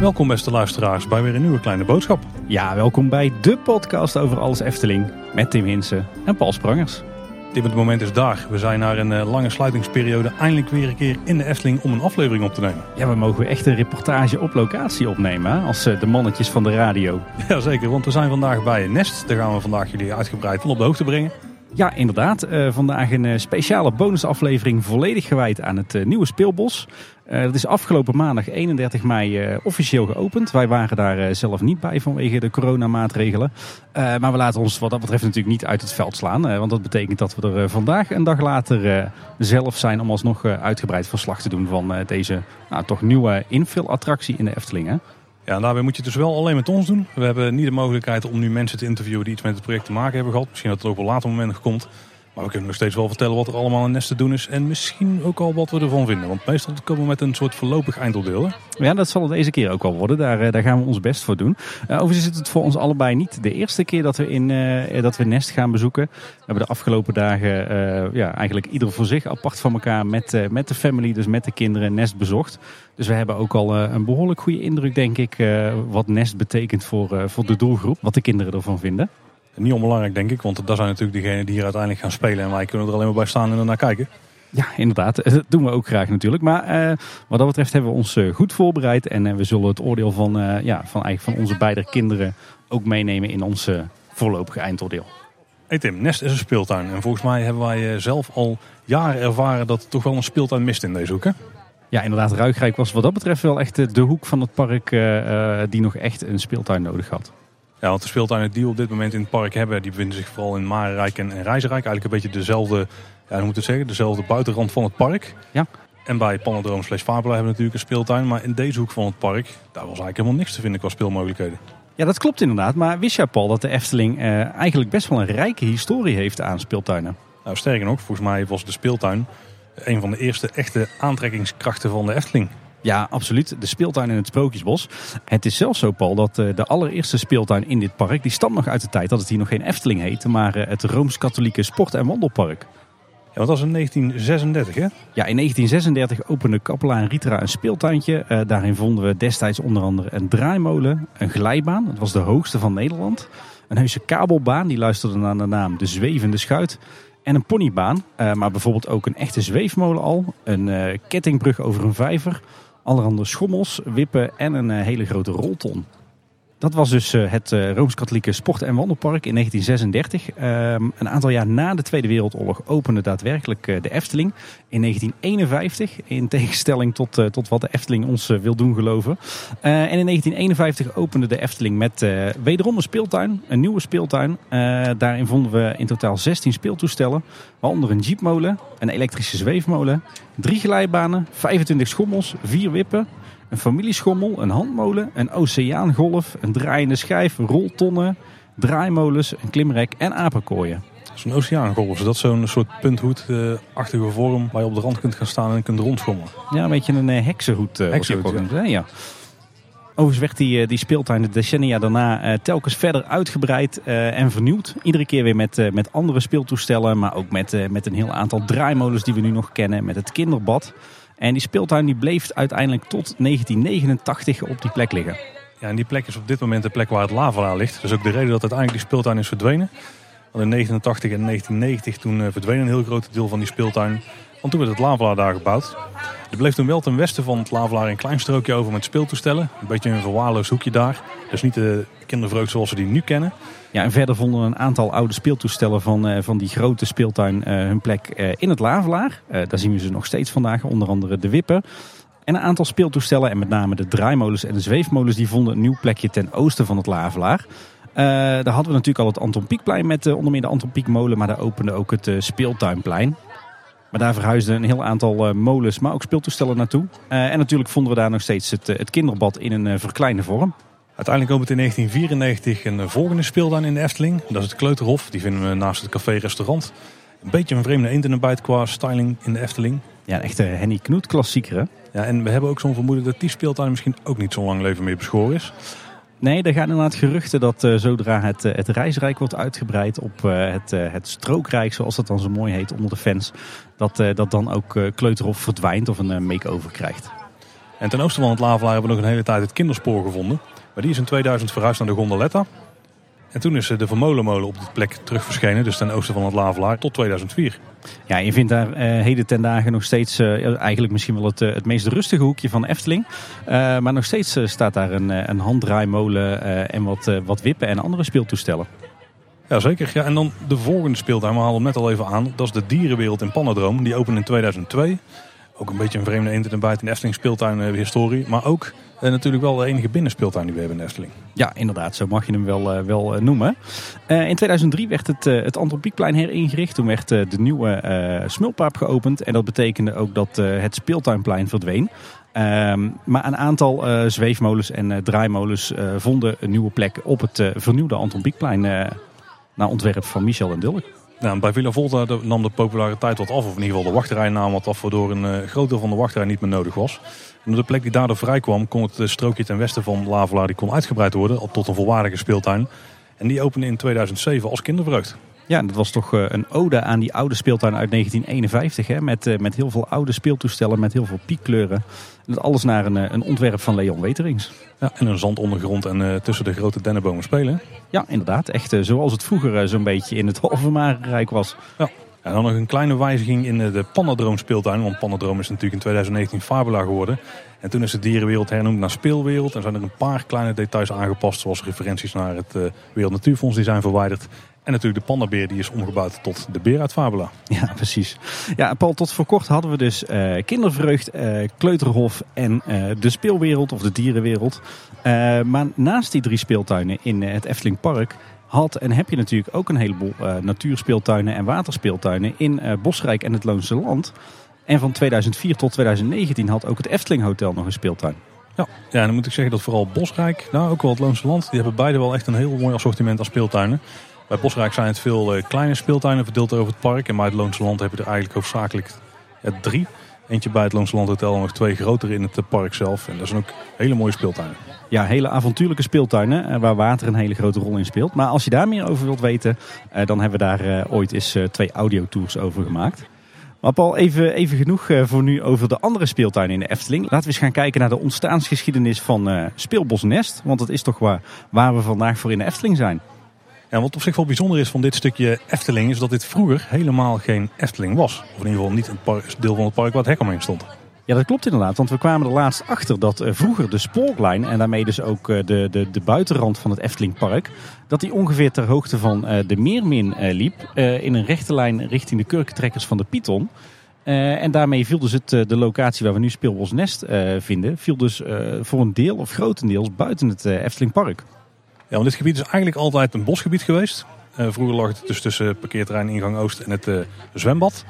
Welkom beste luisteraars bij weer een nieuwe kleine boodschap. Ja, welkom bij de podcast over alles Efteling met Tim Hinsen en Paul Sprangers. Tim, het moment is daar. We zijn na een eh, lange sluitingsperiode eindelijk weer een keer in de Efteling om een aflevering op te nemen. Ja, we mogen echt een reportage op locatie opnemen hè? als eh, de mannetjes van de radio. Jazeker, want we zijn vandaag bij Nest. Daar gaan we vandaag jullie uitgebreid op de hoogte brengen. Ja, inderdaad. Eh, vandaag een eh, speciale bonusaflevering volledig gewijd aan het eh, nieuwe speelbos. Uh, dat is afgelopen maandag 31 mei officieel geopend. Wij waren daar zelf niet bij vanwege de coronamaatregelen. maar we laten ons wat dat betreft natuurlijk niet uit het veld slaan. want dat betekent dat we er vandaag een dag later zelf zijn om alsnog uitgebreid verslag te doen van deze nou, toch nieuwe infill-attractie in de Efteling. Hè? Ja, daarbij moet je het dus wel alleen met ons doen. We hebben niet de mogelijkheid om nu mensen te interviewen die iets met het project te maken hebben gehad. Misschien dat het ook op een later moment komt. Maar we kunnen nog steeds wel vertellen wat er allemaal in Nest te doen is. En misschien ook al wat we ervan vinden. Want meestal komen we met een soort voorlopig eindoordeel. Ja, dat zal het deze keer ook wel worden. Daar, eh, daar gaan we ons best voor doen. Uh, overigens is het voor ons allebei niet de eerste keer dat we, in, uh, dat we Nest gaan bezoeken. We hebben de afgelopen dagen ja, eigenlijk ieder voor zich apart van elkaar met, met de family, dus met de kinderen, Nest bezocht. Dus we hebben ook al een behoorlijk goede indruk, denk ik, wat Nest betekent voor, voor de doelgroep. Wat de kinderen ervan vinden. Niet onbelangrijk denk ik, want dat zijn natuurlijk degenen die hier uiteindelijk gaan spelen. En wij kunnen er alleen maar bij staan en ernaar kijken. Ja, inderdaad. Dat doen we ook graag natuurlijk. Maar uh, wat dat betreft hebben we ons uh, goed voorbereid. En uh, we zullen het oordeel van, ja, van, eigenlijk van onze beide kinderen ook meenemen in ons voorlopige eindoordeel. Hey Tim, Nest is een speeltuin. En volgens mij hebben wij zelf al jaren ervaren dat er toch wel een speeltuin mist in deze hoek. Hè? Ja, inderdaad. Ruigrijk was wat dat betreft wel echt de hoek van het park die nog echt een speeltuin nodig had. Ja, want de speeltuinen die we op dit moment in het park hebben, die bevinden zich vooral in Marenrijk en, Reizenrijk. Eigenlijk een beetje dezelfde, ja, hoe moet het zeggen, dezelfde buitenrand van het park. Ja. En bij Panodroom slash Fabula hebben we natuurlijk een speeltuin. Maar in deze hoek van het park, daar was eigenlijk helemaal niks te vinden qua speelmogelijkheden. Ja, dat klopt inderdaad. Maar wist jij Paul dat de Efteling eh, eigenlijk best wel een rijke historie heeft aan speeltuinen? Nou, sterker nog, volgens mij was de speeltuin een van de eerste echte aantrekkingskrachten van de Efteling. Ja, absoluut. De speeltuin in het Sprookjesbos. Het is zelfs zo, Paul, dat eh, de allereerste speeltuin in dit park... die stamt nog uit de tijd dat het hier nog geen Efteling heette... maar eh, het Rooms-Katholieke Sport- en Wandelpark. Ja, dat was in 1936, hè? Ja, in 1936 opende kapelaan Ritra een speeltuintje. Uh, daarin vonden we destijds onder andere een draaimolen, een glijbaan. Dat was de hoogste van Nederland. Een heuse kabelbaan, die luisterde naar de naam De Zwevende Schuit. En een ponybaan, uh, maar bijvoorbeeld ook een echte zweefmolen al. Een uh, kettingbrug over een vijver allerhande schommels, wippen en een eh, hele grote rolton. Dat was dus eh, het eh, Rooms-Katholieke Sport- en Wandelpark in 1936. Ehm, een aantal jaar na de Tweede Wereldoorlog opende daadwerkelijk de Efteling. In 1951, in tegenstelling tot, tot wat de Efteling ons wil doen geloven. en in 1951 opende de Efteling met wederom een speeltuin, een nieuwe speeltuin. daarin vonden we in totaal 16 speeltoestellen. Waaronder een jeepmolen, een elektrische zweefmolen, drie glijbanen, 25 schommels, vier wippen een familieschommel, een handmolen, een oceaangolf, een draaiende schijf, roltonnen, draaimolens, een klimrek en apenkooien. Zo'n oceaangolf, is dat zo'n soort punthoedachtige vorm waar je op de rand kunt gaan staan en kunt rondschommelen? Ja, een beetje een eh, heksenhoed. Uh, heksenhoed ja. ja. Overigens werd die, eh, die speeltuin de decennia daarna telkens verder uitgebreid en vernieuwd. Iedere keer weer met, met andere speeltoestellen, maar ook met, met een heel aantal draaimolens die we nu nog kennen. Met het kinderbad. En die speeltuin die bleef uiteindelijk tot 1989 op die plek liggen. Ja, en die plek is op dit moment de plek waar het Lavela ligt. Dus ook de reden dat uiteindelijk die speeltuin is verdwenen. Want in 1989 en 1990 toen eh, verdween een heel groot deel van die speeltuin. Want toen werd het Lavela daar gebouwd. Er bleef toen wel ten westen van het Lavelaar een klein strookje over met speeltoestellen. Een beetje een verwaarloosd hoekje daar. Dus niet de kindervreugd zoals we die nu kennen. Ja, en verder vonden een aantal oude speeltoestellen van, uh, van die grote speeltuin uh, hun plek uh, in het Lavelaar. daar zien we ze nog steeds vandaag, onder andere de wippen. En een aantal speeltoestellen, en met name de draaimolens en de zweefmolens, die vonden een nieuw plekje ten oosten van het Lavelaar. daar hadden we natuurlijk al het Anton Pieckplein met onder meer de Anton Pieckmolen, maar daar opende ook het speeltuinplein. Maar daar verhuisden een heel aantal molens, maar ook speeltoestellen naartoe. en natuurlijk vonden we daar nog steeds het, het kinderbad in een verkleinde vorm. Uiteindelijk komt in 1994 een volgende speeltuin in de Efteling. Dat is het Kleuterhof. Die vinden we naast het café-restaurant. Een beetje een vreemde eend in de bijt qua styling in de Efteling. Ja, een echte Henny Knoet klassieker hè? Ja, en we hebben ook zo'n vermoeden dat die speeltuin misschien ook niet zo lang leven meer beschoren is. Nee, er gaan inderdaad geruchten dat uh, zodra het, uh, het reisrijk wordt uitgebreid op uh, het, het strookrijk, zoals dat dan zo mooi heet onder de fans, dat, dat dan ook Kleuterhof verdwijnt of een makeover krijgt. En ten oosten van het Lavelaar hebben we nog een hele tijd het kinderspoor gevonden. Maar die is in 2000 verhuisd naar de Gondoletta. En toen is de Vermolenmolen op die plek terug verschenen, dus ten oosten van het Lavelaar, tot 2004. Ja, je vindt daar uh, heden ten dagen nog steeds, uh, eigenlijk misschien wel het, uh, het meest rustige hoekje van Efteling. maar nog steeds staat daar een, een handdraaimolen en wat, wat wippen en andere speeltoestellen. Ja, zeker. Ja, en dan de volgende speeltuin, we haalden hem net al even aan. Dat is de Dierenwereld in Pannendroom. Die opende in 2002. Ook een beetje een vreemde eend en buiten in Efteling speeltuin historie. Maar ook uh, natuurlijk wel de enige binnenspeeltuin die we hebben in Efteling. Ja, inderdaad. Zo mag je hem wel, uh, wel uh, noemen. in 2003 werd het, het Antropiekplein heringericht. Toen werd de nieuwe smulpaap geopend. En dat betekende ook dat het speeltuinplein verdween. Ehm, maar een aantal zweefmolens en draaimolens vonden een nieuwe plek op het vernieuwde Antropiekplein. naar ontwerp van Michel en Dulk. Nou, bij Villa Volta nam de populariteit wat af, of in ieder geval de wachtrij nam wat af, waardoor een groot deel van de wachtrij niet meer nodig was. En op de plek die daardoor vrij kwam, kon het strookje ten westen van Lavelaar die kon uitgebreid worden tot een volwaardige speeltuin. En die opende in 2007 als kindervreugd. Ja, dat was toch eh, een ode aan die oude speeltuin uit 1951. Hè? Met, eh, met heel veel oude speeltoestellen, met heel veel piekkleuren. En dat alles naar een, eh, een ontwerp van Leon Weterings. Ja, en een zandondergrond en uh, tussen de grote dennenbomen spelen. Ja, inderdaad. Echt zoals het vroeger zo'n beetje in het Halve was. Ja. En dan nog een kleine wijziging in de Panadroom speeltuin. Want Panadroom is natuurlijk in 2019 Fabula geworden. En toen is de dierenwereld hernoemd naar speelwereld. En zijn er een paar kleine details aangepast. Zoals referenties naar het uh, Wereld Natuurfonds die zijn verwijderd. En natuurlijk de pandabeer die is omgebouwd tot de beer uit Fabula. Ja, precies. Ja, Paul, tot voor kort hadden we dus uh, kindervreugd, uh, kleuterhof en de speelwereld of de dierenwereld. maar naast die drie speeltuinen in het Efteling Park had en heb je natuurlijk ook een heleboel natuurspeeltuinen en waterspeeltuinen in Bosrijk en het Loonse Land. En van 2004 tot 2019 had ook het Efteling Hotel nog een speeltuin. Ja, ja dan moet ik zeggen dat vooral Bosrijk, nou ook wel het Loonse Land, die hebben beide wel echt een heel mooi assortiment aan speeltuinen. Bij Bosrijk zijn het veel uh, kleine speeltuinen verdeeld over het park. En bij het Loonse Land heb je er eigenlijk hoofdzakelijk drie. Eentje bij het Loonse Land Hotel nog twee grotere in het park zelf. En dat zijn ook hele mooie speeltuinen. Ja, hele avontuurlijke speeltuinen eh, waar water een hele grote rol in speelt. Maar als je daar meer over wilt weten, eh, dan hebben we daar ooit eens twee audiotours over gemaakt. Maar Paul, even, even genoeg voor nu over de andere speeltuinen in de Efteling. Laten we eens gaan kijken naar de ontstaansgeschiedenis van Speelbos Nest. Want dat is toch waar, waar we vandaag voor in de Efteling zijn. Ja, wat op zich wel bijzonder is van dit stukje Efteling is dat dit vroeger helemaal geen Efteling was. Of in ieder geval niet een deel van het park waar het hek omheen stond. Ja, dat klopt inderdaad. Want we kwamen er laatst achter dat uh, vroeger de spoorlijn en daarmee dus ook uh, de, de, de buitenrand van het Eftelingpark, dat die ongeveer ter hoogte van uh, de Meermin liep in een rechte lijn richting de kurkentrekkers van de Python. en daarmee viel dus het, de locatie waar we nu Speelbos Nest vinden, viel dus voor een deel of grotendeels buiten het Eftelingpark. Ja, want dit gebied is eigenlijk altijd een bosgebied geweest. Uh, vroeger lag het dus tussen parkeerterrein Ingang Oost en het uh, zwembad.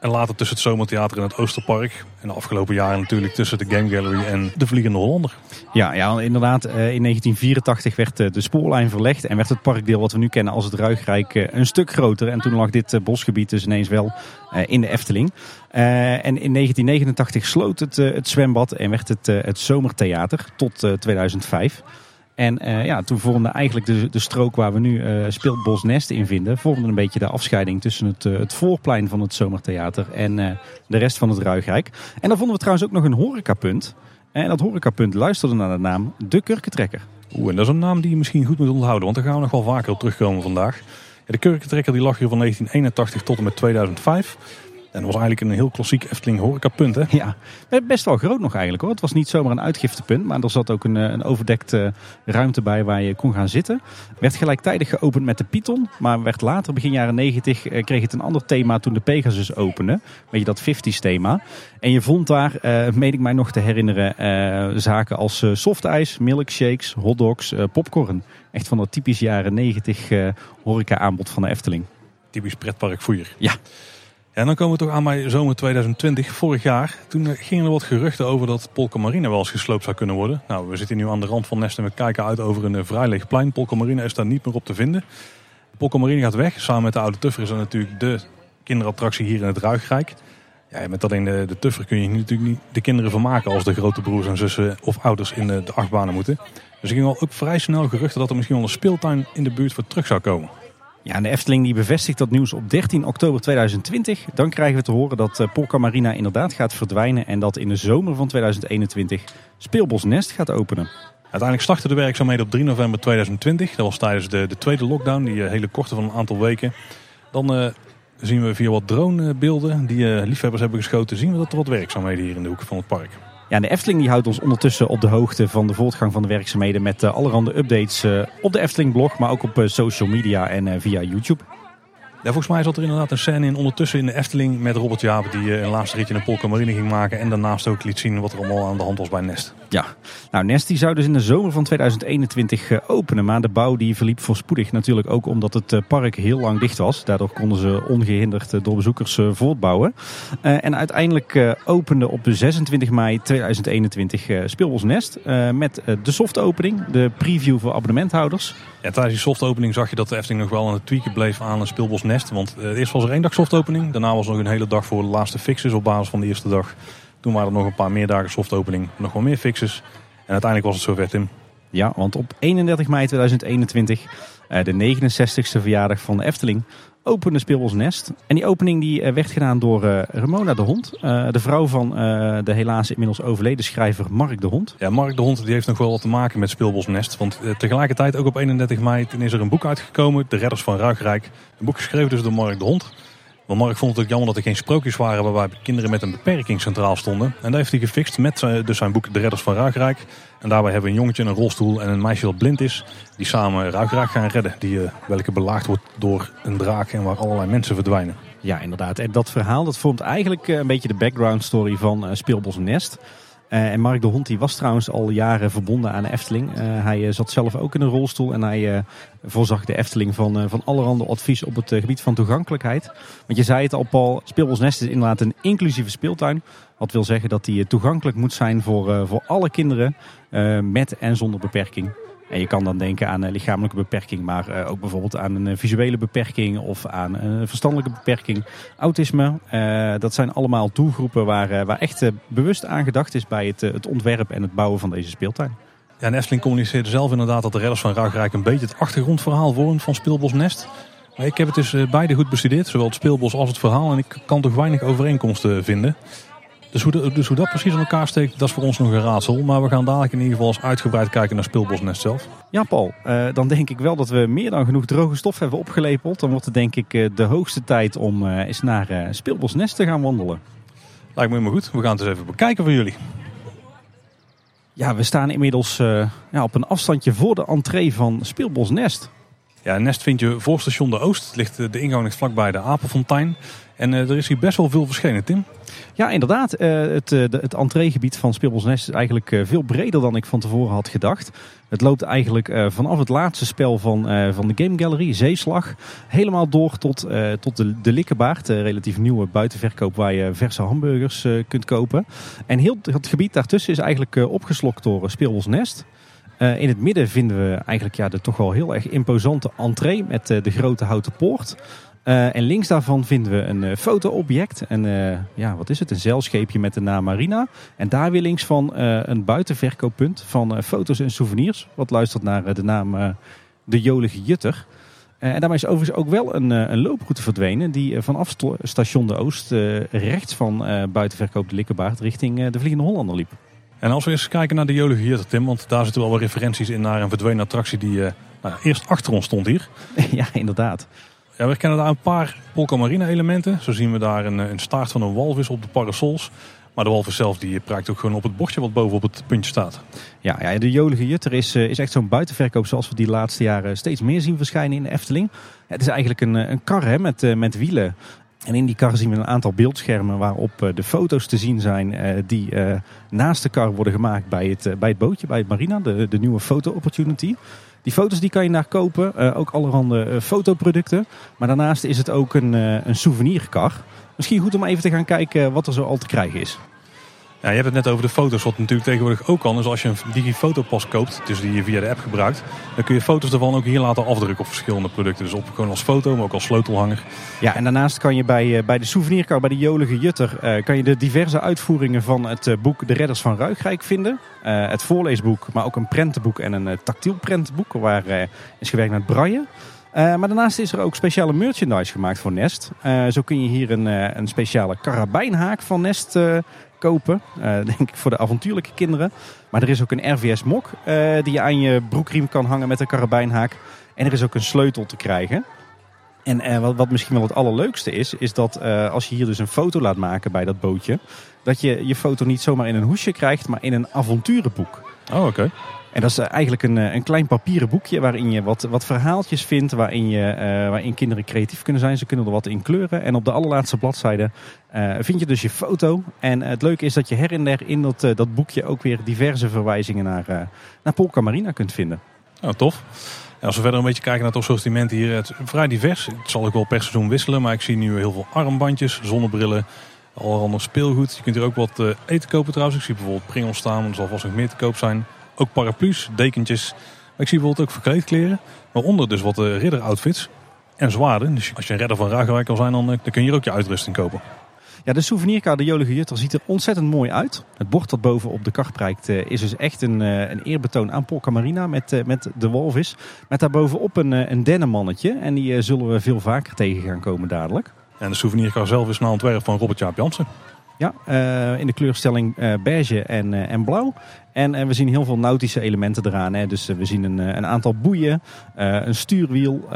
En later tussen het Zomertheater en het Oosterpark. En de afgelopen jaren natuurlijk tussen de Game Gallery en de Vliegende Hollander. Ja, ja inderdaad. Uh, in 1984 werd de spoorlijn verlegd. En werd het parkdeel wat we nu kennen als het Ruigrijk een stuk groter. En toen lag dit bosgebied dus ineens wel in de Efteling. en in 1989 sloot het, het zwembad en werd het het Zomertheater tot 2005. En uh, ja, toen vormde eigenlijk de, de strook waar we nu uh, Speelbos Nest in vinden, vormde een beetje de afscheiding tussen het, uh, het voorplein van het Zomertheater en de rest van het Ruigrijk. En dan vonden we trouwens ook nog een horecapunt. En dat horecapunt luisterde naar de naam De Kurkentrekker. Oeh, en dat is een naam die je misschien goed moet onthouden, want daar gaan we nog wel vaker op terugkomen vandaag. De Kurkentrekker die lag hier van 1981 tot en met 2005. En dat was eigenlijk een heel klassiek Efteling horecapunt hè? Ja, best wel groot nog eigenlijk hoor. Het was niet zomaar een uitgiftepunt, maar er zat ook een, eh, een overdekte ruimte bij waar je kon gaan zitten. Werd gelijktijdig geopend met de Python, maar werd later, begin jaren 90, eh, kreeg het een ander thema toen de Pegasus opende. Weet je, dat 50s thema. En je vond daar, uh, meen ik mij nog te herinneren, uh, zaken als uh, softijs, milkshakes, hotdogs, popcorn. Echt van dat typisch jaren 90 horeca aanbod van de Efteling. Typisch pretparkvoer. Ja. En dan komen we toch aan bij zomer 2020, vorig jaar. Toen eh, gingen er wat geruchten over dat Polka Marine wel eens gesloopt zou kunnen worden. Nou, we zitten nu aan de rand van Nest en we kijken uit over een eh, vrij leeg plein. Polka Marine is daar niet meer op te vinden. Polka Marine gaat weg. Samen met de Oude Tuffer is dat natuurlijk de kinderattractie hier in het Ruigrijk. Ja, met alleen de, de tuffer kun je natuurlijk niet de kinderen vermaken als de grote broers en zussen of ouders in de, de achtbanen moeten. Dus ik ging al ook vrij snel geruchten dat er misschien wel een speeltuin in de buurt voor terug zou komen. Ja, de Efteling die bevestigt dat nieuws op 13 oktober 2020. Dan krijgen we te horen dat uh, Polka Marina inderdaad gaat verdwijnen en dat in de zomer van 2021 Speelbos Nest gaat openen. Uiteindelijk startte de werkzaamheden op 3 november 2020. Dat was tijdens de, de tweede lockdown, die uh, hele korte van een aantal weken. Dan uh, zien we via wat dronebeelden die liefhebbers hebben geschoten, zien we dat er wat werkzaamheden hier in de hoek van het park. Ja, de Efteling die houdt ons ondertussen op de hoogte van de voortgang van de werkzaamheden met uh, allerhande updates uh, op de Efteling blog, maar ook op uh, social media en via YouTube. Ja, volgens mij zat er inderdaad een scène in ondertussen in de Efteling met Robert Jaap die een laatste ritje in de Polka Marine ging maken en daarnaast ook liet zien wat er allemaal aan de hand was bij Nest. Ja, nou Nest die zou dus in de zomer van 2021 openen, maar de bouw die verliep voorspoedig natuurlijk ook omdat het park heel lang dicht was. Daardoor konden ze ongehinderd door bezoekers voortbouwen. en uiteindelijk opende op 26 mei 2021 Speelbos Nest met de softopening, de preview voor abonnementhouders. Tijdens die softopening zag je dat de Efteling nog wel aan het tweaken bleef aan een Speelbos Nest. Want uh, eerst was er één dag softopening. Daarna was er nog een hele dag voor de laatste fixes op basis van de eerste dag. Toen waren er nog een paar meer dagen softopening. Nog wel meer fixes. En uiteindelijk was het zover Tim. Ja, want op 31 mei 2021, uh, de 69ste verjaardag van de Efteling, opende Speelbos Nest. En die opening die werd gedaan door uh, Ramona de Hond. Uh, de vrouw van de helaas inmiddels overleden schrijver Mark de Hond. Ja, Mark de Hond die heeft nog wel wat te maken met Speelbos Nest. Want tegelijkertijd ook op 31 mei is er een boek uitgekomen. De Redders van Ruigrijk. Een boek geschreven dus door Mark de Hond. Want Mark vond het ook jammer dat er geen sprookjes waren waarbij kinderen met een beperking centraal stonden. En daar heeft hij gefixt met dus zijn boek De Redders van Ruigrijk. En daarbij hebben we een jongetje in een rolstoel en een meisje dat blind is. Die samen Ruigrijk gaan redden. Die, uh, welke belaagd wordt door een draak en waar allerlei mensen verdwijnen. Ja, inderdaad. En dat verhaal dat vormt eigenlijk een beetje de background story van Speelbos Nest. Uh, en Mark de Hond die was trouwens al jaren verbonden aan de Efteling. Uh, hij uh, zat zelf ook in een rolstoel en hij voorzag de Efteling van, van allerhande advies op het gebied van toegankelijkheid. Want je zei het al Paul, Speelbos Nest is inderdaad een inclusieve speeltuin. Wat wil zeggen dat die toegankelijk moet zijn voor, voor alle kinderen met en zonder beperking. En je kan dan denken aan een lichamelijke beperking, maar ook bijvoorbeeld aan een visuele beperking of aan een verstandelijke beperking. Autisme, dat zijn allemaal doelgroepen waar, waar echt bewust aan gedacht is bij het, het ontwerp en het bouwen van deze speeltuin. Ja, en Efteling communiceerde zelf inderdaad dat de redders van Ruigrijk een beetje het achtergrondverhaal vormen van Speelbos Nest. Maar ik heb het dus beide goed bestudeerd, zowel het speelbos als het verhaal. En ik kan toch weinig overeenkomsten vinden. Dus hoe, de, dus hoe dat precies in elkaar steekt, dat is voor ons nog een raadsel. Maar we gaan dadelijk in ieder geval eens uitgebreid kijken naar Speelbosnest zelf. Ja, Paul. Uh, dan denk ik wel dat we meer dan genoeg droge stof hebben opgelepeld. Dan wordt het denk ik uh, de hoogste tijd om uh, eens naar Speelbosnest te gaan wandelen. Lijkt me helemaal goed. We gaan het eens even bekijken voor jullie. Ja, we staan inmiddels ja, op een afstandje voor de entree van Speelbosnest. Ja, Nest vind je voor station de Oost. Ligt, de ingang ligt vlakbij de Apelfontein. En er is hier best wel veel verschenen, Tim. Ja, inderdaad. Uh, het, uh, het entreegebied van Speelbosnest is eigenlijk veel breder dan ik van tevoren had gedacht. Het loopt eigenlijk vanaf het laatste spel van, van de Game Gallery, Zeeslag, helemaal door tot, tot de, de Likkebaard. relatief nieuwe buitenverkoop waar je verse hamburgers kunt kopen. En heel het gebied daartussen is eigenlijk opgeslokt door Speelbosnest. Uh, in het midden vinden we eigenlijk ja, de toch wel heel erg imposante entree met de grote houten poort. Uh, en links daarvan vinden we een uh, fotoobject. En uh, ja, wat is het? Een zeilscheepje met de naam Marina. En daar weer links van een buitenverkooppunt van foto's en souvenirs. Wat luistert naar de naam De Jolige Jutter. en daarmee is overigens ook wel een, een looproute verdwenen. Die vanaf station de Oost rechts van buitenverkoop de Likkerbaard richting de Vliegende Hollander liep. En als we eens kijken naar de Jolige Jutter, Tim. Want daar zitten wel wat referenties in naar een verdwenen attractie die nou, eerst achter ons stond hier. ja, inderdaad. Ja, we herkennen daar een paar Polka Marina elementen. Zo zien we daar een, een staart van een walvis op de parasols. Maar de walvis zelf die praakt ook gewoon op het bordje wat boven op het puntje staat. Ja, ja de jolige jutter is, is echt zo'n buitenverkoop zoals we die laatste jaren steeds meer zien verschijnen in de Efteling. Het is eigenlijk een, een kar hè, met, met wielen. En in die kar zien we een aantal beeldschermen waarop de foto's te zien zijn die naast de kar worden gemaakt bij het, bij het bootje, bij het marina, de, de nieuwe foto opportunity. Die foto's die kan je daar kopen, uh, ook allerhande uh, fotoproducten. Maar daarnaast is het ook een, uh, een souvenirkar. Misschien goed om even te gaan kijken wat er zo al te krijgen is. Ja, je hebt het net over de foto's, wat natuurlijk tegenwoordig ook kan. Dus als je een digifotopas koopt, dus die je via de app gebruikt, dan kun je foto's ervan ook hier laten afdrukken op verschillende producten. Dus op, gewoon als foto, maar ook als sleutelhanger. Ja, en daarnaast kan je bij, bij de souvenirkar, bij de Jolige Jutter, kan je de diverse uitvoeringen van het boek De Redders van Ruigrijk vinden. het voorleesboek, maar ook een prentenboek en een tactiel prentenboek, waar is gewerkt met braille. maar daarnaast is er ook speciale merchandise gemaakt voor Nest. zo kun je hier een, een speciale karabijnhaak van Nest kopen. Uh, denk ik voor de avontuurlijke kinderen. Maar er is ook een RVS mok uh, die je aan je broekriem kan hangen met een karabijnhaak. En er is ook een sleutel te krijgen. En uh, wat, wat, misschien wel het allerleukste is, is dat als je hier dus een foto laat maken bij dat bootje, dat je je foto niet zomaar in een hoesje krijgt, maar in een avonturenboek. Oh, oké. En dat is eigenlijk een, een klein papieren boekje waarin je wat, wat verhaaltjes vindt. Waarin, je, uh, waarin kinderen creatief kunnen zijn. Ze kunnen er wat in kleuren. En op de allerlaatste bladzijde vind je dus je foto. En het leuke is dat je her en der in dat, dat boekje ook weer diverse verwijzingen naar, naar Polka Marina kunt vinden. Oh, tof. Ja, als we verder een beetje kijken naar het assortiment hier. Het is vrij divers. Het zal ook wel per seizoen wisselen. Maar ik zie nu heel veel armbandjes, zonnebrillen. Allerhande speelgoed. Je kunt hier ook wat eten kopen trouwens. Ik zie bijvoorbeeld pringels staan. Er zal vast nog meer te koop zijn. Ook paraplu's, dekentjes. Maar ik zie bijvoorbeeld ook verkleedkleren. Waaronder dus wat uh, ridderoutfits en zwaarden. Dus als je een redder van Ragenwijk wil zijn, dan, dan kun je hier ook je uitrusting kopen. Ja, de souvenirkaart de Jolige Jutter ziet er ontzettend mooi uit. Het bord dat boven op de kar prijkt is dus echt een, een eerbetoon aan Polka Marina met, met de walvis. Met daarbovenop een, een dennenmannetje. En die zullen we veel vaker tegen gaan komen dadelijk. En de souvenirkaart zelf is naar ontwerp van Robert Jaap Jansen. Ja, uh, in de kleurstelling uh, beige en, uh, en blauw. En we zien heel veel nautische elementen eraan. Hè. Dus we zien een, een aantal boeien, een stuurwiel,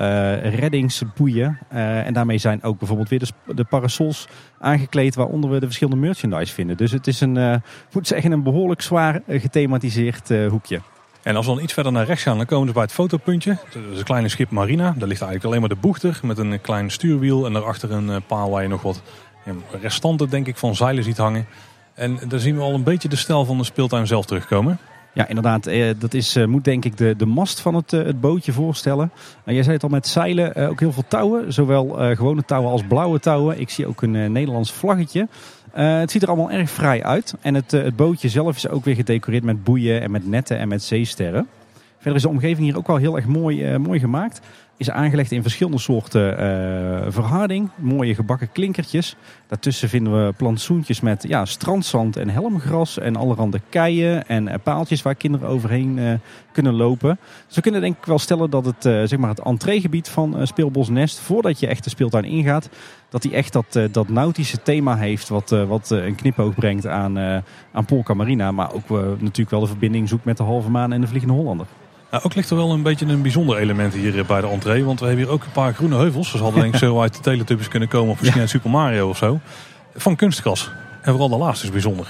reddingsboeien. en daarmee zijn ook bijvoorbeeld weer de, de, parasols aangekleed waaronder we de verschillende merchandise vinden. Dus het is een, moet zeggen, een behoorlijk zwaar gethematiseerd hoekje. En als we dan iets verder naar rechts gaan, dan komen we bij het fotopuntje. Dat is een kleine schip Marina. Daar ligt eigenlijk alleen maar de boegter met een klein stuurwiel. En daarachter een paal waar je nog wat restanten denk ik van zeilen ziet hangen. En daar zien we al een beetje de stijl van de speeltuin zelf terugkomen. Ja, inderdaad. Eh, dat is, eh, moet denk ik de, de mast van het, eh, het bootje voorstellen. En jij zei het al met zeilen, ook heel veel touwen. Zowel gewone touwen als blauwe touwen. Ik zie ook een Nederlands vlaggetje. het ziet er allemaal erg vrij uit. En het, het bootje zelf is ook weer gedecoreerd met boeien en met netten en met zeesterren. Verder is de omgeving hier ook wel heel erg mooi, mooi gemaakt is aangelegd in verschillende soorten uh, verharding. Mooie gebakken klinkertjes. Daartussen vinden we plantsoentjes met ja, strandzand en helmgras en allerhande keien en uh, paaltjes waar kinderen overheen uh, kunnen lopen. Dus we kunnen denk ik wel stellen dat het, zeg maar het entreegebied van Speelbos Nest, voordat je echt de speeltuin ingaat, dat hij echt dat, dat nautische thema heeft wat, wat een knipoog brengt aan, aan Polka Marina. Maar ook natuurlijk wel de verbinding zoekt met de Halve Maan en de Vliegende Hollander. Nou, ook ligt er wel een beetje een bijzonder element hier eh, bij de entree. Want we hebben hier ook een paar groene heuvels. Dus hadden denk ik zo uit de Teletubbies kunnen komen. Of misschien ja. uit Super Mario of zo. Van kunstgras. En vooral de laatste is bijzonder.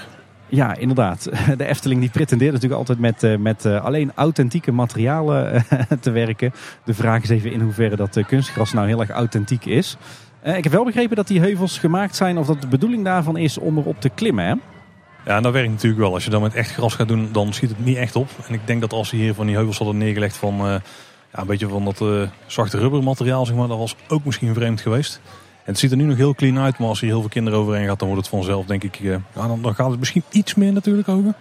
Ja, inderdaad. De Efteling die pretendeert natuurlijk altijd met, eh, met eh, alleen authentieke materialen te werken. De vraag is even in hoeverre dat kunstgras nou heel erg authentiek is. Ik heb wel begrepen dat die heuvels gemaakt zijn of dat de bedoeling daarvan is om erop te klimmen. Hè? Ja, en dat werkt natuurlijk wel. Als je dan met echt gras gaat doen, dan schiet het niet echt op. En ik denk dat als ze hier van die heuvels hadden neergelegd van uh, ja, een beetje van dat uh, zachte rubbermateriaal, zeg maar, dat was ook misschien vreemd geweest. En het ziet er nu nog heel clean uit, maar als hier heel veel kinderen overheen gaat, dan wordt het vanzelf, denk ik, uh, ja, dan, dan, gaat het misschien iets meer natuurlijk over.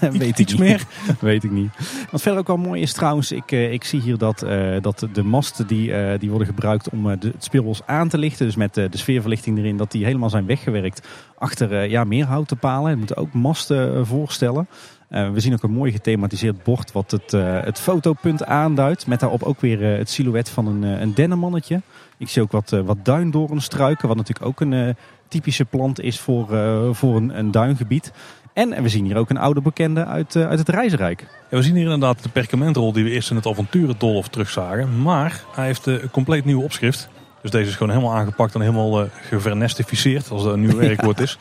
Weet iets meer. Weet ik niet. Wat verder ook wel mooi is trouwens, ik, ik zie hier dat, dat de masten die, die worden gebruikt om de, het speelbos aan te lichten, dus met de sfeerverlichting erin, dat die helemaal zijn weggewerkt achter ja, meer houten palen. Het moeten ook masten voorstellen. Uh, we zien ook een mooi gethematiseerd bord wat het, uh, het fotopunt aanduidt. Met daarop ook weer uh, het silhouet van een, een dennenmannetje. Ik zie ook wat, wat duindoornstruiken, wat natuurlijk ook een typische plant is voor, voor een, een duingebied. En we zien hier ook een oude bekende uit, uit het Reizenrijk. Ja, we zien hier inderdaad de perkamentrol die we eerst in het avonturendolf terugzagen. Maar hij heeft een compleet nieuw opschrift. Dus deze is gewoon helemaal aangepakt en helemaal gevernestificeerd, als dat een nieuw werkwoord is.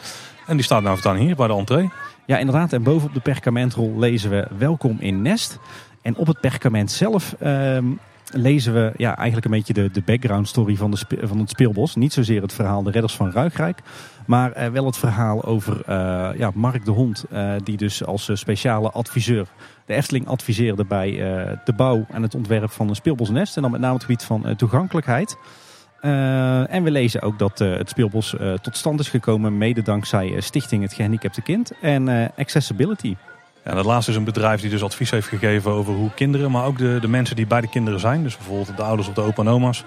En die staat nou voortaan hier bij de entree. Ja, inderdaad. En bovenop de perkamentrol lezen we welkom in Nest. En op het perkament zelf uh, lezen we ja, eigenlijk een beetje de, de background story van, de, van het speelbos. Niet zozeer het verhaal De Redders van Ruigrijk. Maar uh, wel het verhaal over uh, ja, Mark de Hond. Uh, die dus als speciale adviseur de Efteling adviseerde bij de bouw en het ontwerp van een speelbosnest. En dan met name het gebied van toegankelijkheid. En we lezen ook dat het speelbos tot stand is gekomen mede dankzij Stichting Het Gehandicapte Kind en Accessibility. Ja, dat laatste is een bedrijf die dus advies heeft gegeven over hoe kinderen, maar ook de, de mensen die bij de kinderen zijn, dus bijvoorbeeld de ouders of de opa en oma's,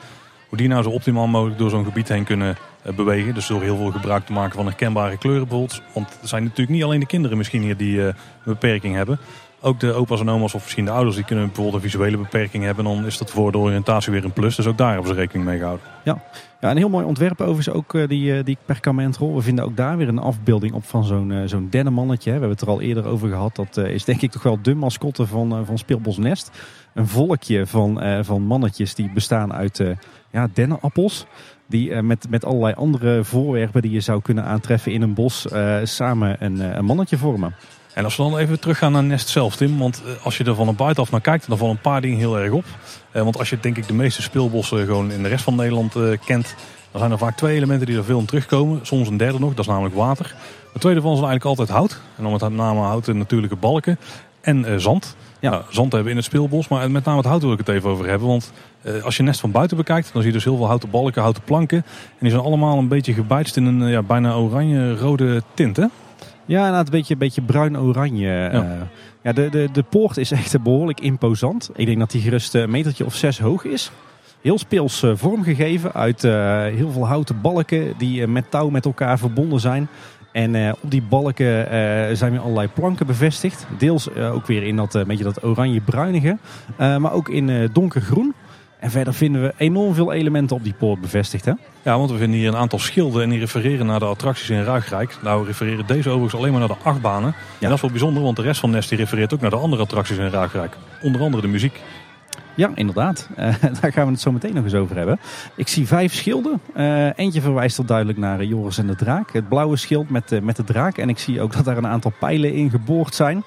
hoe die nou zo optimaal mogelijk door zo'n gebied heen kunnen bewegen. Dus door heel veel gebruik te maken van herkenbare kleuren bijvoorbeeld. Want er zijn natuurlijk niet alleen de kinderen misschien hier die een beperking hebben. Ook de opa's en oma's of misschien de ouders die kunnen bijvoorbeeld een visuele beperking hebben. Dan is dat voor de oriëntatie weer een plus. Dus ook daar hebben ze rekening mee gehouden. Ja, ja een heel mooi ontwerp overigens ook uh, die, die perkamentrol. We vinden ook daar weer een afbeelding op van zo'n zo'n dennenmannetje. We hebben het er al eerder over gehad. Dat is denk ik toch wel de mascotte van, van Speelbos Nest. Een volkje van, van mannetjes die bestaan uit ja, dennenappels. Die met, met allerlei andere voorwerpen die je zou kunnen aantreffen in een bos samen een, een mannetje vormen. En als we dan even teruggaan naar Nest zelf, Tim. Want eh, als je er van een buitenaf naar kijkt, dan vallen een paar dingen heel erg op. Eh, want als je denk ik de meeste speelbossen gewoon in de rest van Nederland eh, kent, dan zijn er vaak twee elementen die er veel in terugkomen. Soms een derde nog, dat is namelijk water. Het tweede van is eigenlijk altijd hout. En dan met name houten natuurlijke balken en zand. Ja. Nou, zand hebben in het speelbos, maar met name het hout wil ik het even over hebben. Want als je Nest van buiten bekijkt, dan zie je dus heel veel houten balken, houten planken. En die zijn allemaal een beetje gebijtst in een ja, bijna oranje-rode tint, hè? Ja, een beetje, beetje bruin-oranje. Ja. Uh, ja, de, de, de poort is echt behoorlijk imposant. Ik denk dat die gerust een metertje of zes hoog is. Heel speels vormgegeven uit uh, heel veel houten balken die met touw met elkaar verbonden zijn. En op die balken zijn weer allerlei planken bevestigd. Deels ook weer in dat, beetje dat oranje-bruinige, maar ook in donkergroen. En verder vinden we enorm veel elementen op die poort bevestigd. Hè? Ja, want we vinden hier een aantal schilden en die refereren naar de attracties in Ruigrijk. Nou refereren deze overigens alleen maar naar de achtbanen. Ja. En dat is wel bijzonder, want de rest van Nest die refereert ook naar de andere attracties in Ruigrijk. Onder andere de muziek. Ja, inderdaad. Uh, daar gaan we het zo meteen nog eens over hebben. Ik zie vijf schilden. Uh, eentje verwijst al duidelijk naar Joris en de Draak. Het blauwe schild met, met de draak. En ik zie ook dat daar een aantal pijlen in geboord zijn.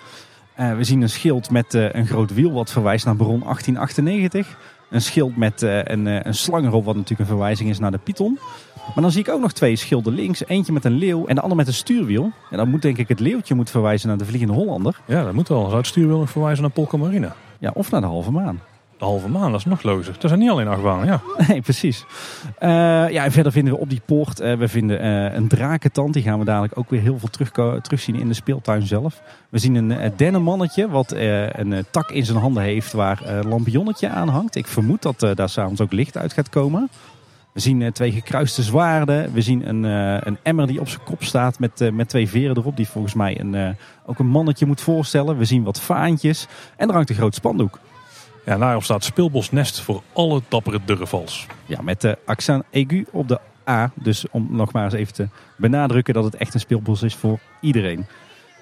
we zien een schild met een groot wiel wat verwijst naar Baron 1898 een schild met een, een slang erop, wat natuurlijk een verwijzing is naar de Python. Maar dan zie ik ook nog twee schilden links. Eentje met een leeuw en de ander met een stuurwiel. En dan moet denk ik het leeuwtje moet verwijzen naar de Vliegende Hollander. Ja, dat moet wel. Zou het stuurwiel nog verwijzen naar Polka Marina? Ja, of naar de Halve Maan de halve maan, dat is nog logischer. Dat zijn niet alleen achtbanen, ja. Nee, precies. Uh, ja, en verder vinden we op die poort, uh, we vinden uh, een drakentand. Die gaan we dadelijk ook weer heel veel terug, terugzien in de speeltuin zelf. We zien een dennenmannetje wat een tak in zijn handen heeft waar een lampionnetje aan hangt. Ik vermoed dat daar s'avonds ook licht uit gaat komen. We zien twee gekruiste zwaarden. We zien een, een emmer die op zijn kop staat met, met twee veren erop. Die volgens mij een, ook een mannetje moet voorstellen. We zien wat vaantjes. En er hangt een groot spandoek. Ja, daarop staat speelbosnest voor alle dappere durvals. Ja, met de accent aigu op de A. Dus om nog maar eens even te benadrukken dat het echt een speelbos is voor iedereen.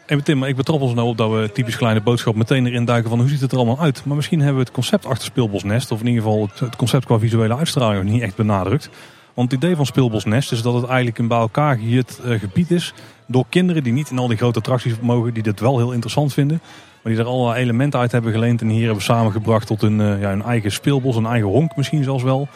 En Tim, ik betrap ons nou op dat we typisch kleine boodschap meteen erin duiken van hoe ziet het er allemaal uit. Maar misschien hebben we het concept achter Speelbosnest, of in ieder geval het concept qua visuele uitstraling niet echt benadrukt. Want het idee van Speelbosnest is dat het eigenlijk een bij elkaar gehuurd uh, gebied is door kinderen die niet in al die grote attracties mogen, die dit wel heel interessant vinden. Maar die er allerlei elementen uit hebben geleend en hier hebben samengebracht tot een, uh, ja, een eigen speelbos, een eigen honk misschien zelfs wel.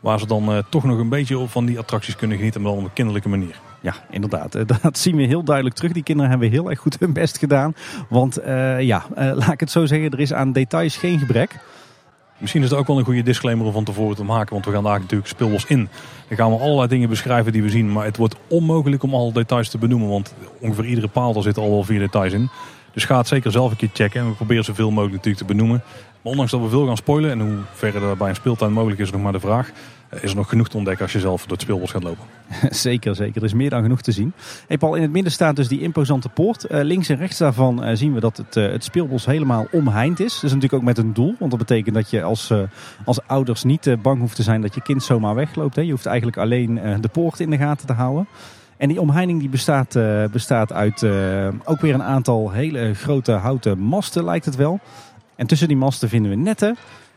Waar ze dan uh, toch nog een beetje van die attracties kunnen genieten, maar dan op een kinderlijke manier. Ja, inderdaad. Eh, dat zien we heel duidelijk terug. Die kinderen hebben heel erg goed hun best gedaan. Want uh, ja, laat ik het zo zeggen, er is aan details geen gebrek. Misschien is het ook wel een goede disclaimer om van tevoren te maken. Want we gaan daar natuurlijk speelbos in. Dan gaan we allerlei dingen beschrijven die we zien. Maar het wordt onmogelijk om alle details te benoemen. Want ongeveer iedere paal daar zitten al wel vier details in. Dus ga het zeker zelf een keer checken. En we proberen zoveel mogelijk natuurlijk te benoemen. Maar ondanks dat we veel gaan spoilen en hoe ver er bij een speeltuin mogelijk is, nog maar de vraag. Eh, is er nog genoeg te ontdekken als je zelf door het speelbos gaat lopen? Zeker, zeker. Er is meer dan genoeg te zien. Hey Paul, in het midden staat dus die imposante poort. Uh, links en rechts daarvan uh, zien we dat het, uh, het speelbos helemaal omheind is. Dat is natuurlijk ook met een doel. Want dat betekent dat je als, als ouders niet bang hoeft te zijn dat je kind zomaar wegloopt. Hè. Je hoeft eigenlijk alleen de poort in de gaten te houden. En die omheining die bestaat, uh, bestaat uit uh, ook weer een aantal hele grote houten masten, lijkt het wel. En tussen die masten vinden we netten.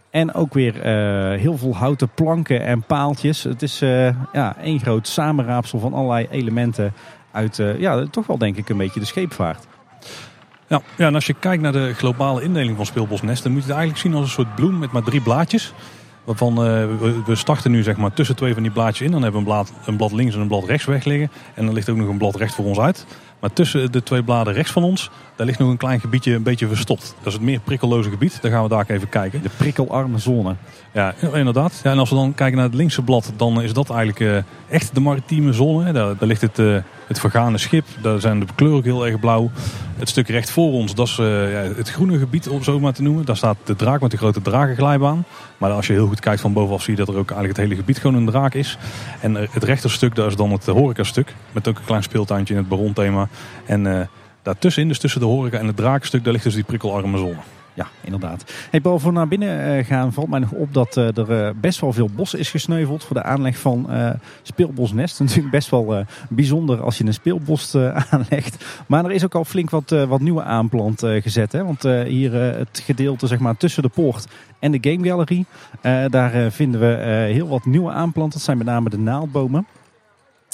En ook weer uh, heel veel houten planken en paaltjes. Het is ja, één groot samenraapsel van allerlei elementen uit, ja, toch wel denk ik een beetje de scheepvaart. Ja, ja, en als je kijkt naar de globale indeling van speelbosnest, dan moet je het eigenlijk zien als een soort bloem met maar drie blaadjes. Waarvan uh, we, starten nu zeg maar tussen twee van die blaadjes in. Dan hebben we een blad, een blad links en een blad rechts weg liggen. En dan ligt ook nog een blad recht voor ons uit. Maar tussen de twee bladen rechts van ons, daar ligt nog een klein gebiedje een beetje verstopt. Dat is het meer prikkelloze gebied. Daar gaan we daar even kijken. De prikkelarme zone. Ja, inderdaad. Ja, en als we dan kijken naar het linkse blad, dan is dat eigenlijk uh, echt de maritieme zone. Daar, ligt het, uh, het vergane schip. Daar zijn de kleuren heel erg blauw. Het stuk recht voor ons, dat is ja, het groene gebied, om zo maar te noemen. Daar staat de draak met de grote dragenglijbaan. Maar als je heel goed kijkt van bovenaf, zie je dat er ook eigenlijk het hele gebied gewoon een draak is. En het rechterstuk, daar is dan het horecastuk. Met ook een klein speeltuintje in het baronthema. En daartussenin, dus tussen de horeca en het draakstuk, daar ligt dus die prikkelarme zone. Ja, inderdaad. Hey, boven naar binnen gaan valt mij nog op dat er best wel veel bos is gesneuveld voor de aanleg van uh, speelbosnest. Natuurlijk best wel bijzonder als je een speelbos aanlegt. Maar er is ook al flink wat, wat nieuwe aanplant gezet. Hè? Want hier het gedeelte zeg maar, tussen de poort en de Game Gallery. daar vinden we heel wat nieuwe aanplanten. Dat zijn met name de naaldbomen.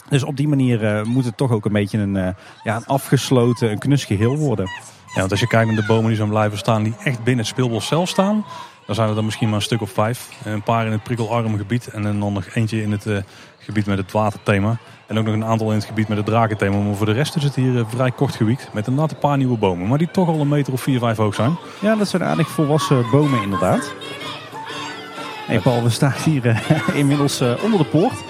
Dus op die manier moet het toch ook een beetje een, ja, een afgesloten, een knus geheel worden. Ja, want als je kijkt naar de bomen die zo blijven staan, die echt binnen het speelbos zelf staan, dan zijn er dan misschien maar een stuk of vijf. Een paar in het prikkelarme gebied en dan nog eentje in het uh, gebied met het waterthema. En ook nog een aantal in het gebied met het drakenthema. Maar voor de rest is het hier een vrij kort gebied met een natte paar nieuwe bomen. Maar die toch al een meter of vier, vijf hoog zijn. Ja, dat zijn aardig volwassen bomen inderdaad. Hey Paul, we staan hier uh, inmiddels onder de poort.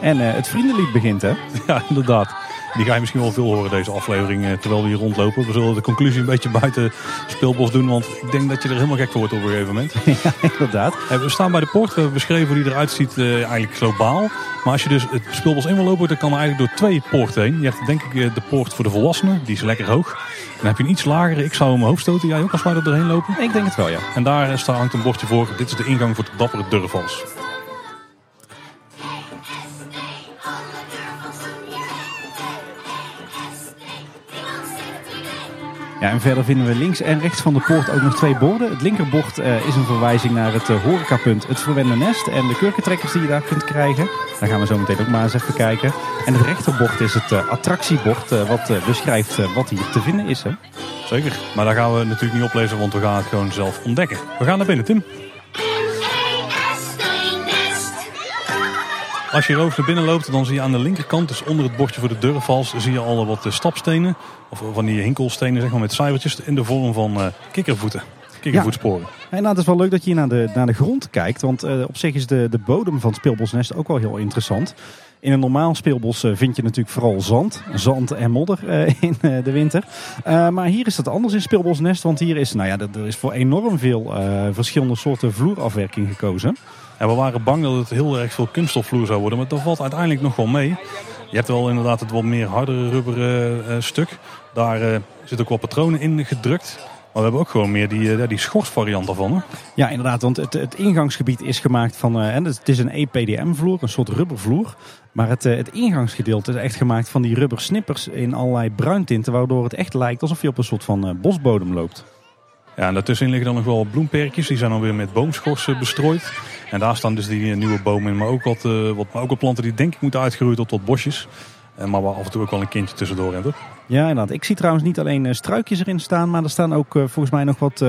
En het vriendenlied begint hè? Ja, inderdaad. Die ga je misschien wel veel horen deze aflevering eh, terwijl we hier rondlopen. We zullen de conclusie een beetje buiten speelbos doen. Want ik denk dat je er helemaal gek voor wordt op een gegeven moment. Ja, inderdaad. Eh, we staan bij de poort. We hebben beschreven hoe die eruit ziet uh, eigenlijk globaal. Maar als je dus het speelbos in wil lopen, dan kan er eigenlijk door twee poorten heen. Je hebt denk ik de poort voor de volwassenen. Die is lekker hoog. Dan heb je een iets lagere. Ik zou mijn hoofd stoten. Jij ook als wij er doorheen lopen? Ik denk het wel, ja. En daar hangt een bordje voor. Dit is de ingang voor de dappere durvals. Ja, en verder vinden we links en rechts van de poort ook nog twee borden. Het linkerbord uh, is een verwijzing naar het uh, horecapunt Het Verwende Nest en de kurkentrekkers die je daar kunt krijgen. Daar gaan we zo meteen ook maar eens even kijken. En het rechterbord is het uh, attractiebord wat beschrijft wat hier te vinden is. Hè? Zeker, maar daar gaan we natuurlijk niet oplezen, want we gaan het gewoon zelf ontdekken. We gaan naar binnen, Tim. Als je hierover naar binnen loopt, dan zie je aan de linkerkant, dus onder het bordje voor de deurvals, zie je al wat stapstenen. Of van die hinkelstenen zeg maar, met cijfertjes in de vorm van uh, kikkervoeten. Kikkervoetsporen. Ja. En nou, het is wel leuk dat je naar de, naar de grond kijkt. Want op zich is de, de bodem van het speelbosnest ook wel heel interessant. In een normaal speelbos vind je natuurlijk vooral zand. Zand en modder in de winter. maar hier is het anders in speelbosnest. Want hier is, nou ja, er is voor enorm veel verschillende soorten vloerafwerking gekozen. We waren bang dat het heel erg veel kunststofvloer zou worden. Maar dat valt uiteindelijk nog wel mee. Je hebt wel inderdaad het wat meer hardere rubberen uh, stuk. Daar zit ook wat patronen in gedrukt. Maar we hebben ook gewoon meer die, uh, die schorsvariant daarvan. Ja, inderdaad. Want het, het ingangsgebied is gemaakt van... en het is een EPDM-vloer, een soort rubbervloer. Maar het, het ingangsgedeelte is echt gemaakt van die rubbersnippers in allerlei bruintinten. Waardoor het echt lijkt alsof je op een soort van bosbodem loopt. Ja, en daartussenin liggen dan nog wel bloemperkjes. Die zijn dan weer met boomschors bestrooid. En daar staan dus die nieuwe bomen in. Maar ook wat, uh, wat, maar ook wat planten die denk ik moeten uitgeroeid tot, tot bosjes. Uh, maar waar af en toe ook wel een kindje tussendoor toch? Ja, inderdaad. Ik zie trouwens niet alleen struikjes erin staan, maar er staan ook volgens mij nog wat,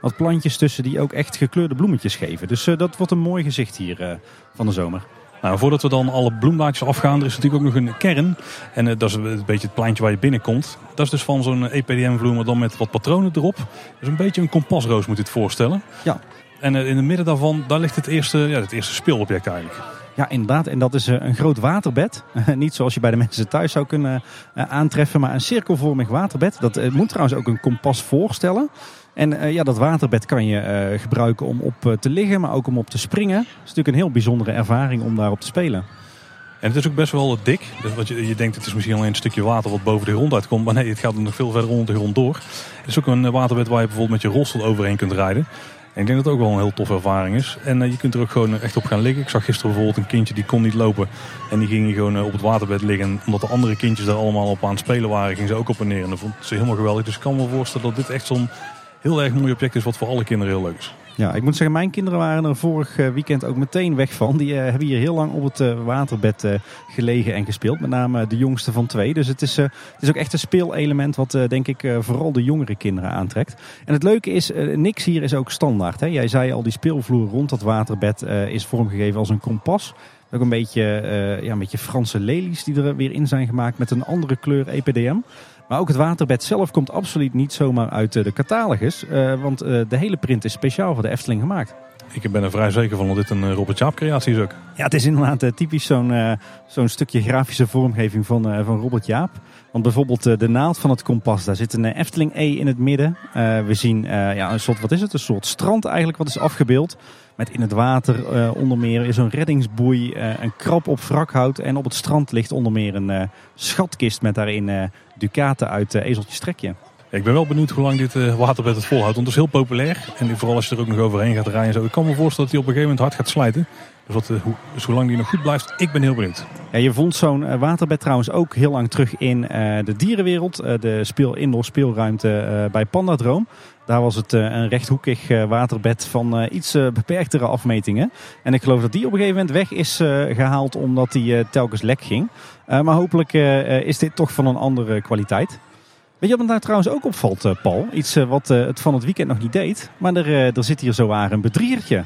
wat plantjes tussen die ook echt gekleurde bloemetjes geven. Dus dat wordt een mooi gezicht hier van de zomer. Nou, voordat we dan alle bloemblaadjes afgaan, er is natuurlijk ook nog een kern. En dat is een beetje het pleintje waar je binnenkomt. Dat is dus van zo'n EPDM-vloer, maar dan met wat patronen erop. Dus een beetje een kompasroos moet je het voorstellen. Ja. En in het midden daarvan, daar ligt het eerste, ja, het eerste speelobject eigenlijk. Ja, inderdaad. En dat is een groot waterbed. Niet zoals je bij de mensen thuis zou kunnen aantreffen, maar een cirkelvormig waterbed. Dat moet trouwens ook een kompas voorstellen. En ja, dat waterbed kan je gebruiken om op te liggen, maar ook om op te springen. Het is natuurlijk een heel bijzondere ervaring om daarop te spelen. En het is ook best wel dik. Dus wat je, je denkt het is misschien alleen een stukje water wat boven de grond uitkomt. Maar nee, het gaat nog veel verder onder de grond door. Het is ook een waterbed waar je bijvoorbeeld met je rolstoel overheen kunt rijden. Ik denk dat het ook wel een heel toffe ervaring is. En uh, je kunt er ook gewoon echt op gaan liggen. Ik zag gisteren bijvoorbeeld een kindje die kon niet lopen. En die ging gewoon uh, op het waterbed liggen. omdat de andere kindjes daar allemaal op aan het spelen waren, ging ze ook op en neer. En dat vond ze helemaal geweldig. Dus ik kan me voorstellen dat dit echt zo'n heel erg mooi object is wat voor alle kinderen heel leuk is. Ja, ik moet zeggen, mijn kinderen waren er vorig eh, weekend ook meteen weg van. Die uh, hebben hier heel lang op het uh, waterbed gelegen en gespeeld. Met name de jongste van twee. Dus het is, het is ook echt een speelelement wat denk ik vooral de jongere kinderen aantrekt. En het leuke is, niks hier is ook standaard. Hè? Jij zei al, die speelvloer rond dat waterbed is vormgegeven als een kompas. Ook een beetje, ja, een beetje Franse lelies die er weer in zijn gemaakt met een andere kleur EPDM. Maar ook het waterbed zelf komt absoluut niet zomaar uit de catalogus. want de hele print is speciaal voor de Efteling gemaakt. Ik ben er vrij zeker van dat dit een Robert Jaap creatie is ook. Ja, het is inderdaad typisch zo'n zo'n stukje grafische vormgeving van, van Robert Jaap. Want bijvoorbeeld de naald van het kompas, daar zit een Efteling E in het midden. we zien ja, een soort, wat is het, een soort strand eigenlijk wat is afgebeeld. Met in het water uh, onder meer zo'n reddingsboei, uh, een krab op wrakhout. En op het strand ligt onder meer een uh, schatkist met daarin ducaten uit Ezeltje Strekje. ik ben wel benieuwd hoe lang dit waterbed het volhoudt. Want het is heel populair. En vooral als je er ook nog overheen gaat rijden. Zo. Ik kan me voorstellen dat hij op een gegeven moment hard gaat slijten. Dus wat, hoe, zolang die nog goed blijft, ik ben heel benieuwd. Ja, je vond zo'n waterbed trouwens ook heel lang terug in de dierenwereld. de speel, indoor speelruimte bij Pandadroom. Daar was het eh, een rechthoekig eh, waterbed van eh, iets beperktere afmetingen. En ik geloof dat die op een gegeven moment weg is gehaald omdat die telkens lek ging. maar hopelijk is dit toch van een andere kwaliteit. Weet je wat me daar trouwens ook opvalt, Paul? Iets wat het van het weekend nog niet deed. Maar er, er zit hier zo waar een bedriertje.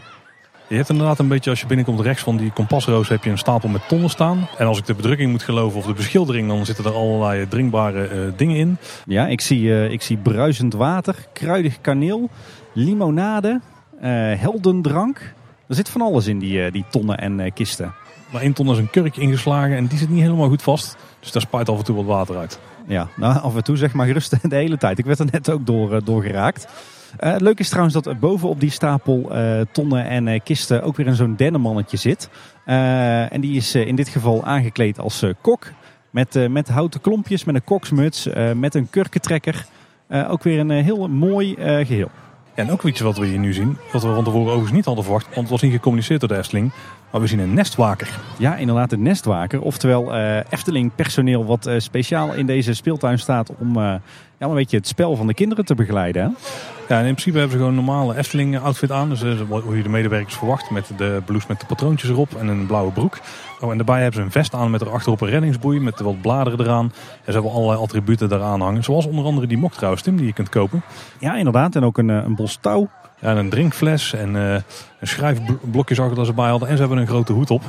Je hebt inderdaad een beetje, als je binnenkomt rechts van die kompasroos, heb je een stapel met tonnen staan. En als ik de bedrukking moet geloven of de beschildering, dan zitten er allerlei drinkbare uh, dingen in. Ja, ik zie, uh, ik zie bruisend water, kruidig kaneel, limonade, uh, heldendrank. Er zit van alles in die, die tonnen en kisten. Maar één ton is een kurk ingeslagen en die zit niet helemaal goed vast. Dus daar spuit af en toe wat water uit. Ja, nou af en toe zeg maar gerust de hele tijd. Ik werd er net ook door, door geraakt. Uh, leuk is trouwens dat bovenop die stapel uh, tonnen en uh, kisten ook weer een zo'n dennenmannetje zit. en die is in dit geval aangekleed als kok. Met, met houten klompjes, met een koksmuts, met een kurkentrekker. ook weer een heel mooi geheel. En ook iets wat we hier nu zien, wat we van tevoren overigens niet hadden verwacht, want het was niet gecommuniceerd door de Efteling. Maar we zien een nestwaker. Ja, inderdaad een nestwaker. Oftewel Efteling personeel wat speciaal in deze speeltuin staat om ja, een beetje het spel van de kinderen te begeleiden. Ja, in principe hebben ze gewoon een normale Efteling outfit aan. Dus hoe je de medewerkers verwacht. Met de blouse met de patroontjes erop en een blauwe broek. Oh, en daarbij hebben ze een vest aan met erachterop een reddingsboei. Met wat bladeren eraan. En ze hebben allerlei attributen eraan hangen. Zoals onder andere die mok trouwens, Tim, die je kunt kopen. Ja, inderdaad. En ook een, eh, een bos touw. Ja, een drinkfles en uh, een schrijfblokje zag ik dat ze bij hadden. En ze hebben een grote hoed op.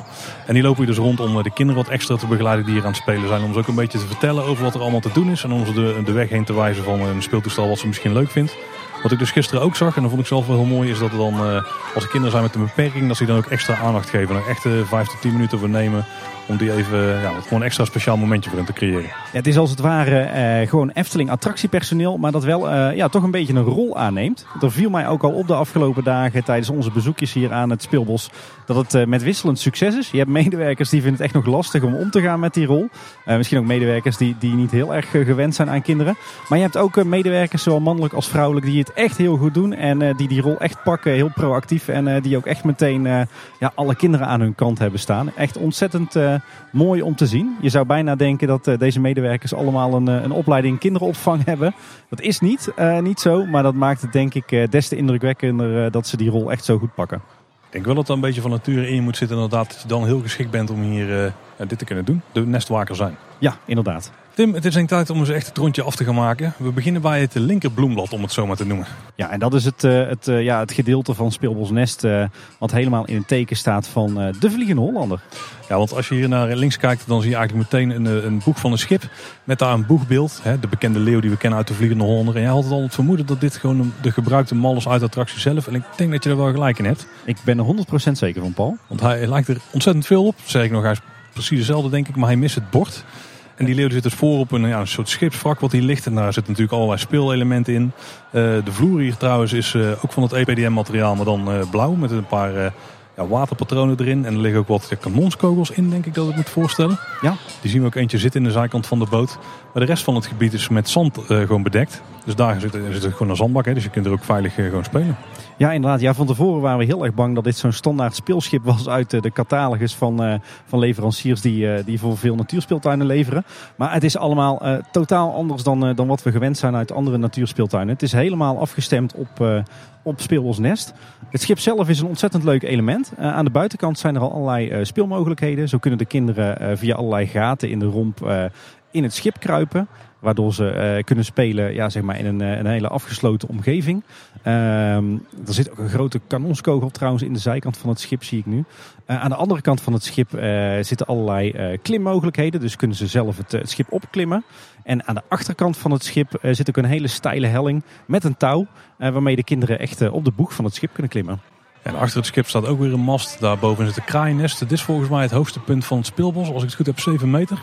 En die lopen hier dus rond om de kinderen wat extra te begeleiden die hier aan het spelen zijn. Om ze ook een beetje te vertellen over wat er allemaal te doen is. En om ze de, de weg heen te wijzen van een speeltoestel wat ze misschien leuk vindt. Wat ik dus gisteren ook zag, en dat vond ik zelf wel heel mooi, is dat dan, uh, als er kinderen zijn met een beperking, dat ze dan ook extra aandacht geven. En er echt 5 tot 10 minuten voor nemen om die even, ja, gewoon een extra speciaal momentje voor hen te creëren. Ja, het is als het ware uh, gewoon Efteling attractiepersoneel, maar dat wel uh, ja, toch een beetje een rol aanneemt. Dat viel mij ook al op de afgelopen dagen tijdens onze bezoekjes hier aan het Speelbos. Dat het uh, met wisselend succes is. Je hebt medewerkers die vinden het echt nog lastig om om te gaan met die rol. misschien ook medewerkers die, die niet heel erg gewend zijn aan kinderen. Maar je hebt ook medewerkers, zowel mannelijk als vrouwelijk, die het echt heel goed doen. En die die rol echt pakken, heel proactief. En die ook echt meteen ja, alle kinderen aan hun kant hebben staan. Echt ontzettend mooi om te zien. Je zou bijna denken dat uh, deze medewerkers allemaal een, een opleiding kinderopvang hebben. Dat is niet, niet zo, maar dat maakt het denk ik des te indrukwekkender dat ze die rol echt zo goed pakken. Ik denk wel dat er een beetje van nature in moet zitten inderdaad. Dat je dan heel geschikt bent om hier dit te kunnen doen. De nestwaker zijn. Ja, inderdaad. Tim, het is denk tijd om eens echt het rondje af te gaan maken. We beginnen bij het linkerbloemblad, om het zo maar te noemen. Ja, en dat is het, uh, het, uh, ja, het gedeelte van Speelbos Nest uh, wat helemaal in het teken staat van de Vliegende Hollander. Ja, want als je hier naar links kijkt, dan zie je eigenlijk meteen een, een boeg van een schip. Met daar een boegbeeld, hè, de bekende leeuw die we kennen uit de Vliegende Hollander. En jij had al het vermoeden dat dit gewoon de gebruikte mal is uit de attractie zelf. En ik denk dat je er wel gelijk in hebt. Ik ben er 100% zeker van, Paul. Want hij lijkt er ontzettend veel op. Zeg ik nog, hij is precies dezelfde denk ik, maar hij mist het bord. En die leeuw zit dus voor op een, ja, een soort schipsvrak wat hier ligt. En daar zitten natuurlijk allerlei speelelementen in. Uh, de vloer hier trouwens is uh, ook van het EPDM materiaal, maar dan uh, blauw met een paar ja, waterpatronen erin. En er liggen ook wat kanonskogels in, denk ik dat ik moet voorstellen. Ja. Die zien we ook eentje zitten in de zijkant van de boot. Maar de rest van het gebied is met zand gewoon bedekt. Dus daar zit, zit gewoon een zandbak, hè, dus je kunt er ook veilig gewoon spelen. Ja, inderdaad. Ja, van tevoren waren we heel erg bang dat dit zo'n standaard speelschip was uit de catalogus van, van leveranciers die, die voor veel natuurspeeltuinen leveren. Maar het is allemaal totaal anders dan, dan wat we gewend zijn uit andere natuurspeeltuinen. Het is helemaal afgestemd op, op Speelbos Nest. Het schip zelf is een ontzettend leuk element. aan de buitenkant zijn er al allerlei speelmogelijkheden. Zo kunnen de kinderen via allerlei gaten in de romp in het schip kruipen. Waardoor ze eh, kunnen spelen ja, zeg maar in een, een hele afgesloten omgeving. Ehm, er zit ook een grote kanonskogel trouwens in de zijkant van het schip, zie ik nu. aan de andere kant van het schip zitten allerlei klimmogelijkheden. Dus kunnen ze zelf het, het, schip opklimmen. En aan de achterkant van het schip zit ook een hele steile helling met een touw. waarmee de kinderen echt op de boeg van het schip kunnen klimmen. En achter het schip staat ook weer een mast. Daarboven zit een kraaiennest. Dit is volgens mij het hoogste punt van het speelbos. Als ik het goed heb, 7 meter.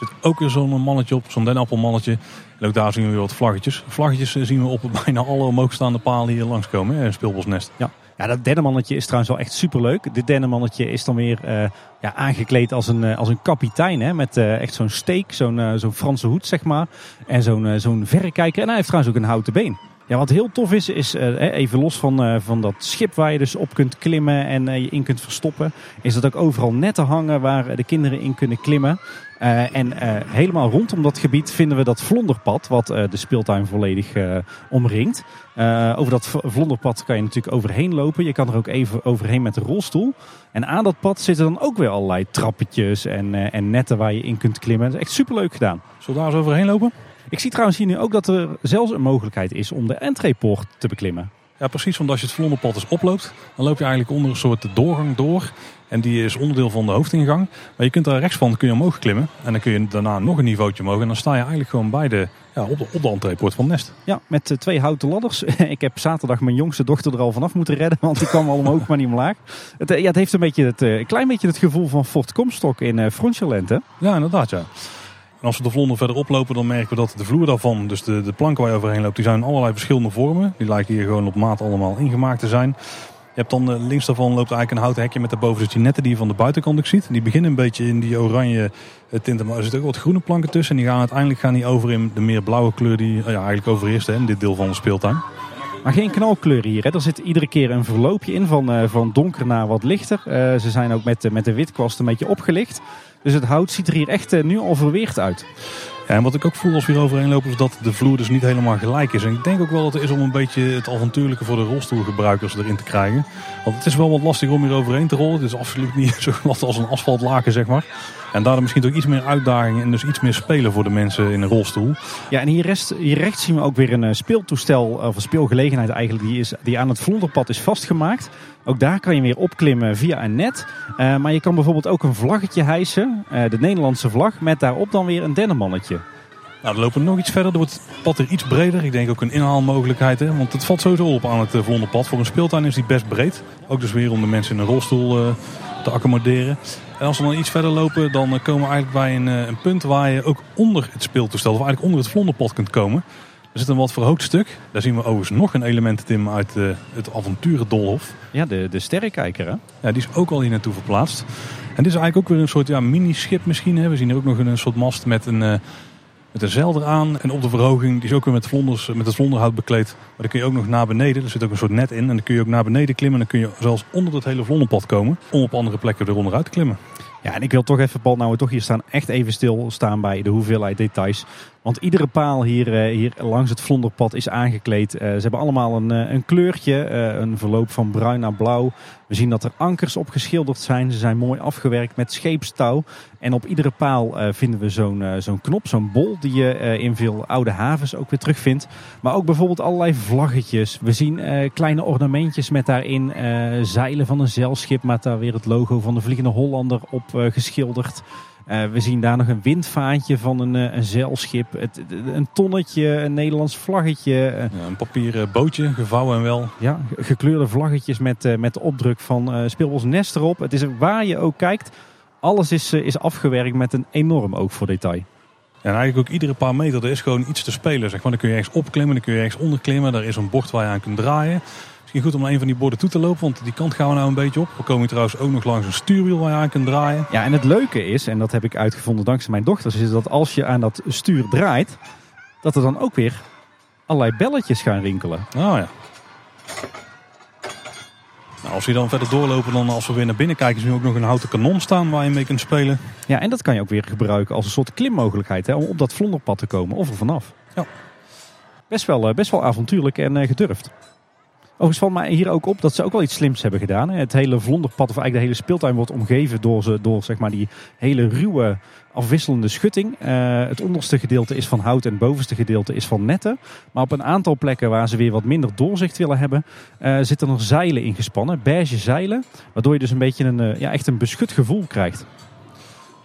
Zit ook weer zo'n mannetje op, zo'n denappelmannetje. En ook daar zien we weer wat vlaggetjes. Vlaggetjes zien we op bijna alle omhoogstaande palen hier langskomen. Een speelbosnest. Ja. Ja, dat dennenmannetje is trouwens wel echt superleuk. Dit dennenmannetje is dan weer uh, ja, aangekleed als een, uh, als een kapitein. Hè, met uh, echt zo'n steek, zo'n zo'n Franse hoed zeg maar. En zo'n zo'n verrekijker. En hij heeft trouwens ook een houten been. Ja, wat heel tof is, is even los van, van dat schip waar je dus op kunt klimmen en je in kunt verstoppen, is dat ook overal netten hangen waar de kinderen in kunnen klimmen. En helemaal rondom dat gebied vinden we dat vlonderpad, wat de speeltuin volledig omringt. over dat vlonderpad kan je natuurlijk overheen lopen. Je kan er ook even overheen met de rolstoel. En aan dat pad zitten dan ook weer allerlei trappetjes en, en netten waar je in kunt klimmen. Dat is echt superleuk gedaan. Zullen we daar eens overheen lopen? Ik zie trouwens hier nu ook dat er zelfs een mogelijkheid is om de entreepoort te beklimmen. Ja, precies. Want als je het vlonderpad eens oploopt, dan loop je eigenlijk onder een soort doorgang door. En die is onderdeel van de hoofdingang. Maar je kunt daar rechtsvan kun je omhoog klimmen. En dan kun je daarna nog een niveautje omhoog. En dan sta je eigenlijk gewoon bij de, ja, op, de, op de entreepoort van Nest. Ja, met uh, twee houten ladders. ik heb zaterdag mijn jongste dochter er al vanaf moeten redden. Want die kwam al omhoog, maar niet omlaag. Het, uh, ja, het heeft een, beetje het, een klein beetje het gevoel van Fort Comstock in uh, Frontierland, hè? Ja, inderdaad, ja. En als we de vlonder verder oplopen, dan merken we dat de vloer daarvan, dus de, de planken waar je overheen loopt, die zijn allerlei verschillende vormen. Die lijken hier gewoon op maat allemaal ingemaakt te zijn. Hebt dan links daarvan loopt eigenlijk een houten hekje met daarboven dus die netten die je van de buitenkant ook ziet. Die beginnen een beetje in die oranje uh, tinten, maar er zitten ook wat groene planken tussen. En die gaan uiteindelijk gaan die over in de meer blauwe kleur die uh, ja, eigenlijk overheerst hè, in dit deel van de speeltuin. Maar geen knalkleur hier. Hè. Er zit iedere keer een verloopje in van, van donker naar wat lichter. ze zijn ook met, met de witkwast een beetje opgelicht. Dus het hout ziet er hier echt eh, nu al verweerd uit. En wat ik ook voel als we hier overheen lopen is dat de vloer dus niet helemaal gelijk is. En ik denk ook wel dat het is om een beetje het avontuurlijke voor de rolstoelgebruikers erin te krijgen. Want het is wel wat lastig om hier overheen te rollen. Het is absoluut niet zo glad als een asfaltlaken, zeg maar. En daardoor misschien ook iets meer uitdaging en dus iets meer spelen voor de mensen in een rolstoel. Ja, en hier, hier rechts zien we ook weer een eh, speeltoestel, of een speelgelegenheid eigenlijk, die, is, die aan het vlonderpad is vastgemaakt. Ook daar kan je weer opklimmen via een net. Uh, maar je kan bijvoorbeeld ook een vlaggetje hijsen, uh, de Nederlandse vlag, met daarop dan weer een dennenmannetje. Nou, dan lopen we nog iets verder. Dan wordt het pad er iets breder. Ik denk ook een inhaalmogelijkheid. Hè? Want het valt sowieso op aan het Vlonderpad. Voor een speeltuin is die best breed. Ook dus weer om de mensen in een rolstoel te accommoderen. En als we dan iets verder lopen, dan komen we eigenlijk bij een, een punt waar je ook onder het speeltoestel, of eigenlijk onder het vlonderpad kunt komen. Er zit een wat verhoogd stuk. Daar zien we overigens nog een element, Tim, uit uh, het avonturendolhof. Ja, de, de sterrenkijker hè? Ja, die is ook al hier naartoe verplaatst. En dit is eigenlijk ook weer een soort ja, mini-schip misschien. Hè. We zien er ook nog een, soort mast met een, uh, met een zeil eraan. En op de verhoging, die is ook weer met, vlonders, met het vlonderhout bekleed. Maar dan kun je ook nog naar beneden. Er zit ook een soort net in. En dan kun je ook naar beneden klimmen. En dan kun je zelfs onder het hele vlonderpad komen. Om op andere plekken eronder uit te klimmen. Ja, en ik wil toch even, Paul, nou we toch hier staan, echt even stilstaan bij de hoeveelheid details. Want iedere paal hier, eh, hier langs het vlonderpad is aangekleed. Uh, ze hebben allemaal een, uh, een kleurtje, een verloop van bruin naar blauw. We zien dat er ankers op geschilderd zijn. Ze zijn mooi afgewerkt met scheepstouw. En op iedere paal vinden we zo'n zo'n knop, zo'n bol, die je in veel oude havens ook weer terugvindt. Maar ook bijvoorbeeld allerlei vlaggetjes. We zien kleine ornamentjes met daarin zeilen van een zeilschip met daar weer het logo van de Vliegende Hollander op geschilderd. Uh, we zien daar nog een windvaantje van een, een zeilschip. Het, een tonnetje, een Nederlands vlaggetje. Ja, een papieren bootje, gevouwen en wel. Ja, gekleurde vlaggetjes met, met de opdruk van uh, Speelbos Nest erop. Het is waar je ook kijkt, alles is, is afgewerkt met een enorm oog voor detail. Ja, en eigenlijk ook iedere paar meter er is gewoon iets te spelen. Zeg maar. Dan kun je ergens opklimmen, dan kun je ergens onderklimmen. Daar is een bord waar je aan kunt draaien. Misschien goed om een van die borden toe te lopen, want die kant gaan we nou een beetje op. We komen trouwens ook nog langs een stuurwiel waar je aan kunt draaien. Ja, en het leuke is, en dat heb ik uitgevonden dankzij mijn dochters, is dat als je aan dat stuur draait, dat er dan ook weer allerlei belletjes gaan rinkelen. Oh ja. Nou, als we dan verder doorlopen, dan als we weer naar binnen kijken, zien we ook nog een houten kanon staan waar je mee kunt spelen. Ja, en dat kan je ook weer gebruiken als een soort klimmogelijkheid hè, om op dat vlonderpad te komen of er vanaf. Ja. Best wel, eh, best wel avontuurlijk en uh, gedurfd. Overigens valt mij hier ook op dat ze ook wel iets slims hebben gedaan. Het hele vlonderpad, of eigenlijk de hele speeltuin, wordt omgeven door, ze, door zeg maar, die hele ruwe afwisselende schutting. Uh, het onderste gedeelte is van hout en het bovenste gedeelte is van netten. Maar op een aantal plekken waar ze weer wat minder doorzicht willen hebben, uh, zitten er zeilen ingespannen. Beige zeilen. Waardoor je dus een beetje een, uh, ja, echt een beschut gevoel krijgt.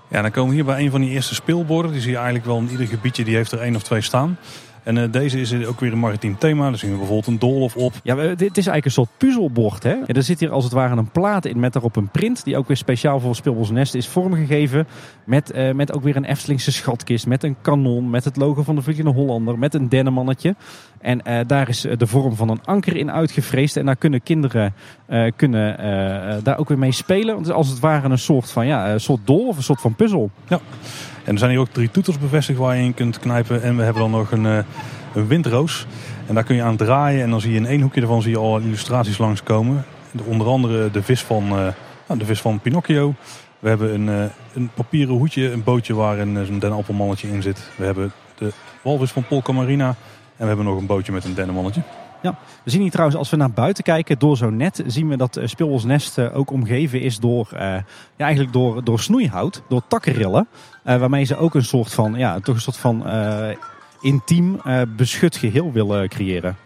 Ja, dan komen we hier bij een van die eerste speelborden. Die zie je eigenlijk wel in ieder gebiedje, die heeft er één of twee staan. En uh, deze is ook weer een maritiem thema. Daar zien we bijvoorbeeld een doolhof op. Ja, dit is eigenlijk een soort puzzelbord. Hè? Ja, er zit hier als het ware een plaat in met daarop een print. Die ook weer speciaal voor Speelbos Nest is vormgegeven. Met, uh, met ook weer een Eftelingse schatkist. Met een kanon. Met het logo van de Vliegende Hollander. Met een dennenmannetje. En uh, daar is de vorm van een anker in uitgevreesd. En daar kunnen kinderen kunnen, daar ook weer mee spelen. Want het is als het ware een soort van ja, een soort doolhof. Een soort van puzzel. Ja. En er zijn hier ook drie toeters bevestigd waar je in kunt knijpen. En we hebben dan nog een, een windroos. En daar kun je aan draaien en dan zie je in één hoekje ervan zie je al illustraties langskomen. Onder andere de vis van, uh, de vis van Pinocchio. We hebben een, uh, een papieren hoedje, een bootje waar een, een dennenappelmannetje in zit. We hebben de walvis van Polka Marina. En we hebben nog een bootje met een dennenmannetje. Ja, we zien hier trouwens, als we naar buiten kijken, door zo'n net, zien we dat Speelbos Nest ook omgeven is door, ja, eigenlijk door, door snoeihout, door takkenrillen. Uh, waarmee ze ook een soort van, ja, toch een soort van intiem uh, beschut geheel willen creëren.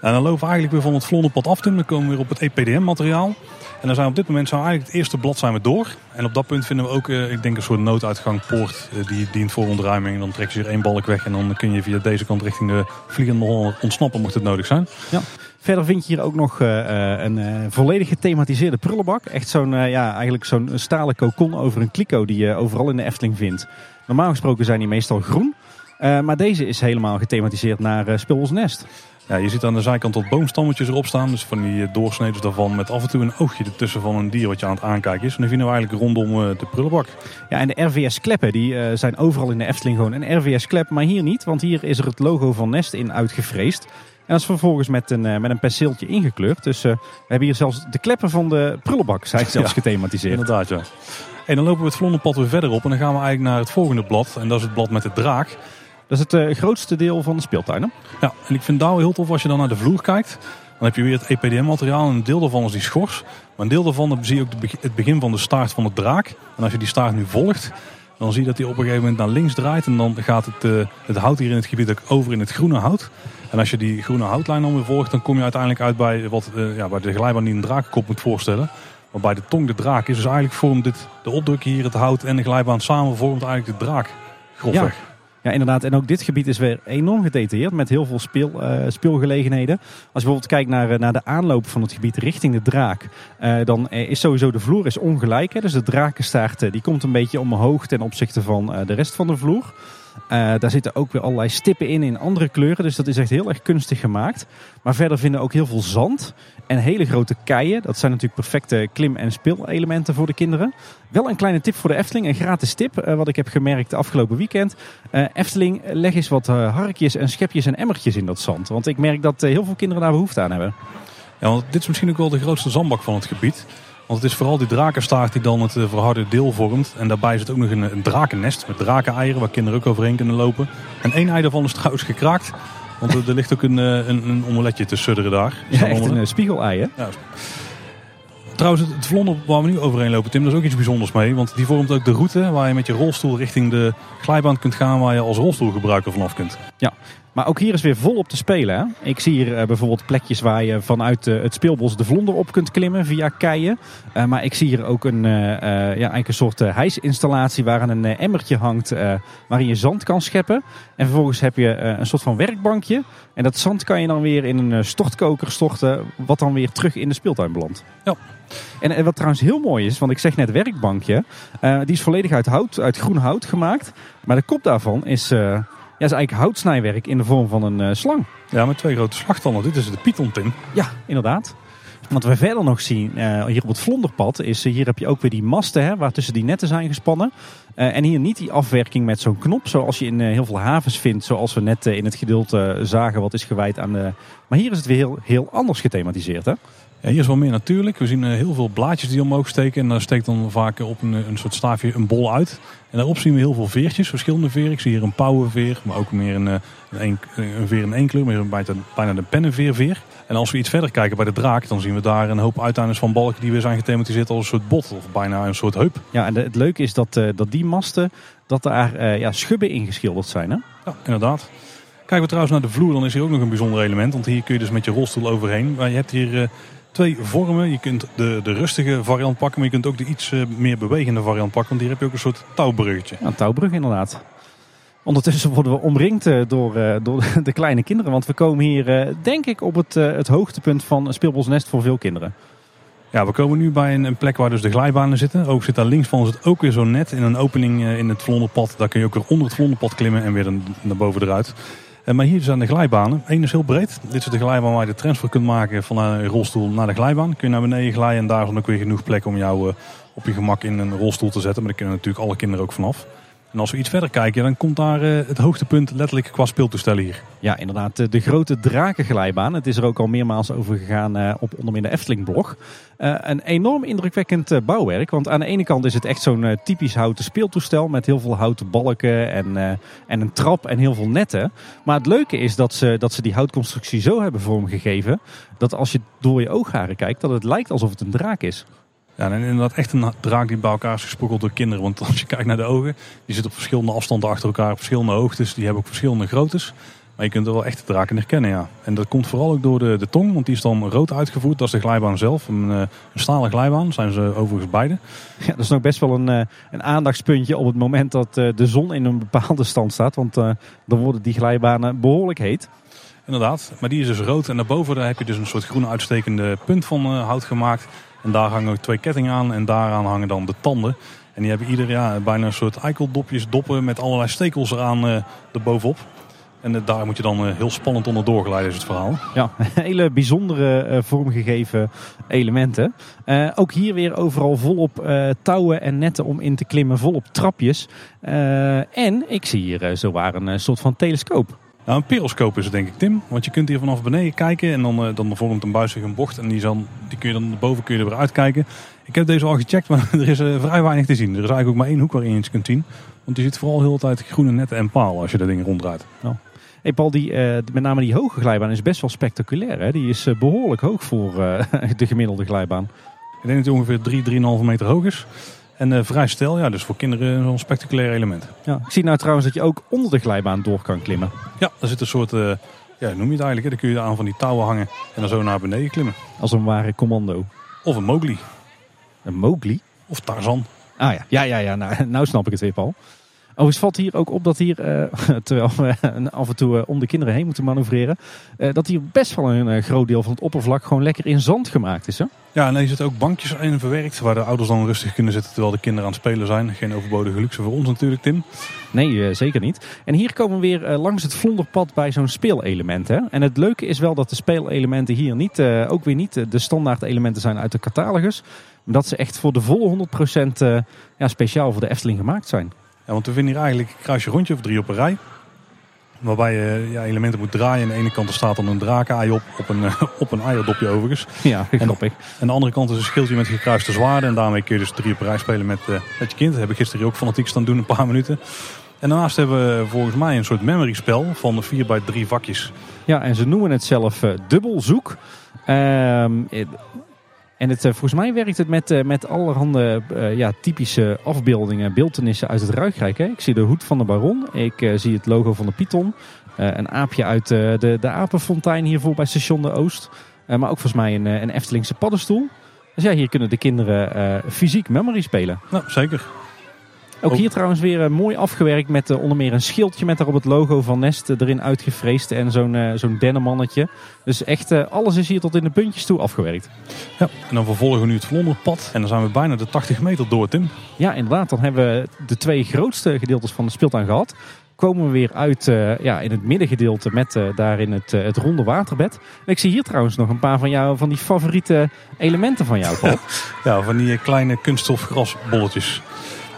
En dan lopen we eigenlijk weer van het vlonderpad af. Dan komen we weer op het EPDM-materiaal. En dan zijn op dit moment zijn we eigenlijk het eerste blad zijn we door. En op dat punt vinden we ook, uh, ik denk, een soort nooduitgangpoort. Uh, die dient voor ontruiming. Dan trek je er één balk weg. En dan kun je via deze kant richting de vliegende ontsnappen, mocht het nodig zijn. Ja. Verder vind je hier ook nog een volledig gethematiseerde prullenbak. Echt zo'n ja, eigenlijk zo'n stalen kokon over een kliko die je overal in de Efteling vindt. Normaal gesproken zijn die meestal groen. Uh, maar deze is helemaal gethematiseerd naar uh, Nest. Ja, je ziet aan de zijkant wat boomstammetjes erop staan. Dus van die doorsneden daarvan met af en toe een oogje ertussen van een dier wat je aan het aankijken is. En die vinden we eigenlijk rondom de prullenbak. Ja, en de RVS-kleppen die zijn overal in de Efteling gewoon een RVS-klep. Maar hier niet, want hier is er het logo van Nest in uitgevreesd. En dat is vervolgens met een, met een penseeltje ingekleurd. Dus we hebben hier zelfs de kleppen van de prullenbak zijn zelfs ja, gethematiseerd. Inderdaad, ja. En dan lopen we het vlonderpad weer verder op. En dan gaan we eigenlijk naar het volgende blad. En dat is het blad met de draak. Dat is het uh, grootste deel van de speeltuin. Hè? Ja, en ik vind daar heel tof als je dan naar de vloer kijkt. Dan heb je weer het EPDM-materiaal en een deel daarvan is die schors. Maar een deel daarvan zie je ook het begin van de staart van de draak. En als je die staart nu volgt, dan zie je dat die op een gegeven moment naar links draait. En dan gaat het, uh, het hout hier in het gebied ook over in het groene hout. En als je die groene houtlijn dan weer volgt, dan kom je uiteindelijk uit bij wat uh, ja, bij de glijbaan die een drakenkop moet voorstellen. Maar bij de tong de draak is dus eigenlijk vormt dit, de opdruk hier, het hout en de glijbaan samen vormt eigenlijk de draak grofweg. Ja. Ja, inderdaad. En ook dit gebied is weer enorm gedetailleerd met heel veel speel, uh, speelgelegenheden. Als je bijvoorbeeld kijkt naar, naar de aanloop van het gebied richting de draak, uh, dan is sowieso de vloer is ongelijk. Hè? Dus de drakenstaart die komt een beetje omhoog ten opzichte van de rest van de vloer. Uh, daar zitten ook weer allerlei stippen in in andere kleuren. Dus dat is echt heel erg kunstig gemaakt. Maar verder vinden we ook heel veel zand en hele grote keien. Dat zijn natuurlijk perfecte klim- en speelelementen voor de kinderen. Wel een kleine tip voor de Efteling, een gratis tip. Uh, wat ik heb gemerkt afgelopen weekend. Uh, Efteling, leg eens wat harkjes en schepjes en emmertjes in dat zand. Want ik merk dat heel veel kinderen daar behoefte aan hebben. Ja, want dit is misschien ook wel de grootste zandbak van het gebied. Want het is vooral die drakenstaart die dan het verharde deel vormt. En daarbij zit ook nog een, een drakennest met drakeneieren waar kinderen ook overheen kunnen lopen. En één ei daarvan is trouwens gekraakt. Want er, er ligt ook een, een, een omeletje te sudderen daar. Ja, echt een spiegelei hè? Ja. Trouwens, het vlonder waar we nu overheen lopen, Tim, daar is ook iets bijzonders mee. Want die vormt ook de route waar je met je rolstoel richting de glijbaan kunt gaan waar je als rolstoelgebruiker vanaf kunt. Ja, maar ook hier is weer volop te spelen. Hè? Ik zie hier uh, bijvoorbeeld plekjes waar je vanuit uh, het speelbos de vlonder op kunt klimmen via keien. Uh, maar ik zie hier ook een, ja, eigenlijk een soort hijsinstallatie waar een emmertje hangt waarin je zand kan scheppen. En vervolgens heb je een soort van werkbankje. En dat zand kan je dan weer in een stortkoker storten, wat dan weer terug in de speeltuin belandt. Ja. En, en, wat trouwens heel mooi is, want ik zeg net werkbankje, die is volledig uit hout, uit groen hout gemaakt. Maar de kop daarvan is... Ja, is eigenlijk houtsnijwerk in de vorm van een uh, slang. Ja, met twee grote slagtanden. Dit is de Python-tin. Ja, inderdaad. Wat we verder nog zien uh, hier op het vlonderpad is, uh, hier heb je ook weer die masten hè, waar tussen die netten zijn gespannen. Uh, en hier niet die afwerking met zo'n knop zoals je in heel veel havens vindt. Zoals we net in het gedeelte zagen wat is gewijd aan de... Maar hier is het weer heel, heel anders gethematiseerd hè? Ja, hier is wel meer natuurlijk. We zien eh, heel veel blaadjes die omhoog steken. En daar steekt dan vaak op een, een soort staafje een bol uit. En daarop zien we heel veel veertjes, verschillende veren. Ik zie hier een pauwenveer, maar ook meer een, eh, een, een veer in één kleur. Maar bijna, bijna de pennenveerveer. En als we iets verder kijken bij de draak, dan zien we daar een hoop uiteindes van balken die weer zijn gethematiseerd als een soort bot of bijna een soort heup. Ja, en het leuke is dat, uh, dat die masten, dat daar ja, schubben ingeschilderd zijn. Hè? Ja, inderdaad. Kijken we trouwens naar de vloer, dan is hier ook nog een bijzonder element. Want hier kun je dus met je rolstoel overheen. Maar je hebt hier twee vormen. Je kunt de, de rustige variant pakken, maar je kunt ook de iets meer bewegende variant pakken. Want hier heb je ook een soort touwbruggetje. Ja, een touwbrug inderdaad. Ondertussen worden we omringd door, door de kleine kinderen. Want we komen hier, denk ik, op het, het hoogtepunt van Speelbosnest voor veel kinderen. Ja, we komen nu bij een, een, plek waar dus de glijbanen zitten. Ook zit daar links van ons het ook weer zo net in een opening in het vlonderpad. Daar kun je ook weer onder het vlonderpad klimmen en weer naar boven eruit. Maar hier zijn de glijbanen. Eén is heel breed. Dit is de glijbaan waar je de transfer kunt maken van een rolstoel naar de glijbaan. Kun je naar beneden glijden en daar is dan ook weer genoeg plek om jou op je gemak in een rolstoel te zetten. Maar daar kunnen natuurlijk alle kinderen ook vanaf. En als we iets verder kijken, dan komt daar het hoogtepunt letterlijk qua speeltoestellen hier. Ja, inderdaad. De grote drakenglijbaan. Het is er ook al meermaals over gegaan op onder meer de Efteling-blog. Een enorm indrukwekkend bouwwerk. Want aan de ene kant is het echt zo'n typisch houten speeltoestel. Met heel veel houten balken en, en een trap en heel veel netten. Maar het leuke is dat ze, dat ze die houtconstructie zo hebben vormgegeven. Dat als je door je oogharen kijkt, dat het lijkt alsof het een draak is. Ja, en inderdaad echt een draak die bij elkaar is gesprokkeld door kinderen. Want als je kijkt naar de ogen, die zitten op verschillende afstanden achter elkaar, op verschillende hoogtes. Die hebben ook verschillende groottes. Maar je kunt er wel echt de draken herkennen, ja. En dat komt vooral ook door de, de tong, want die is dan rood uitgevoerd. Dat is de glijbaan zelf, een, een stalen glijbaan, zijn ze overigens beide. Ja, dat is nog best wel een, een aandachtspuntje op het moment dat de zon in een bepaalde stand staat. Want dan worden die glijbanen behoorlijk heet. Inderdaad, maar die is dus rood. En daarboven daar heb je dus een soort groene uitstekende punt van hout gemaakt. En daar hangen twee kettingen aan en daaraan hangen dan de tanden. En die hebben ieder jaar bijna een soort eikeldopjes, doppen met allerlei stekels eraan uh, erbovenop. En daar moet je dan heel spannend onder doorgeleiden, is het verhaal. Ja, hele bijzondere vormgegeven elementen. Ook hier weer overal volop uh, touwen en netten om in te klimmen, volop trapjes. en ik zie hier zowaar een soort van telescoop. Nou, een periscoop is het denk ik, Tim. Want je kunt hier vanaf beneden kijken en dan, dan vormt een buis zich een bocht. En die, zal, die kun je dan boven kun je er weer uitkijken. Ik heb deze al gecheckt, maar er is vrij weinig te zien. Er is eigenlijk ook maar één hoek waarin je iets kunt zien. Want je ziet vooral heel de tijd groene netten en paal als je dat ding ronddraait. Oh. Hey Paul, die, uh, met name die hoge glijbaan is best wel spectaculair. Hè? Die is uh, behoorlijk hoog voor uh, de gemiddelde glijbaan. Ik denk dat die ongeveer 3, 3,5 meter hoog is. En vrij stel, ja, dus voor kinderen zo'n spectaculair element. Ja, ik zie nou trouwens dat je ook onder de glijbaan door kan klimmen. Ja, daar zit een soort, ja, noem je het eigenlijk, hè? dan kun je aan van die touwen hangen en dan zo naar beneden klimmen. Als een ware commando. Of een Mowgli. Een Mowgli? Of Tarzan. Ah ja, ja, ja, ja. Nou, nou snap ik het weer, Paul. Overigens valt hier ook op dat hier, uh, terwijl we af en toe uh, om de kinderen heen moeten manoeuvreren, uh, dat hier best wel een groot deel van het oppervlak gewoon lekker in zand gemaakt is. Hè? Ja, en er zitten ook bankjes in verwerkt waar de ouders dan rustig kunnen zitten terwijl de kinderen aan het spelen zijn. Geen overbodige luxe voor ons natuurlijk, Tim. Nee, zeker niet. En hier komen we weer langs het vlonderpad bij zo'n speelelement. Hè? En het leuke is wel dat de speelelementen hier niet, ook weer niet de standaard elementen zijn uit de catalogus. Maar dat ze echt voor de volle 100% ja, speciaal voor de Efteling gemaakt zijn. Ja, want we vinden hier eigenlijk een kruisje rondje of drie op een rij. Waarbij je ja, elementen moet draaien. Aan de ene kant er staat dan een drakenei op, op een, op een eierdopje overigens. Ja, grappig. En aan de andere kant is een schildje met gekruiste zwaarden. En daarmee kun je dus drie op een rij spelen met, uh, met je kind. Dat heb ik gisteren ook fanatiek staan doen, een paar minuten. En daarnaast hebben we volgens mij een soort memory spel van vier bij drie vakjes. Ja, en ze noemen het zelf uh, dubbelzoek. Uh, en het, volgens mij werkt het met, met allerhande uh, ja, typische afbeeldingen, beeldenissen uit het Ruigrijk. Hè? Ik zie de hoed van de baron, ik zie het logo van de Python. Een aapje uit de, de apenfontein hiervoor bij station de Oost. maar ook volgens mij een, een Eftelingse paddenstoel. Dus ja, hier kunnen de kinderen fysiek memory spelen. Nou, zeker. Ook hier trouwens weer uh, mooi afgewerkt met uh, onder meer een schildje met daarop het logo van Nest erin uitgevreesd. En zo'n zo'n dennenmannetje. Dus echt alles is hier tot in de puntjes toe afgewerkt. Ja, en dan vervolgen we nu het Vlonderpad. En dan zijn we bijna de 80 meter door, Tim. Ja, inderdaad. Dan hebben we de twee grootste gedeeltes van de speeltuin gehad. Komen we weer uit ja, in het middengedeelte met daarin het, het ronde waterbed. En ik zie hier trouwens nog een paar van, jou, van die favoriete elementen van jou, Paul. ja, van die kleine kunststof grasbolletjes.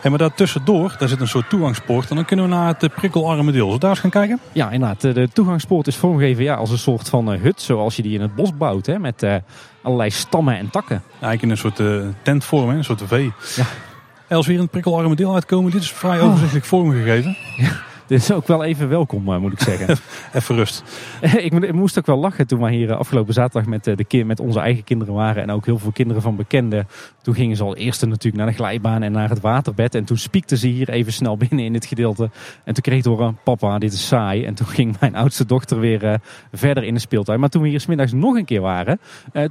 Hey, maar daar tussendoor, daar zit een soort toegangspoort. En dan kunnen we naar het eh, prikkelarme deel. Zullen we daar eens gaan kijken? Ja, inderdaad. De toegangspoort is vormgegeven ja, als een soort van uh, hut. Zoals je die in het bos bouwt. Hè, met uh, allerlei stammen en takken. Ja, eigenlijk in een soort uh, tentvorm, hè, een soort V. Ja. Als we hier in het prikkelarme deel uitkomen, dit is vrij overzichtelijk oh. vormgegeven. Ja. Is ook wel even welkom, eh, moet ik zeggen. even rust. ik moest ook wel lachen toen we hier eh, afgelopen zaterdag met, eh, de, met onze eigen kinderen waren. En ook heel veel kinderen van bekenden. Toen gingen ze al eerst natuurlijk naar de glijbaan en naar het waterbed. En toen spiekten ze hier even snel binnen in dit gedeelte. En toen kreeg ik door papa, dit is saai. En toen ging mijn oudste dochter weer verder in de speeltuin. Maar toen we hier smiddags nog een keer waren.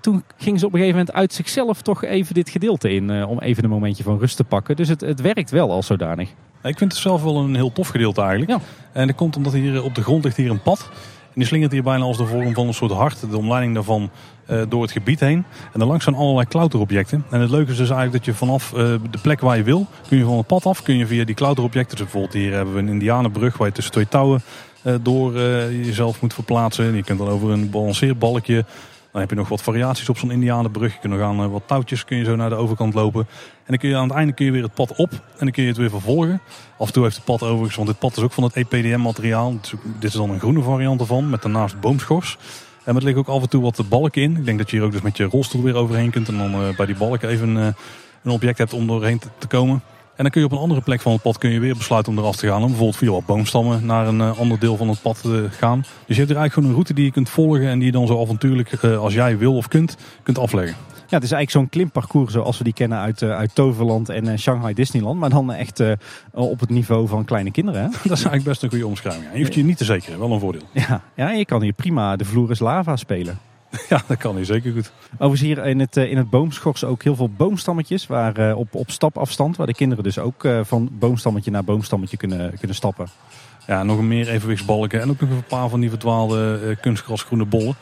toen ging ze op een gegeven moment uit zichzelf toch even dit gedeelte in. om even een momentje van rust te pakken. Dus het, het werkt wel al zodanig. Ik vind het zelf wel een heel tof gedeelte eigenlijk. Ja. En dat komt omdat hier op de grond ligt hier een pad. En die slingert hier bijna als de vorm van een soort hart, de omleiding daarvan, uh, door het gebied heen. En dan langs zijn allerlei klauterobjecten. En het leuke is dus eigenlijk dat je vanaf uh, de plek waar je wil, kun je van het pad af, kun je via die klauterobjecten. Dus bijvoorbeeld hier hebben we een indianenbrug waar je tussen twee touwen uh, door jezelf moet verplaatsen. Je kunt dan over een balanceerbalkje dan heb je nog wat variaties op zo'n indianenbrug. Je kunt nog aan wat touwtjes kun je zo naar de overkant lopen. En dan kun je aan het einde kun je weer het pad op. En dan kun je het weer vervolgen. Af en toe heeft het pad overigens, want dit pad is ook van het EPDM materiaal. Dit is dan een groene variant ervan, met daarnaast boomschors. En er liggen ook af en toe wat balken in. Ik denk dat je hier ook dus met je rolstoel weer overheen kunt. En dan uh, bij die balken even uh, een object hebt om doorheen te komen. En dan kun je op een andere plek van het pad kun je weer besluiten om eraf te gaan. Om bijvoorbeeld via wat boomstammen naar een uh, ander deel van het pad te gaan. Dus je hebt er eigenlijk gewoon een route die je kunt volgen. En die je dan zo avontuurlijk, uh, als jij wil of kunt, kunt afleggen. Ja, het is eigenlijk zo'n klimparcours zoals we die kennen uit, uh, uit Toverland en Shanghai Disneyland. Maar dan echt op het niveau van kleine kinderen. Hè? Dat is eigenlijk best een goede omschrijving. Je hoeft je niet te zekeren, wel een voordeel. Ja, ja je kan hier prima de vloer is lava spelen. Ja, dat kan hij zeker goed. Overigens hier in het, eh, in het boomschors ook heel veel boomstammetjes waar, eh, op, op stapafstand. Waar de kinderen dus ook eh, van boomstammetje naar boomstammetje kunnen, kunnen stappen. Ja, nog een meer evenwichtsbalken en ook nog een paar van die verdwaalde kunstgrasgroene bollen.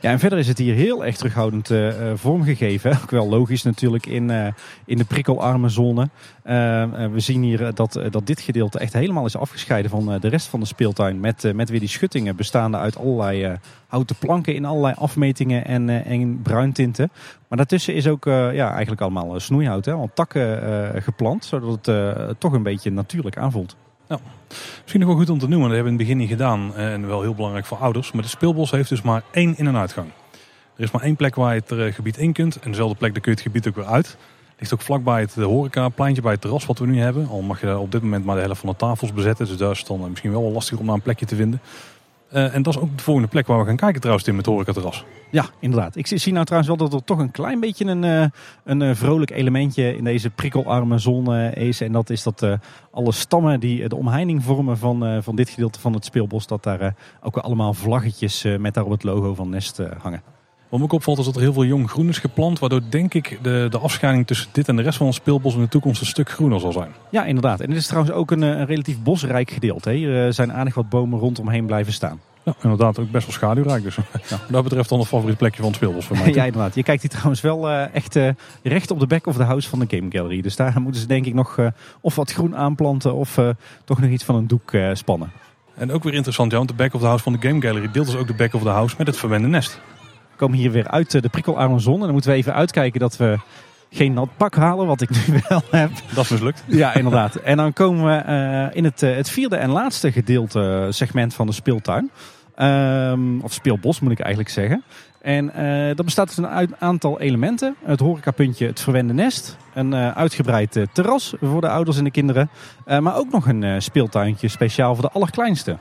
Ja, en verder is het hier heel erg terughoudend uh, vormgegeven. Ook wel logisch natuurlijk in, uh, in de prikkelarme zone. we zien hier dat, dat dit gedeelte echt helemaal is afgescheiden van de rest van de speeltuin. Met, met weer die schuttingen bestaande uit allerlei houten planken in allerlei afmetingen en, en bruintinten. Maar daartussen is ook ja, eigenlijk allemaal snoeihout, hè, al takken geplant. Zodat het toch een beetje natuurlijk aanvoelt. Nou, misschien nog wel goed om te noemen, dat hebben we in het begin niet gedaan. Eh, en wel heel belangrijk voor ouders. Maar de speelbos heeft dus maar één in- en uitgang. Er is maar één plek waar je het eh, gebied in kunt. En dezelfde plek, daar kun je het gebied ook weer uit. Ligt ook vlakbij het horecapleintje bij het terras wat we nu hebben. Al mag je op dit moment maar de helft van de tafels bezetten. Dus daar is het dan misschien wel wel lastig om daar een plekje te vinden. Uh, en dat is ook de volgende plek waar we gaan kijken trouwens, Tim, met terras. Ja, inderdaad. Ik zie nou trouwens wel dat er toch een klein beetje een, uh, een uh, vrolijk elementje in deze prikkelarme zone is. En dat is dat alle stammen die de omheining vormen van, van dit gedeelte van het speelbos, dat daar ook allemaal vlaggetjes met daarop het logo van Nest hangen. Wat me ook opvalt is dat er heel veel jong groen is geplant. Waardoor denk ik de, de afscheiding tussen dit en de rest van ons speelbos in de toekomst een stuk groener zal zijn. Ja, inderdaad. En het is trouwens ook een, een relatief bosrijk gedeelte. Hier zijn aardig wat bomen rondomheen blijven staan. Ja, inderdaad ook best wel schaduwrijk. Dus ja, wat dat betreft dan een favoriet plekje van het speelbos voor mij. ja, inderdaad. Je kijkt hier trouwens wel uh, echt uh, recht op de back of the house van de Game Gallery. Dus daar moeten ze denk ik nog uh, of wat groen aanplanten of toch nog iets van een doek spannen. En ook weer interessant, ja, want de back of the house van de Game Gallery deelt dus ook de back of the house met het verwende nest. We komen hier weer uit de prikkelarme zon en dan moeten we even uitkijken dat we geen nat pak halen, wat ik nu wel heb. Dat is mislukt. Ja, inderdaad. En dan komen we in het, het vierde en laatste gedeelte, segment van de speeltuin. Um, of speelbos moet ik eigenlijk zeggen. En uh, dat bestaat uit een aantal elementen. Het horecapuntje, het verwende nest. Een uitgebreid terras voor de ouders en de kinderen. maar ook nog een speeltuintje speciaal voor de allerkleinste.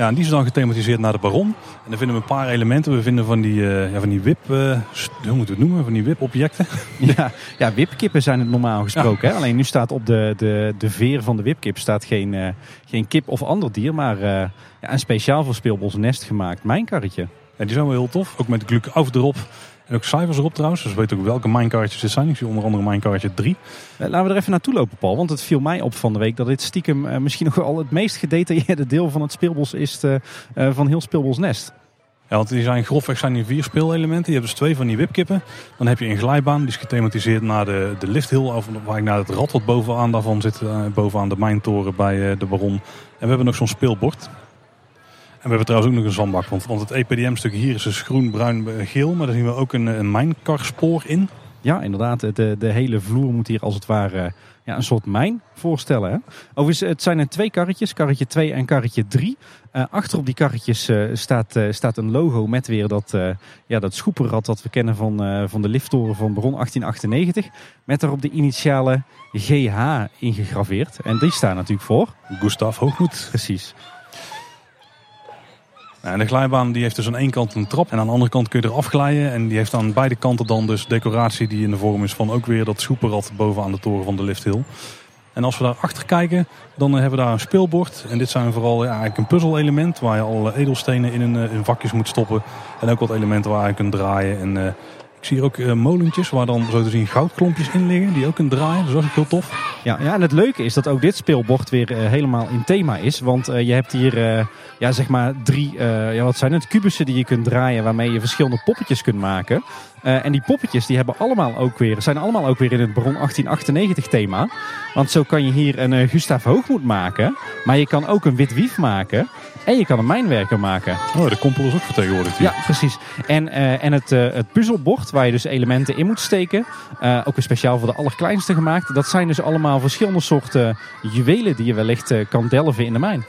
Ja, en die is dan gethematiseerd naar de Baron. En dan vinden we een paar elementen. We vinden van die, ja, van die wip, hoe moeten we het noemen? Van die wip-objecten. Ja, ja, wipkippen zijn het normaal gesproken. Hè? Alleen nu staat op de, de, de veer van de wipkip staat geen, geen kip of ander dier. Maar ja, een speciaal voor Speelbos Nest gemaakt mijnkarretje. Ja, die zijn wel heel tof. Ook met gluk af erop. En ook cijfers erop trouwens. Dus we weten ook welke minecartjes dit zijn. Ik zie onder andere minecartje 3. Eh, laten we er even naartoe lopen, Paul. Want het viel mij op van de week dat dit stiekem eh, misschien nog wel het meest gedetailleerde deel van het speelbos is uh, van heel Speelbos Nest. Ja, want die zijn grofweg zijn die vier speelelementen. Je hebt dus twee van die wipkippen. Dan heb je een glijbaan, die is gethematiseerd naar de, de lifthill. Of waar ik naar het rad wat bovenaan daarvan zit. bovenaan de mijntoren bij de Baron. En we hebben nog zo'n speelbord. En we hebben trouwens ook nog een zandbak. Want, want het EPDM-stuk hier is dus groen, bruin, geel. Maar daar zien we ook een, een mijnkarspoor in. Ja, inderdaad. De, de hele vloer moet hier als het ware ja, een soort mijn voorstellen. Hè? Overigens, het zijn er twee karretjes, karretje 2 en karretje 3. Uh, achter op die karretjes uh, staat, uh, staat een logo met weer dat, ja, dat schoepenrad dat we kennen van, van de lifttoren van Bron 1898. Met daarop de initialen GH ingegraveerd. En die staan natuurlijk voor... Gustav Hoogmoed. Precies. En de glijbaan die heeft dus aan één kant een trap en aan de andere kant kun je eraf glijden. En die heeft aan beide kanten dan dus decoratie die in de vorm is van ook weer dat schoepenrad bovenaan de toren van de lifthill. En als we daar achter kijken, dan hebben we daar een speelbord. En dit zijn vooral eigenlijk een puzzelelement waar je alle edelstenen in, een, in vakjes moet stoppen. En ook wat elementen waar je kunt draaien. En uh, ik zie hier ook uh, molentjes waar dan zo te zien goudklompjes in liggen. Die ook kunnen draaien. Dat is ook heel tof. Ja, ja, en het leuke is dat ook dit speelbord weer uh, helemaal in thema is. Want je hebt hier ja, zeg maar drie, ja, wat zijn het, kubussen die je kunt draaien. Waarmee je verschillende poppetjes kunt maken. En die poppetjes die hebben allemaal ook weer, zijn allemaal ook weer in het Bron 1898 thema. Want zo kan je hier een Gustav Hoogmoed maken. Maar je kan ook een wit wief maken. En je kan een mijnwerker maken. Oh, de kompel is ook vertegenwoordigd hier. Ja, precies. En, uh, en het, het puzzelbord waar je dus elementen in moet steken. ook weer speciaal voor de allerkleinste gemaakt. Dat zijn dus allemaal verschillende soorten juwelen die je wellicht kan delven in de mijn.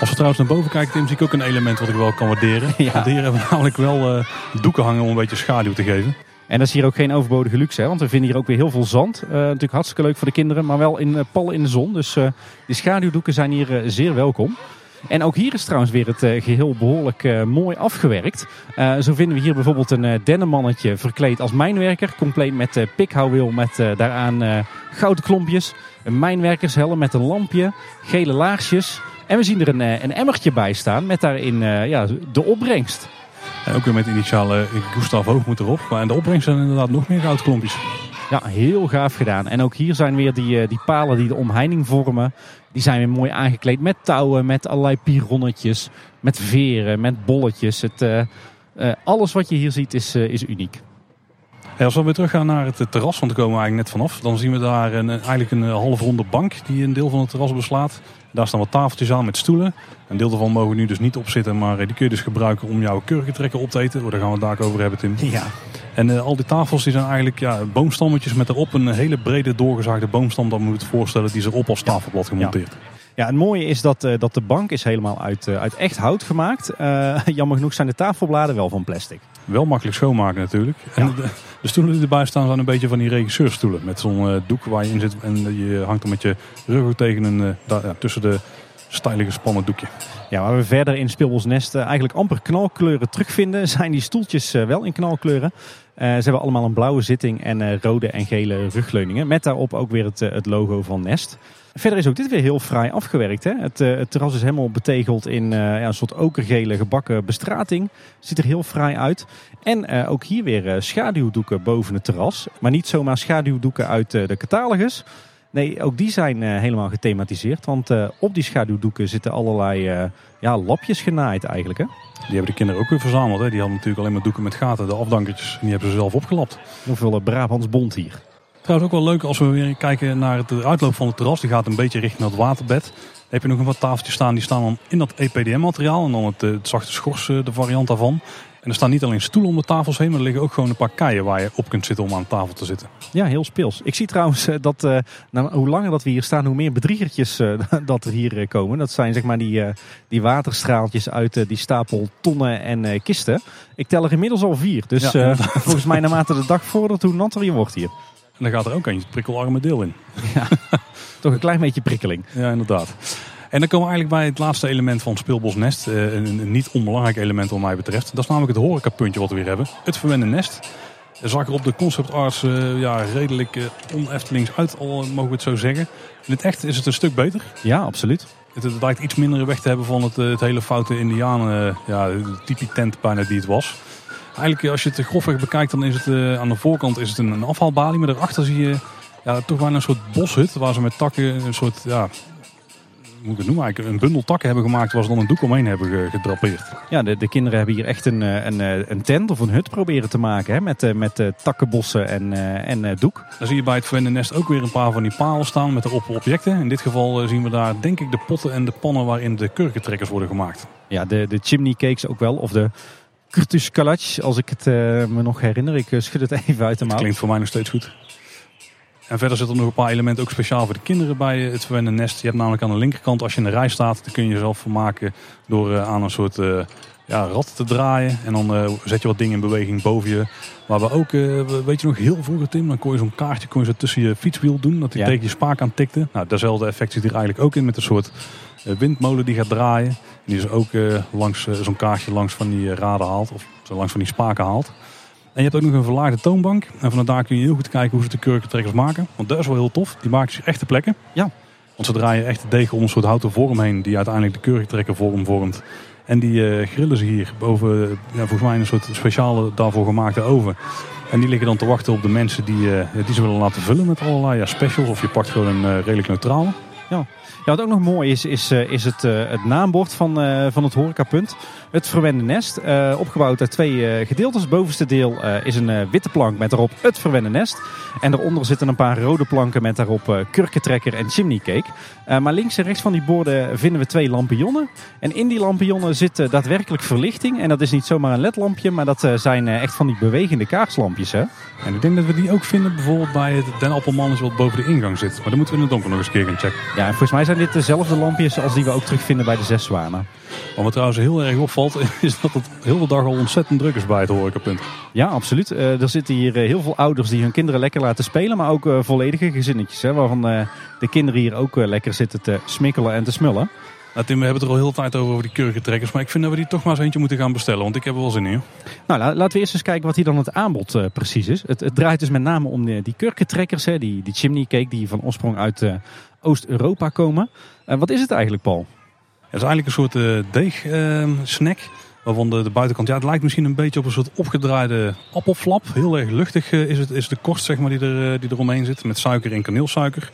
Als we trouwens naar boven kijken, Tim, zie ik ook een element wat ik wel kan waarderen. Ja. Want hier hebben we namelijk wel doeken hangen om een beetje schaduw te geven. En dat is hier ook geen overbodige luxe, hè? want we vinden hier ook weer heel veel zand. Uh, natuurlijk hartstikke leuk voor de kinderen, maar wel in uh, pallen in de zon. Dus uh, die schaduwdoeken zijn hier zeer welkom. En ook hier is trouwens weer het geheel behoorlijk mooi afgewerkt. zo vinden we hier bijvoorbeeld een dennenmannetje verkleed als mijnwerker. Compleet met uh, pikhouwwiel met daaraan gouden klompjes. Een mijnwerkershelm met een lampje, gele laarsjes. En we zien er een, eh, een emmertje bij staan met daarin ja, de opbrengst. En ook weer met initiale Gustav Hoogmoed erop. Maar in de opbrengst zijn inderdaad nog meer goudklompjes. Ja, heel gaaf gedaan. En ook hier zijn weer die, die palen die de omheining vormen. Die zijn weer mooi aangekleed met touwen, met allerlei pironnetjes, met veren, met bolletjes. Het, alles wat je hier ziet is, is uniek. als we weer teruggaan naar het terras, want daar komen we eigenlijk net vanaf. Dan zien we daar een, eigenlijk een halfronde bank die een deel van het terras beslaat. Daar staan wat tafeltjes aan met stoelen. Een deel daarvan mogen nu dus niet opzitten, maar eh, die kun je dus gebruiken om jouw kurkentrekker op te eten. Oh, daar gaan we het daar over hebben, Tim. Ja. En uh, al die tafels die zijn eigenlijk ja, boomstammetjes met erop een hele brede doorgezaagde boomstam. Dat moet je het voorstellen, die is erop als tafelblad gemonteerd. Ja. Ja, het mooie is dat, uh, dat de bank is helemaal uit, uh, uit echt hout gemaakt. Uh, jammer genoeg zijn de tafelbladen wel van plastic. Wel makkelijk schoonmaken natuurlijk. Ja. En de, de, stoelen die erbij staan zijn een beetje van die regisseurstoelen. Met zo'n doek waar je in zit en je hangt er met je rug tegen een, ja, tussen de stijlige gespannen doekje. Ja, waar we verder in Speelbosnest eigenlijk amper knalkleuren terugvinden, zijn die stoeltjes wel in knalkleuren. ze hebben allemaal een blauwe zitting en rode en gele rugleuningen. Met daarop ook weer het, het logo van Nest. Verder is ook dit weer heel fraai afgewerkt. Hè? Het, uh, het terras is helemaal betegeld in uh, ja, een soort okergele gebakken bestrating. Ziet er heel fraai uit. En uh, ook hier weer schaduwdoeken boven het terras. Maar niet zomaar schaduwdoeken uit de catalogus. Nee, ook die zijn helemaal gethematiseerd. Want op die schaduwdoeken zitten allerlei ja, lapjes genaaid eigenlijk. Hè? Die hebben de kinderen ook weer verzameld. Hè? Die hadden natuurlijk alleen maar doeken met gaten, de afdankertjes. Die hebben ze zelf opgelapt. Hoeveel Brabants bond hier. Trouwens ook wel leuk als we weer kijken naar het uitloop van het terras. Die gaat een beetje richting het waterbed. Dan heb je nog een wat tafeltjes staan. Die staan dan in dat EPDM-materiaal. En dan het, het zachte schors, de variant daarvan. En er staan niet alleen stoelen om de tafels heen, maar er liggen ook gewoon een paar keien waar je op kunt zitten om aan tafel te zitten. Ja, heel speels. Ik zie trouwens eh, dat uh, nou, hoe langer dat we hier staan, hoe meer bedriegertjes uh, dat er hier komen. Dat zijn zeg maar die, die waterstraaltjes uit die stapel tonnen en kisten. Ik tel er inmiddels al vier. Dus ja, volgens mij naarmate de dag vordert, hoe natter je wordt hier. En dan gaat er ook een prikkelarme deel in. Ja, toch een klein beetje prikkeling. Ja, inderdaad. En dan komen we eigenlijk bij het laatste element van Speelbos Nest. Eh, een, niet onbelangrijk element wat mij betreft. Dat is namelijk het horecapuntje wat we weer hebben. Het verwende nest. Er zag er op de concept arts uh, ja, redelijk uh, oneftelings uit, al mogen we het zo zeggen. In het echt is het een stuk beter. Ja, absoluut. Het, het lijkt iets minder weg te hebben van het, het hele foute indianen, ja, de typie tent bijna die het was. Eigenlijk als je het grofweg bekijkt, dan is het uh, aan de voorkant is het een, afhaalbalie. Maar daarachter zie je ja, toch wel een soort boshut waar ze met takken een soort, ja, moet ik het noemen eigenlijk, een bundel takken hebben gemaakt waar ze dan een doek omheen hebben gedrapeerd. Ja, de, de kinderen hebben hier echt een, eh, een, eh, een tent of een hut proberen te maken hè, met, met takkenbossen en, en doek. Dan zie je bij het Verwende Nest ook weer een paar van die palen staan met erop objecten. In dit geval zien we daar denk ik de potten en de pannen waarin de kurkentrekkers worden gemaakt. Ja, de, de chimney cakes ook wel, of de Kurtus Kalac, als ik het me nog herinner. Ik schud het even uit de mouw. Klinkt voor mij nog steeds goed. En verder zitten er nog een paar elementen ook speciaal voor de kinderen bij het verwende nest. Je hebt namelijk aan de linkerkant, als je in de rij staat, dan kun je jezelf vermaken door aan een soort ja, rad te draaien. En dan uh, zet je wat dingen in beweging boven je. Maar we ook, uh, weet je nog, heel vroeger Tim, dan kon je zo'n kaartje kon je zo tussen je fietswiel doen. Dat hij tegen je spaak aan tikte. Nou, datzelfde effect zit hier eigenlijk ook in met een soort uh, windmolen die gaat draaien. En die is ook langs zo'n kaartje langs van die raden haalt. Of zo langs van die spaken haalt. En je hebt ook nog een verlaagde toonbank. En van daar kun je heel goed kijken hoe ze de kurkentrekkers maken. Want dat is wel heel tof. Die maken zich echte plekken. Ja. Want ze draaien echt de degen om een soort houten vorm heen. Die uiteindelijk de kurkentrekker vorm vormt. En die uh, grillen ze hier boven, ja, volgens mij een soort speciale daarvoor gemaakte oven. En die liggen dan te wachten op de mensen die, uh, die ze willen laten vullen met allerlei ja, specials. Of je pakt gewoon een uh, redelijk neutrale. Ja. Ja, wat ook nog mooi is, is, eh, is het, eh, het naambord van, van het horecapunt. Het verwende nest, opgebouwd uit twee gedeeltes. Het bovenste deel is een witte plank met daarop het verwende nest. En daaronder zitten een paar rode planken met daarop kurkentrekker en chimney cake. maar links en rechts van die borden vinden we twee lampionnen. En in die lampionnen zit daadwerkelijk verlichting. En dat is niet zomaar een ledlampje, maar dat zijn echt van die bewegende kaarslampjes. Hè? En ik denk dat we die ook vinden bijvoorbeeld bij het Den Appelmannetje wat boven de ingang zit. Maar dan moeten we in het donker nog eens een keer gaan checken. Ja, en volgens mij zijn dit dezelfde lampjes als die we ook terugvinden bij de Zes Zwanen. Wat me trouwens heel erg opvalt, is dat het heel de dag al ontzettend druk is bij het horecapunt. Ja, absoluut. Uh, er zitten hier eh, heel veel ouders die hun kinderen lekker laten spelen, maar ook uh, volledige gezinnetjes. Hè, waarvan de kinderen hier ook lekker zitten te smikkelen en te smullen. Nou Tim, we hebben het er al heel tijd over, over die kurkentrekkers. Maar ik vind dat we die toch maar eens eentje moeten gaan bestellen. Want ik heb er wel zin in. Nou, laten we eerst eens kijken wat hier dan het aanbod uh, precies is. Het, het, draait dus met name om die, die kurkentrekkers. Hè, die, die chimney cake die van oorsprong uit uh, Oost-Europa komen. Uh, wat is het eigenlijk, Paul? Het is eigenlijk een soort deegsnack. waarvan de, de, buitenkant, ja, het lijkt misschien een beetje op een soort opgedraaide appelflap. Heel erg luchtig is, het, is de korst zeg maar, die, er, die eromheen zit. Met suiker en kaneelsuiker.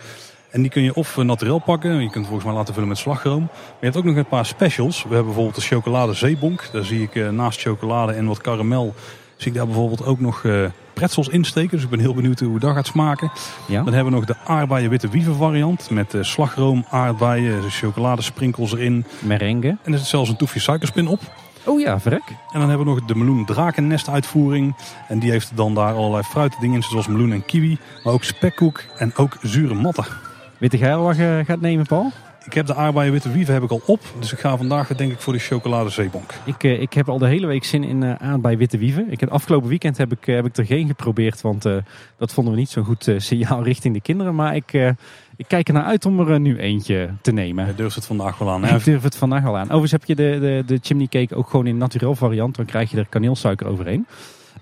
En die kun je of naturel pakken. Je kunt volgens mij laten vullen met slagroom. Maar je hebt ook nog een paar specials. We hebben bijvoorbeeld de chocolade zeebonk. Daar zie ik eh, naast chocolade en wat karamel... zie ik daar bijvoorbeeld ook nog uh, pretzels in steken. Dus ik ben heel benieuwd hoe dat gaat smaken. Ja. Dan hebben we nog de aardbeien witte wieven variant. Met uh, slagroom, aardbeien, chocoladesprinkels erin. Merengue. En er zit zelfs een toefje suikerspin op. Oh ja, verrek. En dan hebben we nog de meloen drakennest uitvoering. En die heeft dan daar allerlei fruitdingen in, zoals meloen en kiwi. Maar ook spekkoek en ook zure matten. Weet jij al wat je gaat nemen, Paul? Ik heb de aardbeien witte wieven heb ik al op. Dus ik ga vandaag denk ik voor de chocolade zeebonk. Ik, uh, ik heb al de hele week zin in uh, aardbeien witte wieven. Ik heb, afgelopen weekend heb ik, uh, heb ik er geen geprobeerd. Want dat vonden we niet zo'n goed signaal richting de kinderen. Maar ik, ik kijk er naar uit om er nu eentje te nemen. Je durft het vandaag wel aan. Hè? Ik durf het vandaag wel aan. Overigens heb je de, de, de chimney cake ook gewoon in naturel variant. Dan krijg je er kaneelsuiker overheen.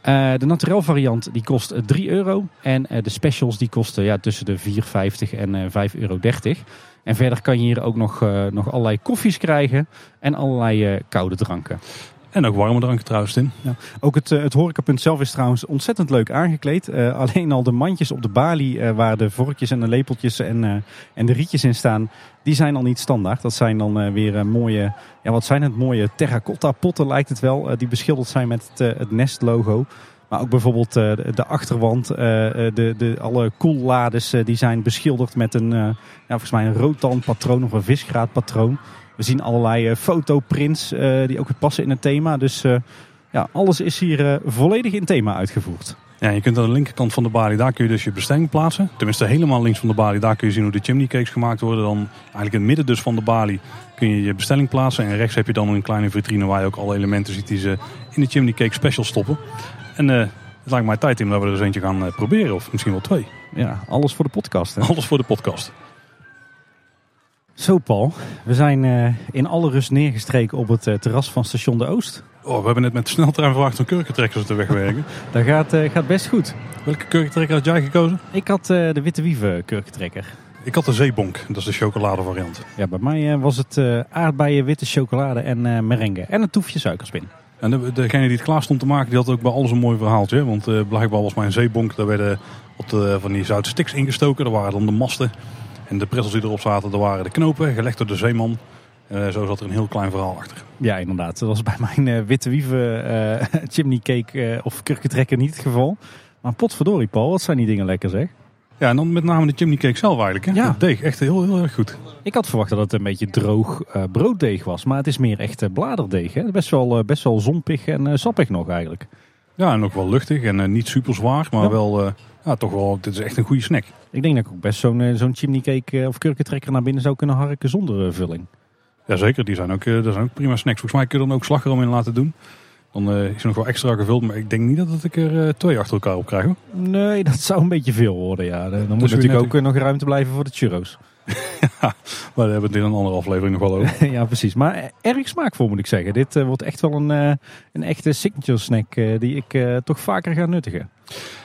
Uh, de naturel variant die kost 3 euro. En uh, de specials die kosten ja, tussen de 4,50 en uh, 5,30 euro. En verder kan je hier ook nog, nog allerlei koffies krijgen. En allerlei koude dranken. En ook warme dranken trouwens, Tim. Ja. Ook het, het horecapunt zelf is trouwens ontzettend leuk aangekleed. alleen al de mandjes op de balie waar de vorkjes en de lepeltjes en, en de rietjes in staan, die zijn al niet standaard. Dat zijn dan weer mooie, ja wat zijn het, mooie terracotta potten lijkt het wel. die beschilderd zijn met het, het Nest logo. Maar ook bijvoorbeeld de achterwand, de, de, alle koellades die zijn beschilderd met een, ja, volgens mij een roodtand patroon of een visgraat patroon. We zien allerlei fotoprints die ook passen in het thema. Dus ja, alles is hier volledig in thema uitgevoerd. Ja, je kunt aan de linkerkant van de balie, daar kun je dus je bestelling plaatsen. Tenminste, helemaal links van de balie, daar kun je zien hoe de chimney cakes gemaakt worden. Dan eigenlijk in het midden dus van de balie kun je je bestelling plaatsen. En rechts heb je dan een kleine vitrine waar je ook alle elementen ziet die ze in de chimney cake special stoppen. En uh, het lijkt mij tijd in dat we er eens eentje gaan proberen, of misschien wel twee. Ja, alles voor de podcast. Hè? Alles voor de podcast. Zo Paul, we zijn uh, in alle rust neergestreken op het terras van station De Oost. Oh, we hebben net met de sneltrein verwacht om kurkentrekkers te wegwerken. dat gaat, gaat best goed. Welke kurkentrekker had jij gekozen? Ik had de witte wieven kurkentrekker. Ik had de zeebonk, dat is de chocolade variant. Ja, bij mij was het aardbeien, witte chocolade en merengue. En een toefje suikerspin. En de, degene die het klaar stond te maken, die had ook bij alles een mooi verhaaltje. Want blijkbaar was mijn zeebonk, daar werden wat van die zoutstiks ingestoken. Daar waren dan de masten. En de pretzels die erop zaten, dat waren de knopen, gelegd door de zeeman. Uh, zo zat er een heel klein verhaal achter. Ja, inderdaad. Dat was bij mijn uh, witte wieven uh, chimney cake of kurkentrekker niet het geval. Maar potverdorie Paul, wat zijn die dingen lekker zeg. Ja, en dan met name de chimney cake zelf eigenlijk. Hè? Ja. Dat deeg echt heel, heel erg goed. Ik had verwacht dat het een beetje droog eh, brooddeeg was, maar het is meer echt eh, bladerdeeg. Hè? Best, wel, eh, best wel zompig en sappig nog eigenlijk. Ja, en ook wel luchtig en niet super zwaar, maar Ja. wel, ja, toch wel, dit is echt een goede snack. Ik denk dat ik ook best zo'n zo'n chimney cake of kurkentrekker naar binnen zou kunnen harken zonder vulling. Jazeker, die zijn ook, dat zijn ook prima snacks. Volgens mij kun je er dan ook slagroom in laten doen. Dan eh, is het nog wel extra gevuld, maar ik denk niet dat ik er eh, twee achter elkaar op krijg. Hoor. Nee, dat zou een beetje veel worden. Ja. Dan moet weer natuurlijk ook eh, nog ruimte blijven voor de churros. Maar daar hebben we het in een andere aflevering nog wel over. ja, precies. Maar erg smaakvol moet ik zeggen. Dit wordt echt wel een, een echte signature snack die ik toch vaker ga nuttigen.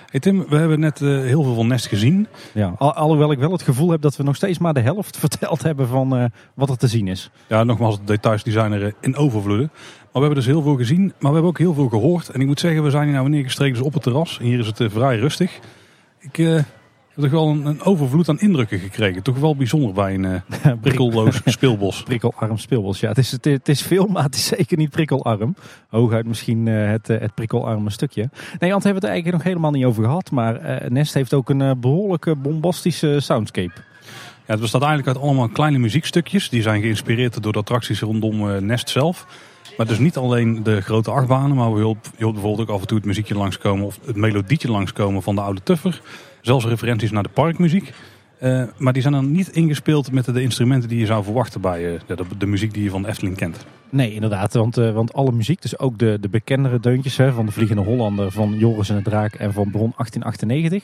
Hey Tim, we hebben net heel veel van Nest gezien. Ja. Al, alhoewel ik wel het gevoel heb dat we nog steeds maar de helft verteld hebben van wat er te zien is. Ja, nogmaals, de details die zijn er in overvloeden. Maar we hebben dus heel veel gezien, maar we hebben ook heel veel gehoord. En ik moet zeggen, we zijn hier nou neergestreken dus op het terras. Hier is het eh, vrij rustig. Ik eh, heb toch wel een, een overvloed aan indrukken gekregen. Toch wel bijzonder bij een eh, prikkelloos speelbos. Prikkelarm speelbos. Ja, het is, het, het is veel, maar het is zeker niet prikkelarm. Hooguit misschien het, het prikkelarme stukje. Nee, want hebben we het eigenlijk nog helemaal niet over gehad. Maar Nest heeft ook een eh, behoorlijke bombastische soundscape. Ja, het bestaat eigenlijk uit allemaal kleine muziekstukjes. Die zijn geïnspireerd door de attracties rondom Nest zelf. Maar dus niet alleen de grote achtbanen, maar je hoort bijvoorbeeld ook af en toe het muziekje langskomen of het melodietje langskomen van de oude Tuffer. Zelfs referenties naar de parkmuziek. Eh, maar die zijn dan niet ingespeeld met de, instrumenten die je zou verwachten bij eh, de, muziek die je van Efteling kent. Nee, inderdaad. Want, eh, want alle muziek, dus ook de, de bekendere deuntjes hè, van de Vliegende Hollander, van Joris en de Draak en van Bron 1898.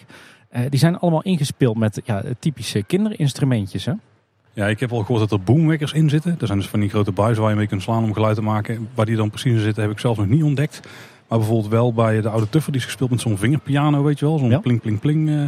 eh, die zijn allemaal ingespeeld met ja, typische kinderinstrumentjes. Hè? Ja, ik heb al gehoord dat er boomwekkers in zitten. Dat zijn dus van die grote buizen waar je mee kunt slaan om geluid te maken. Waar die dan precies in zitten heb ik zelf nog niet ontdekt. Maar bijvoorbeeld wel bij de oude Tuffer, die is gespeeld met zo'n vingerpiano, weet je wel. Zo'n Ja. pling pling pling eh,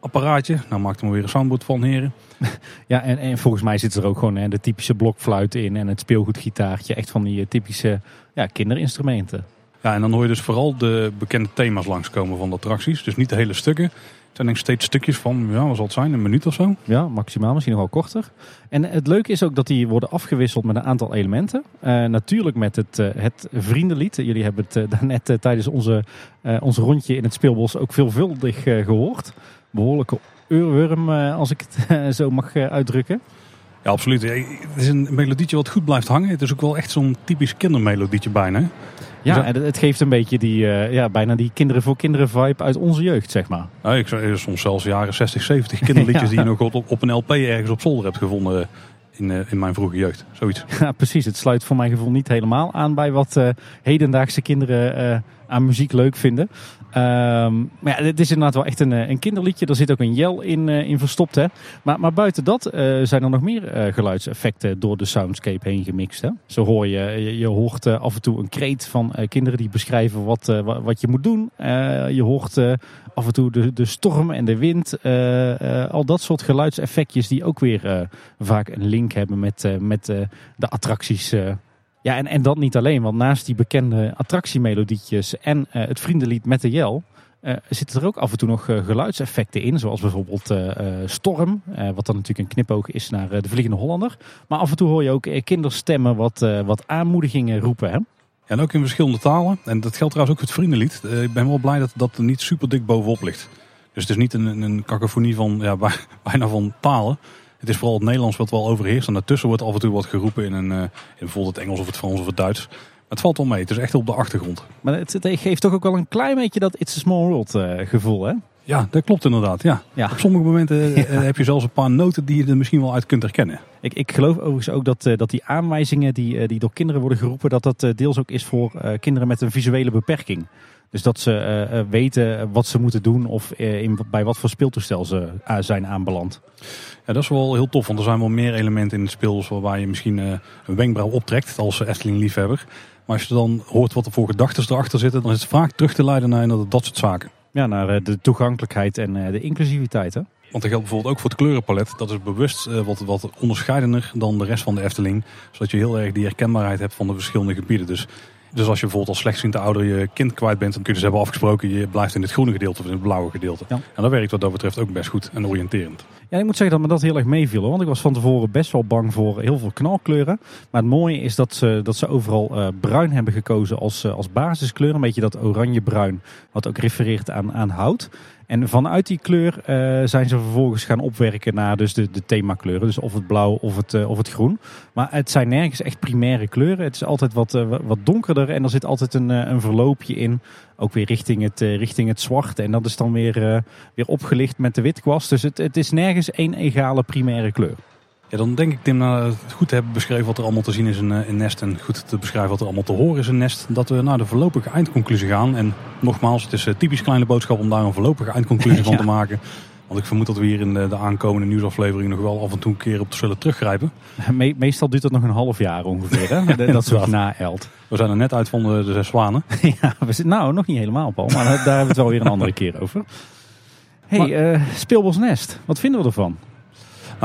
apparaatje. Nou maakt er maar weer een soundboard van, heren. Ja, en, en volgens mij zit er ook gewoon hè, de typische blokfluit in en het speelgoedgitaartje. Echt van die eh, typische ja, kinderinstrumenten. Ja, en dan hoor je dus vooral de bekende thema's langskomen van de attracties. Dus niet de hele stukken. Het zijn denk steeds stukjes van, ja, wat zal het zijn, een minuut of zo. Ja, maximaal, misschien nog wel korter. En het leuke is ook dat die worden afgewisseld met een aantal elementen. Eh, natuurlijk met het, eh, het vriendenlied. Jullie hebben het eh, daarnet tijdens onze, ons rondje in het speelbos ook veelvuldig eh, gehoord. Behoorlijke oorworm, als ik het zo mag uitdrukken. Ja, absoluut. Ja, Het is een melodietje wat goed blijft hangen. Het is ook wel echt zo'n typisch kindermelodietje bijna. Ja, en het, geeft een beetje die, eh, ja, bijna die kinderen voor kinderen vibe uit onze jeugd, zeg maar. Nou, ik zou soms zelfs jaren 60, 70 kinderliedjes Ja. die je nog op, op een LP ergens op zolder hebt gevonden in, eh, in mijn vroege jeugd. Zoiets. Ja, precies. Het sluit voor mijn gevoel niet helemaal aan bij wat eh, hedendaagse kinderen eh, aan muziek leuk vinden. Ehm, maar ja, het is inderdaad wel echt een, eh, een kinderliedje. Er zit ook een jel in, eh, in verstopt. Hè? Maar, maar buiten dat eh, zijn er nog meer geluidseffecten door de soundscape heen gemixt. Hè? Zo hoor je, je, je hoort af en toe een kreet van kinderen die beschrijven wat, wa- wat je moet doen. Je hoort af en toe de, de storm en de wind. al dat soort geluidseffectjes die ook weer vaak een link hebben met, met de attracties. Ja, en, en dat niet alleen, want naast die bekende attractiemelodietjes en eh, het vriendenlied met de jel, eh, zitten er ook af en toe nog eh, geluidseffecten in. Zoals bijvoorbeeld storm, wat dan natuurlijk een knipoog is naar de Vliegende Hollander. Maar af en toe hoor je ook kinderstemmen wat, wat aanmoedigingen roepen. Hè? En ook in verschillende talen. En dat geldt trouwens ook voor het vriendenlied. Ik ben wel blij dat dat er niet super dik bovenop ligt. Dus het is niet een, een van, ja, bij- bijna van talen. Het is vooral het Nederlands wat wel overheerst. En daartussen wordt af en toe wat geroepen in, een, eh, in bijvoorbeeld het Engels of het Frans of het Duits. Maar het valt wel mee. Het is echt op de achtergrond. Maar het, het geeft toch ook wel een klein beetje dat It's a Small World eh, gevoel. Hè? Ja, dat klopt inderdaad. Ja. Ja. Op sommige momenten eh, heb je zelfs een paar noten die je er misschien wel uit kunt herkennen. Ik, ik geloof overigens ook dat, dat die aanwijzingen die, die door kinderen worden geroepen, dat dat deels ook is voor kinderen met een visuele beperking. Dus dat ze eh, eh, weten wat ze moeten doen of eh, in, bij wat voor speeltoestel ze zijn aanbeland. Ja, dat is wel heel tof, want er zijn wel meer elementen in het spel waarbij je misschien een wenkbrauw optrekt als Efteling-liefhebber. Maar als je dan hoort wat er voor gedachten erachter zitten, dan is het vaak terug te leiden naar inderdaad dat soort zaken. Ja, naar de toegankelijkheid en de inclusiviteit. Hè? Want dat geldt bijvoorbeeld ook voor het kleurenpalet. Dat is bewust wat, wat onderscheidender dan de rest van de Efteling. Zodat je heel erg die herkenbaarheid hebt van de verschillende gebieden. Dus, dus als je bijvoorbeeld als slechtziende ouder je kind kwijt bent, dan kun je dus hebben afgesproken, je blijft in het groene gedeelte of in het blauwe gedeelte. Ja. En dat werkt wat dat betreft ook best goed en oriënterend. Ja, ik moet zeggen dat me dat heel erg meeviel. hoor. Want ik was van tevoren best wel bang voor heel veel knalkleuren. Maar het mooie is dat ze, dat ze overal eh, bruin hebben gekozen als, eh, als basiskleur. Een beetje dat oranje-bruin, wat ook refereert aan, aan hout. En vanuit die kleur eh, zijn ze vervolgens gaan opwerken naar dus de, de themakleuren. Dus of het blauw of het, eh, of het groen. Maar het zijn nergens echt primaire kleuren. Het is altijd wat, eh, wat donkerder en er zit altijd een, een verloopje in. Ook weer richting het, richting het zwart. En dat is dan weer, weer opgelicht met de witkwast. Dus het, het is nergens één egale primaire kleur. Ja, dan denk ik Tim, het goed te hebben beschreven wat er allemaal te zien is in, in Nest en goed te beschrijven wat er allemaal te horen is in Nest, dat we naar de voorlopige eindconclusie gaan. En nogmaals, het is typisch kleine boodschap om daar een voorlopige eindconclusie van te maken. Want ik vermoed dat we hier in de, de, aankomende nieuwsaflevering nog wel af en toe een keer op zullen teruggrijpen. meestal duurt dat nog een half jaar ongeveer, hè? dat soort naelt. We zijn er net uit van de, de zes zwanen. ja, we zitten, nou nog niet helemaal, Paul, maar daar hebben we het wel weer een andere keer over. hey, maar, uh, Speelbos Nest, wat vinden we ervan?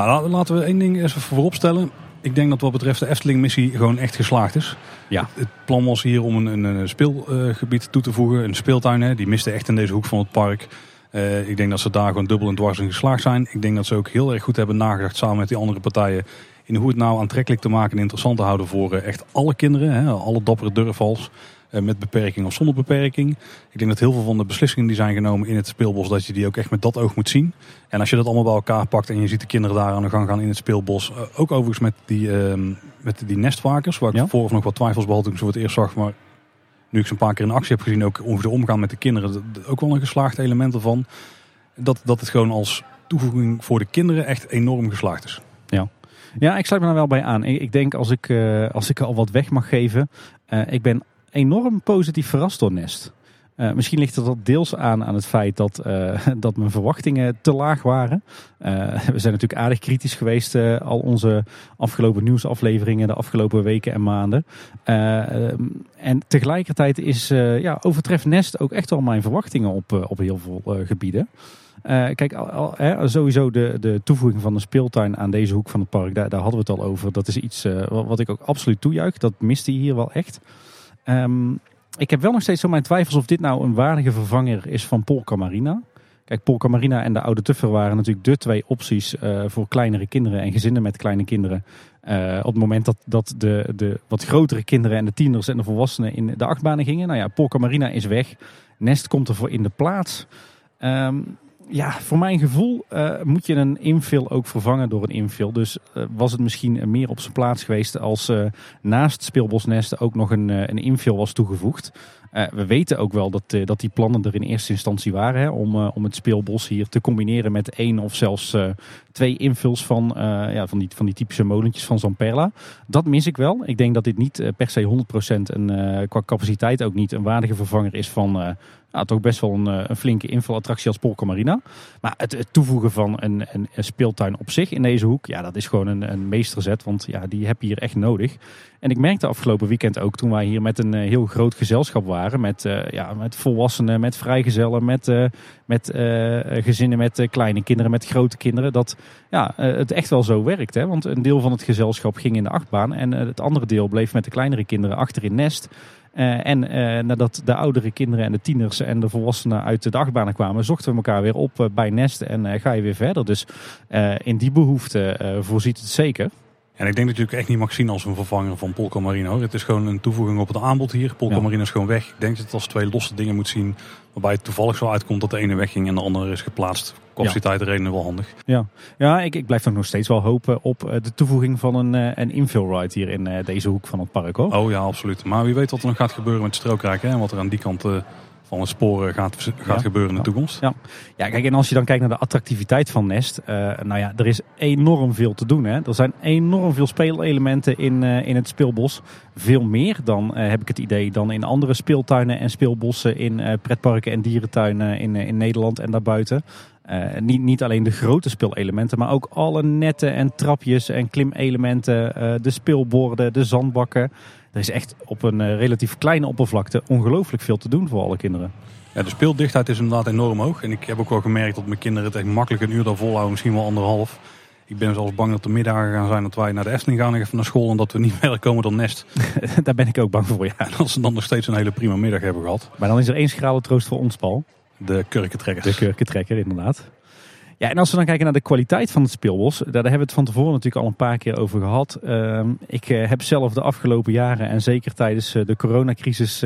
Nou, laten we één ding eens voorop stellen. Ik denk dat wat betreft de Efteling-missie gewoon echt geslaagd is. Ja. Het plan was hier om een, een speelgebied toe te voegen. Een speeltuin, hè. die miste echt in deze hoek van het park. Uh, ik denk dat ze daar gewoon dubbel en dwars in geslaagd zijn. Ik denk dat ze ook heel erg goed hebben nagedacht samen met die andere partijen. In hoe het nou aantrekkelijk te maken en interessant te houden voor uh, echt alle kinderen. Hè. Alle dappere durfvals. Eh, met beperking of zonder beperking. Ik denk dat heel veel van de beslissingen die zijn genomen in het speelbos, dat je die ook echt met dat oog moet zien. En als je dat allemaal bij elkaar pakt en je ziet de kinderen daar aan de gang gaan in het speelbos. Eh, ook overigens met die, uh, met die nestvakers, waar ik ja? vooraf nog wat twijfels behalve toen ik ze voor het eerst zag. Maar nu ik ze een paar keer in actie heb gezien, ook ongeveer omgaan met de kinderen. Ook wel een geslaagd element ervan. Dat, dat het gewoon als toevoeging voor de kinderen echt enorm geslaagd is. Ja. Ja, ik sluit me daar wel bij aan. Ik denk als ik, uh, als ik al wat weg mag geven. Uh, ik ben enorm positief verrast door Nest. Uh, misschien ligt het deels aan aan het feit dat, uh, dat mijn verwachtingen te laag waren. Uh, we zijn natuurlijk aardig kritisch geweest al onze afgelopen nieuwsafleveringen de afgelopen weken en maanden. en tegelijkertijd is, ja, overtreft Nest ook echt wel mijn verwachtingen op, op heel veel gebieden. kijk, sowieso de, de toevoeging van de speeltuin aan deze hoek van het park, daar, hadden we het al over. Dat is iets wat ik ook absoluut toejuich. Dat miste hier wel echt. Um, ik heb wel nog steeds zo mijn twijfels of dit nou een waardige vervanger is van Polka Marina. Kijk, Polka Marina en de Oude Tuffer waren natuurlijk de twee opties uh, voor kleinere kinderen en gezinnen met kleine kinderen. Uh, op het moment dat, dat de, de wat grotere kinderen en de tieners en de volwassenen in de achtbanen gingen. Nou ja, Polka Marina is weg. Nest komt ervoor in de plaats. Um, ja, voor mijn gevoel uh, moet je een infill ook vervangen door een infill. Dus uh, was het misschien meer op zijn plaats geweest als uh, naast speelbosnesten ook nog een, een infill was toegevoegd. we weten ook wel dat, dat die plannen er in eerste instantie waren hè, om, om het speelbos hier te combineren met één of zelfs twee infills van, ja, van, die, van die typische molentjes van Zamperla. Dat mis ik wel. Ik denk dat dit niet per se 100% een, qua capaciteit ook niet een waardige vervanger is van nou, toch best wel een, eh, een flinke invalattractie als Polka Marina. Maar het, toevoegen van een, een, een, speeltuin op zich in deze hoek, ja, dat is gewoon een, een meesterzet. Want ja, die heb je hier echt nodig. En ik merkte afgelopen weekend ook toen wij hier met een eh, heel groot gezelschap waren. Met, uh, ja, met volwassenen, met vrijgezellen, met, met gezinnen met kleine kinderen, met grote kinderen. Dat ja, het echt wel zo werkt. Hè? Want een deel van het gezelschap ging in de achtbaan. En het andere deel bleef met de kleinere kinderen achter in nest. Uh, en uh, nadat de oudere kinderen en de tieners en de volwassenen uit de achtbanen kwamen, zochten we elkaar weer op uh, bij Nest en ga je weer verder. Dus in die behoefte voorziet het zeker. En ik denk dat je het echt niet mag zien als een vervanger van Polka Marino. Het is gewoon een toevoeging op het aanbod hier. Polka ja. Marino is gewoon weg. Ik denk dat het als twee losse dingen moet zien. Waarbij het toevallig zo uitkomt dat de ene wegging en de andere is geplaatst. Capaciteit redenen wel handig. Ja, ja ik, ik blijf nog steeds wel hopen op de toevoeging van een, een infill ride hier in deze hoek van het park. Hoor. Oh ja, absoluut. Maar wie weet wat er nog gaat gebeuren met Strookrijk. Hè, en wat er aan die kant van het sporen gaat, gaat gebeuren in de toekomst. Ja. ja, kijk, en als je dan kijkt naar de attractiviteit van Nest. Uh, nou ja, er is enorm veel te doen. Hè. Er zijn enorm veel speelelementen in, uh, in het speelbos. Veel meer dan, uh, heb ik het idee, dan in andere speeltuinen en speelbossen in pretparken en dierentuinen in, in Nederland en daarbuiten. Niet, niet alleen de grote speelelementen, maar ook alle netten en trapjes en klimelementen. de speelborden, de zandbakken. Er is echt op een uh, relatief kleine oppervlakte ongelooflijk veel te doen voor alle kinderen. Ja, de speeldichtheid is inderdaad enorm hoog. En ik heb ook wel gemerkt dat mijn kinderen het echt makkelijk een uur daar volhouden, misschien wel anderhalf. Ik ben zelfs bang dat er middagen gaan zijn dat wij naar de Efteling gaan en even naar school en dat we niet verder komen dan Nest. Daar ben ik ook bang voor, ja. En als ze dan nog steeds een hele prima middag hebben gehad. Maar dan is er één schrale troost voor ons, Paul. De kurkentrekkers. De kurkentrekker, inderdaad. Ja, en als we dan kijken naar de kwaliteit van het speelbos, daar hebben we het van tevoren natuurlijk al een paar keer over gehad. Ehm, ik eh, heb zelf de afgelopen jaren en zeker tijdens eh, de coronacrisis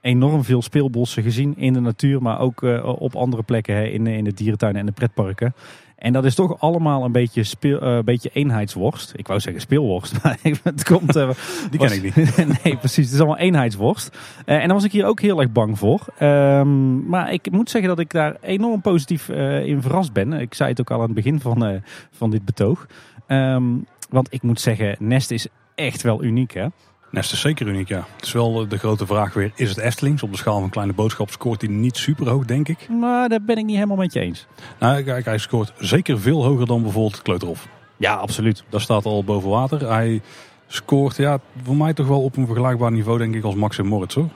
enorm veel speelbossen gezien in de natuur, maar ook op andere plekken in, in de dierentuinen en de pretparken. En dat is toch allemaal een beetje, speel, uh, beetje eenheidsworst. Ik wou zeggen speelworst, maar het komt... Uh, Die ken ik niet. nee, precies. Het is allemaal eenheidsworst. Uh, en daar was ik hier ook heel erg bang voor. Um, maar ik moet zeggen dat ik daar enorm positief in verrast ben. Ik zei het ook al aan het begin van, van dit betoog. Um, want ik moet zeggen, Nest is echt wel uniek hè. Nest is zeker uniek, ja. Het is wel de grote vraag weer, is het Eftelings? Op de schaal van kleine boodschap scoort hij niet super hoog, denk ik. Maar daar ben ik niet helemaal met je eens. Nou, kijk, hij scoort zeker veel hoger dan bijvoorbeeld Kleuterhof. Ja, absoluut. Dat staat al boven water. Hij scoort, ja, voor mij toch wel op een vergelijkbaar niveau, denk ik, als Max en Moritz, hoor.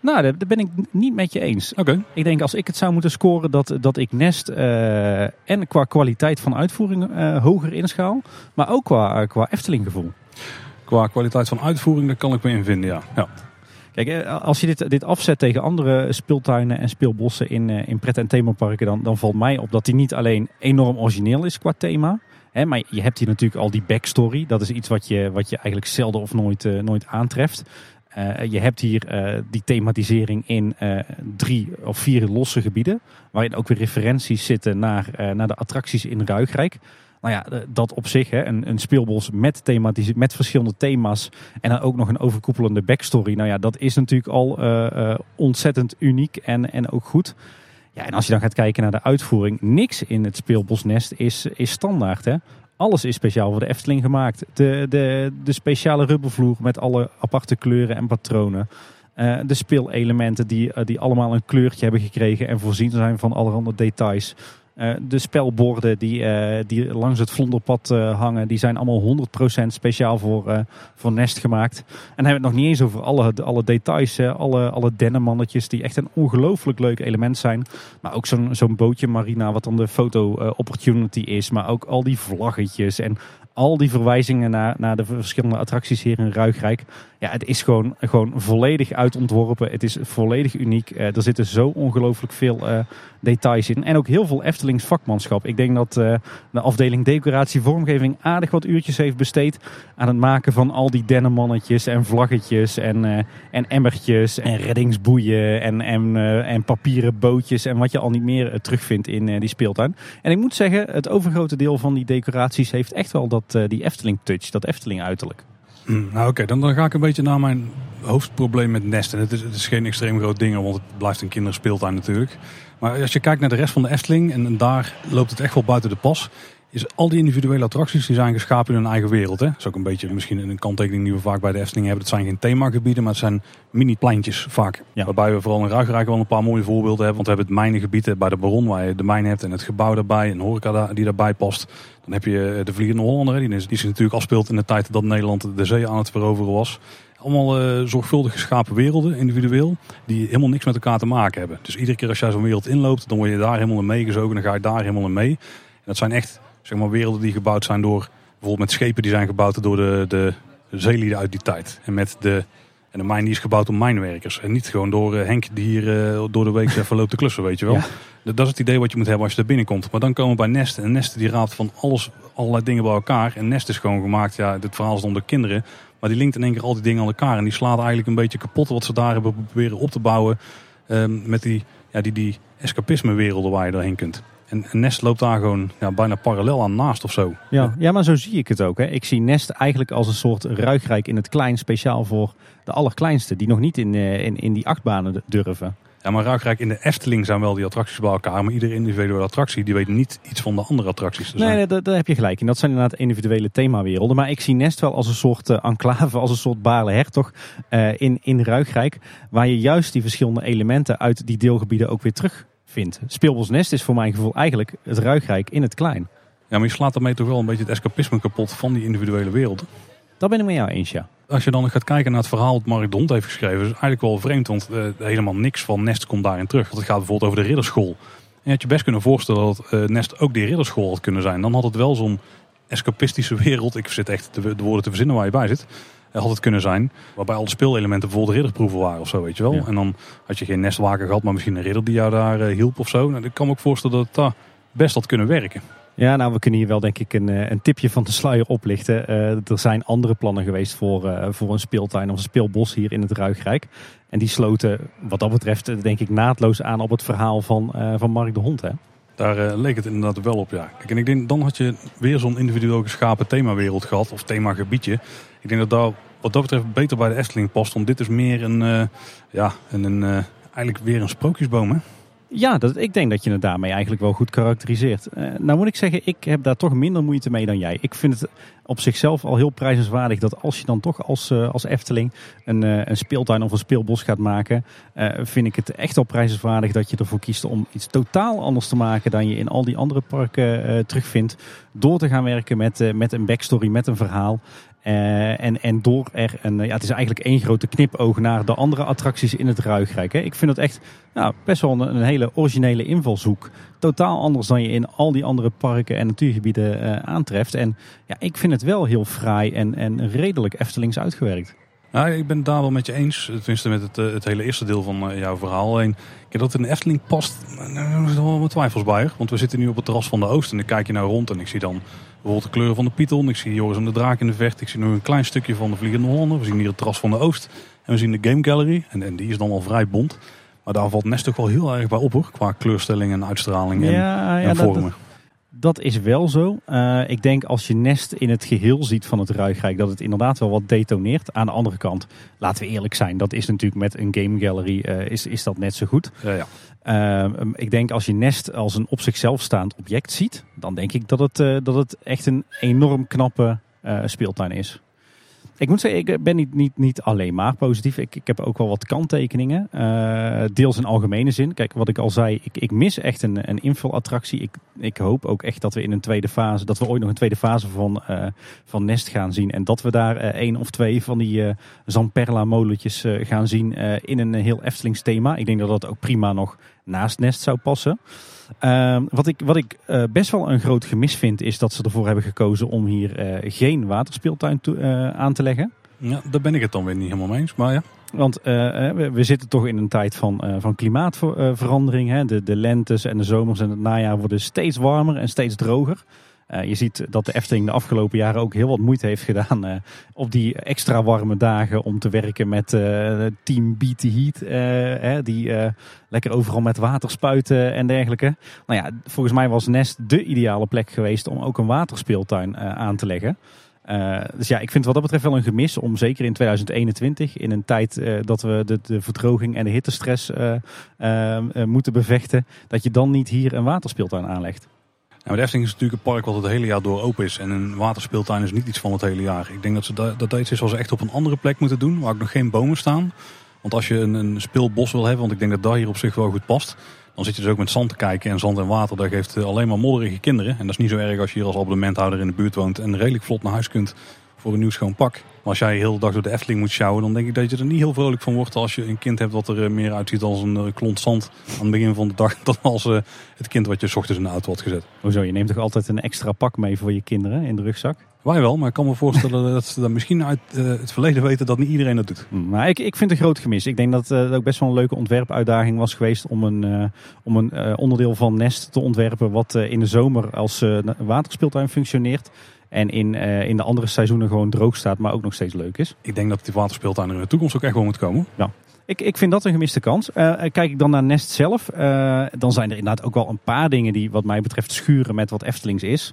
Nou, daar ben ik niet met je eens. Oké. Ik denk als ik het zou moeten scoren dat, dat ik Nest uh, en qua kwaliteit van uitvoering uh, hoger inschaal. Maar ook qua, qua Efteling gevoel. Qua kwaliteit van uitvoering, daar kan ik me in vinden, ja. ja. Kijk, als je dit, dit afzet tegen andere speeltuinen en speelbossen in, in pret- en themaparken, dan, dan valt mij op dat die niet alleen enorm origineel is qua thema. Hè, maar je hebt hier natuurlijk al die backstory. Dat is iets wat je, wat je eigenlijk zelden of nooit, uh, nooit aantreft. Uh, je hebt hier die thematisering in drie of vier losse gebieden. Waarin ook weer referenties zitten naar, naar de attracties in Ruigrijk. Nou ja, dat op zich, hè, een, een speelbos met, met verschillende thema's. En dan ook nog een overkoepelende backstory. Nou ja, dat is natuurlijk al ontzettend uniek en, en ook goed. Ja, en als je dan gaat kijken naar de uitvoering, niks in het speelbosnest is, is standaard. Hè? Alles is speciaal voor de Efteling gemaakt. De, de, de speciale rubbervloer met alle aparte kleuren en patronen. De speelelementen die, die allemaal een kleurtje hebben gekregen en voorzien zijn van allerhande details. Uh, de spelborden die, die langs het vlonderpad hangen, die zijn allemaal 100% speciaal voor, voor Nest gemaakt. En dan hebben we het nog niet eens over alle, alle details, alle, alle dennenmannetjes die echt een ongelooflijk leuk element zijn. Maar ook zo'n zo'n bootje Marina wat dan de foto opportunity is. Maar ook al die vlaggetjes en al die verwijzingen naar, naar de verschillende attracties hier in Ruigrijk. Ja, het is gewoon, gewoon volledig uitontworpen. Het is volledig uniek. Uh, er zitten zo ongelooflijk veel uh, details in. En ook heel veel Eftelings vakmanschap. Ik denk dat uh, de afdeling decoratie vormgeving aardig wat uurtjes heeft besteed aan het maken van al die dennenmannetjes en vlaggetjes en, en emmertjes en reddingsboeien en, en, en papieren bootjes en wat je al niet meer terugvindt in die speeltuin. En ik moet zeggen, het overgrote deel van die decoraties heeft echt wel dat, die Efteling touch, dat Efteling uiterlijk. Mm, nou oké, dan, dan ga ik een beetje naar mijn hoofdprobleem met Nest. En het is, het is geen extreem groot ding, want het blijft een kinderspeeltuin natuurlijk. Maar als je kijkt naar de rest van de Efteling, en daar loopt het echt wel buiten de pas is al die individuele attracties die zijn geschapen in hun eigen wereld. Hè? Dat is ook een beetje misschien een kanttekening die we vaak bij de Efteling hebben. Het zijn geen themagebieden, maar het zijn mini-pleintjes vaak. Ja. Waarbij we vooral in Ruigrijk wel een paar mooie voorbeelden hebben. Want we hebben het mijnengebied bij de Baron waar je de mijn hebt en het gebouw daarbij. En horeca die daarbij past. Dan heb je de Vliegende Hollander. Die, is, die zich natuurlijk afspeelt in de tijd dat Nederland de zee aan het veroveren was. Allemaal uh, zorgvuldig geschapen werelden, individueel, die helemaal niks met elkaar te maken hebben. Dus iedere keer als jij zo'n wereld inloopt, dan word je daar helemaal in meegezogen. Dan ga je daar helemaal in mee. En dat zijn echt zeg maar, werelden die gebouwd zijn door bijvoorbeeld met schepen die zijn gebouwd door de, de zeelieden uit die tijd. En met de, en de mijn die is gebouwd door mijnwerkers. En niet gewoon door uh, Henk die hier uh, door de week even loopt te klussen, weet je wel. Dat, dat is het idee wat je moet hebben als je er binnenkomt. Maar dan komen we bij Nest. En Nest die raadt van alles, allerlei dingen bij elkaar. En Nest is gewoon gemaakt, ja, dit verhaal is onder kinderen. Maar die linkt in één keer al die dingen aan elkaar. En die slaat eigenlijk een beetje kapot wat ze daar hebben proberen op te bouwen. Um, met die, ja, die, die escapisme werelden waar je doorheen kunt. En Nest loopt daar gewoon ja, bijna parallel aan naast of zo. Ja, ja, maar zo zie ik het ook. Hè. Ik zie Nest eigenlijk als een soort ruigrijk in het klein, speciaal voor de allerkleinste. Die nog niet in, in, in die achtbanen durven. Ja, maar Ruigrijk in de Efteling zijn wel die attracties bij elkaar. Maar iedere individuele attractie die weet niet iets van de andere attracties. nee, nee daar, heb je gelijk in. Dat zijn inderdaad individuele themawerelden. Maar ik zie Nest wel als een soort uh, enclave, als een soort Baarle Hertog uh, in, in Ruigrijk. Waar je juist die verschillende elementen uit die deelgebieden ook weer terug vindt. Speelbosnest is voor mijn gevoel eigenlijk het ruigrijk in het klein. Ja, maar je slaat daarmee toch wel een beetje het escapisme kapot van die individuele werelden. Dat ben ik met jou eens, ja. Als je dan gaat kijken naar het verhaal dat Mark Dont heeft geschreven, is eigenlijk wel vreemd, want uh, helemaal niks van Nest komt daarin terug. Want het gaat bijvoorbeeld over de ridderschool. En je had je best kunnen voorstellen dat uh, Nest ook die ridderschool had kunnen zijn. Dan had het wel zo'n escapistische wereld. Ik zit echt de, de woorden te verzinnen waar je bij zit had het kunnen zijn. Waarbij al de speelelementen bijvoorbeeld ridderproeven waren of zo, weet je wel. En dan had je geen nestwaker gehad, maar misschien een ridder die jou daar uh, hielp of zo. Nou, ik kan me ook voorstellen dat het best had kunnen werken. Ja, nou, we kunnen hier wel denk ik een, een tipje van de sluier oplichten. er zijn andere plannen geweest voor, voor een speeltuin of een speelbos hier in het Ruigrijk. En die sloten wat dat betreft denk ik naadloos aan op het verhaal van, van Mark de Hond. Hè? Daar leek het inderdaad wel op, ja. Kijk, en ik denk, dan had je weer zo'n individueel geschapen themawereld gehad, of themagebiedje. Ik denk dat daar wat dat betreft beter bij de Efteling past. Want dit is meer een, uh, ja, een, een uh, eigenlijk weer een sprookjesboom hè? Ja, dat, ik denk dat je het daarmee eigenlijk wel goed karakteriseert. Uh, nou moet ik zeggen, ik heb daar toch minder moeite mee dan jij. Ik vind het op zichzelf al heel prijzenswaardig dat als je dan toch als, als Efteling een, een speeltuin of een speelbos gaat maken, vind ik het echt al prijzenswaardig dat je ervoor kiest om iets totaal anders te maken dan je in al die andere parken terugvindt. Door te gaan werken met, met een backstory, met een verhaal. Uh, en, en door er een, ja, het is eigenlijk één grote knipoog naar de andere attracties in het Ruigrijk. Hè. Ik vind dat echt nou, best wel een, hele originele invalshoek. Totaal anders dan je in al die andere parken en natuurgebieden uh, aantreft. En ja, ik vind het wel heel fraai en, en redelijk Eftelings uitgewerkt. Ja, ik ben het daar wel met je eens. Tenminste met het, het hele eerste deel van jouw verhaal. Dat het in Efteling past, daar zitten wel wat twijfels bij. Want we zitten nu op het terras van de Oost en dan kijk je naar rond en ik zie dan bijvoorbeeld de kleuren van de Python. Ik zie Joris en de Draak in de vecht. Ik zie nog een klein stukje van de Vliegende Hollander. We zien hier het terras van de Oost. En we zien de Game Gallery. En, en die is dan al vrij bont. Maar daar valt Nest toch wel heel erg bij op hoor. Qua kleurstelling en uitstraling en, ja, ja, en vormen. Dat, dat, is wel zo. Uh, ik denk als je Nest in het geheel ziet van het Ruigrijk. Dat het inderdaad wel wat detoneert. Aan de andere kant, laten we eerlijk zijn. Dat is natuurlijk met een Game Gallery uh, is, is dat net zo goed. Ja, ja. Uh, ik denk als je Nest als een op zichzelf staand object ziet, dan denk ik dat het, uh, dat het echt een enorm knappe speeltuin is. Ik moet zeggen, ik ben niet, niet, niet alleen maar positief. Ik, ik heb ook wel wat kanttekeningen. Uh, deels in algemene zin. Kijk, wat ik al zei, ik, ik mis echt een, een invulattractie. Ik, ik hoop ook echt dat we in een tweede fase, dat we ooit nog een tweede fase van, uh, van Nest gaan zien. En dat we daar uh, één of twee van die Zamperla molentjes gaan zien in een heel Eftelings thema. Ik denk dat dat ook prima nog naast Nest zou passen. Uh, wat ik, wat ik uh, best wel een groot gemis vind, is dat ze ervoor hebben gekozen om hier uh, geen waterspeeltuin uh, aan te leggen. Ja, daar ben ik het dan weer niet helemaal mee eens, maar ja. Want we, we, zitten toch in een tijd van, van klimaatverandering. Hè? De, de lentes en de zomers en het najaar worden steeds warmer en steeds droger. Uh, je ziet dat de Efteling de afgelopen jaren ook heel wat moeite heeft gedaan uh, op die extra warme dagen om te werken met uh, Team Beat the Heat. Die lekker overal met water spuiten en dergelijke. Nou ja, volgens mij was Nest de ideale plek geweest om ook een waterspeeltuin aan te leggen. dus ja, ik vind wat dat betreft wel een gemis om zeker in 2021, in een tijd dat we de, de, verdroging en de hittestress moeten bevechten, dat je dan niet hier een waterspeeltuin aanlegt. Nou, de Efteling is natuurlijk een park wat het hele jaar door open is. En een waterspeeltuin is niet iets van het hele jaar. Ik denk dat ze dat, dat iets is wat ze echt op een andere plek moeten doen. Waar ook nog geen bomen staan. Want als je een, een speelbos wil hebben, want ik denk dat daar hier op zich wel goed past. Dan zit je dus ook met zand te kijken. En zand en water, dat geeft alleen maar modderige kinderen. En dat is niet zo erg als je hier als abonnementhouder in de buurt woont. En redelijk vlot naar huis kunt voor een nieuw schoon pak. Maar als jij heel de dag door de Efteling moet sjouwen, dan denk ik dat je er niet heel vrolijk van wordt als je een kind hebt wat er eh, meer uitziet als een eh, klont zand aan het begin van de dag dan als eh, het kind wat je s ochtends in de auto had gezet. Hoezo, je neemt toch altijd een extra pak mee voor je kinderen in de rugzak? Wij wel, maar ik kan me voorstellen dat ze dat misschien uit het verleden weten dat niet iedereen dat doet. Mm, maar ik, ik vind het een groot gemis. Ik denk dat het ook best wel een leuke ontwerpuitdaging was geweest om een, om een onderdeel van Nest te ontwerpen wat in de zomer als waterspeeltuin functioneert. En in, uh, in de andere seizoenen gewoon droog staat, maar ook nog steeds leuk is. Ik denk dat die waterspeeltuin er in de toekomst ook echt wel moet komen. Ja. Ik, ik vind dat een gemiste kans. Uh, kijk ik dan naar Nest zelf, uh, dan zijn er inderdaad ook wel een paar dingen die wat mij betreft schuren met wat Eftelings is.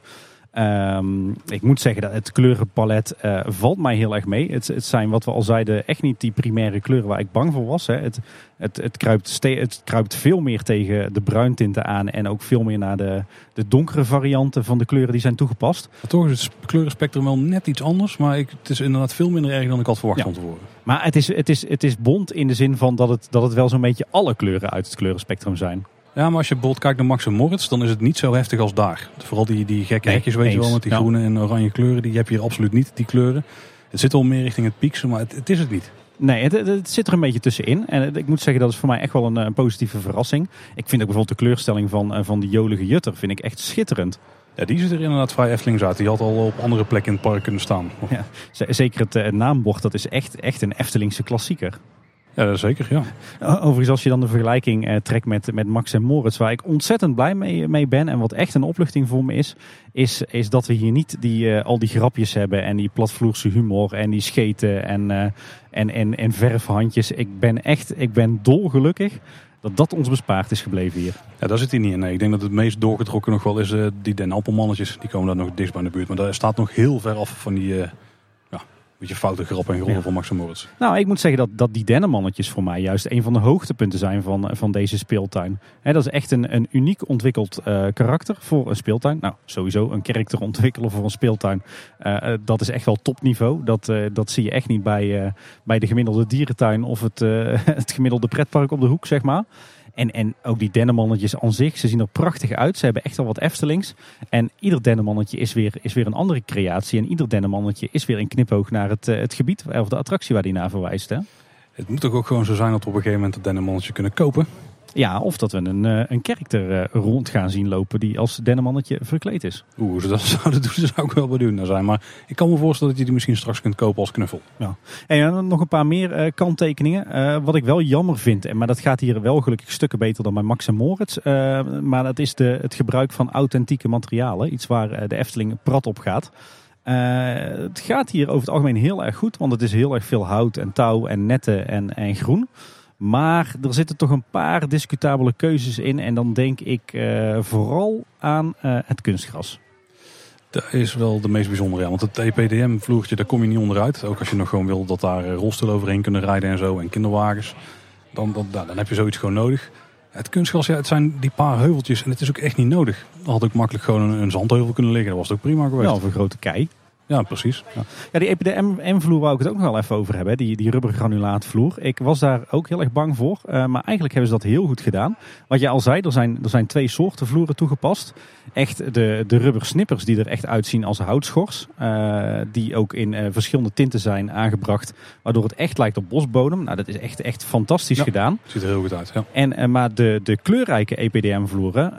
Um, ik moet zeggen dat het kleurenpalet uh, valt mij heel erg mee. Het, het, zijn wat we al zeiden echt niet die primaire kleuren waar ik bang voor was. Hè. Het, het, het, kruipt het kruipt veel meer tegen de bruintinten aan en ook veel meer naar de, de donkere varianten van de kleuren die zijn toegepast. Maar toch is het kleurenspectrum wel net iets anders, maar ik, het is inderdaad veel minder erg dan ik had verwacht ja. van tevoren. Maar het is, het, is, het is bont in de zin van dat het, dat het wel zo'n beetje alle kleuren uit het kleurenspectrum zijn. Ja, maar als je bijvoorbeeld kijkt naar Max en Moritz, dan is het niet zo heftig als daar. Vooral die, die gekke hekjes, weet je wel, met die groene en oranje kleuren. Die heb je hier absoluut niet, die kleuren. Het zit al meer richting het pieksen, maar het, het is het niet. Nee, het, het, zit er een beetje tussenin. En ik moet zeggen, dat is voor mij echt wel een, een positieve verrassing. Ik vind ook bijvoorbeeld de kleurstelling van, eh, van die jolige jutter vind ik echt schitterend. Ja, die ziet er inderdaad vrij Eftelings uit. Die had al op andere plekken in het park kunnen staan. Ja, zeker het, het naambord, dat is echt, echt een Eftelingse klassieker. Ja, zeker. Ja. Overigens, als je dan de vergelijking eh, trekt met, met Max en Moritz, waar ik ontzettend blij mee, mee ben en wat echt een opluchting voor me is, is, is dat we hier niet die, eh, al die grapjes hebben en die platvloerse humor en die scheten en, eh, en, en, en verfhandjes. Ik ben echt, ik ben dolgelukkig dat dat ons bespaard is gebleven hier. Ja, daar zit hij niet in. Nee. Ik denk dat het meest doorgetrokken nog wel is die Den Appelmannetjes. Die komen daar nog dichtst bij in de buurt. Maar daar staat nog heel ver af van die... eh, beetje foute grappen en grollen Ja. van Max Moritz. Nou, ik moet zeggen dat, dat die dennenmannetjes voor mij juist een van de hoogtepunten zijn van, van deze speeltuin. Dat is echt een, een uniek ontwikkeld eh, karakter voor een speeltuin. Nou, sowieso een karakter ontwikkelen voor een speeltuin. eh, eh, dat is echt wel topniveau. Dat, eh, dat zie je echt niet bij, eh, bij de gemiddelde dierentuin of het, eh, het gemiddelde pretpark op de hoek, zeg maar. En, en ook die dennenmannetjes aan zich, ze zien er prachtig uit. Ze hebben echt wel wat Eftelings. En ieder dennenmannetje is weer, is weer een andere creatie. En ieder dennenmannetje is weer een knipoog naar het, eh, het gebied of de attractie waar die naar verwijst. Hè? Het moet toch ook gewoon zo zijn dat we op een gegeven moment het dennenmannetje kunnen kopen. Ja, of dat we een, eh, een karakter eh, rond gaan zien lopen die als dennenmannetje verkleed is. Oeh, dat zouden doen, zou ik wel benieuwd naar zijn. Maar ik kan me voorstellen dat je die misschien straks kunt kopen als knuffel. En dan nog een paar meer eh, kanttekeningen. Wat ik wel jammer vind, en maar dat gaat hier wel gelukkig stukken beter dan bij Max en Moritz. maar dat is de, het gebruik van authentieke materialen. Iets waar de Efteling prat op gaat. Het gaat hier over het algemeen heel erg goed, want het is heel erg veel hout en touw en netten en, en groen. Maar er zitten toch een paar discutabele keuzes in. En dan denk ik eh, vooral aan eh, het kunstgras. Dat is wel de meest bijzondere, ja. Want het EPDM-vloertje, daar kom je niet onderuit. Ook als je nog gewoon wil dat daar eh, rolstoelen overheen kunnen rijden en zo. En kinderwagens. Dan, dan, dan heb je zoiets gewoon nodig. Het kunstgras, ja, het zijn die paar heuveltjes. En het is ook echt niet nodig. Had ook makkelijk gewoon een, een zandheuvel kunnen liggen. Dat was het ook prima geweest. Ja, of een grote kei. Ja, precies. Ja, die EPDM-vloer wou ik het ook nog wel even over hebben. Die, die rubbergranulaatvloer. Ik was daar ook heel erg bang voor. eh, maar eigenlijk hebben ze dat heel goed gedaan. Wat je al zei, er zijn, er zijn twee soorten vloeren toegepast. Echt de, de rubbersnippers die er echt uitzien als houtschors. eh, die ook in eh, verschillende tinten zijn aangebracht. Waardoor het echt lijkt op bosbodem. Nou, dat is echt, echt fantastisch Ja. gedaan. Ziet er heel goed uit, ja. En, maar de, de kleurrijke EPDM-vloeren,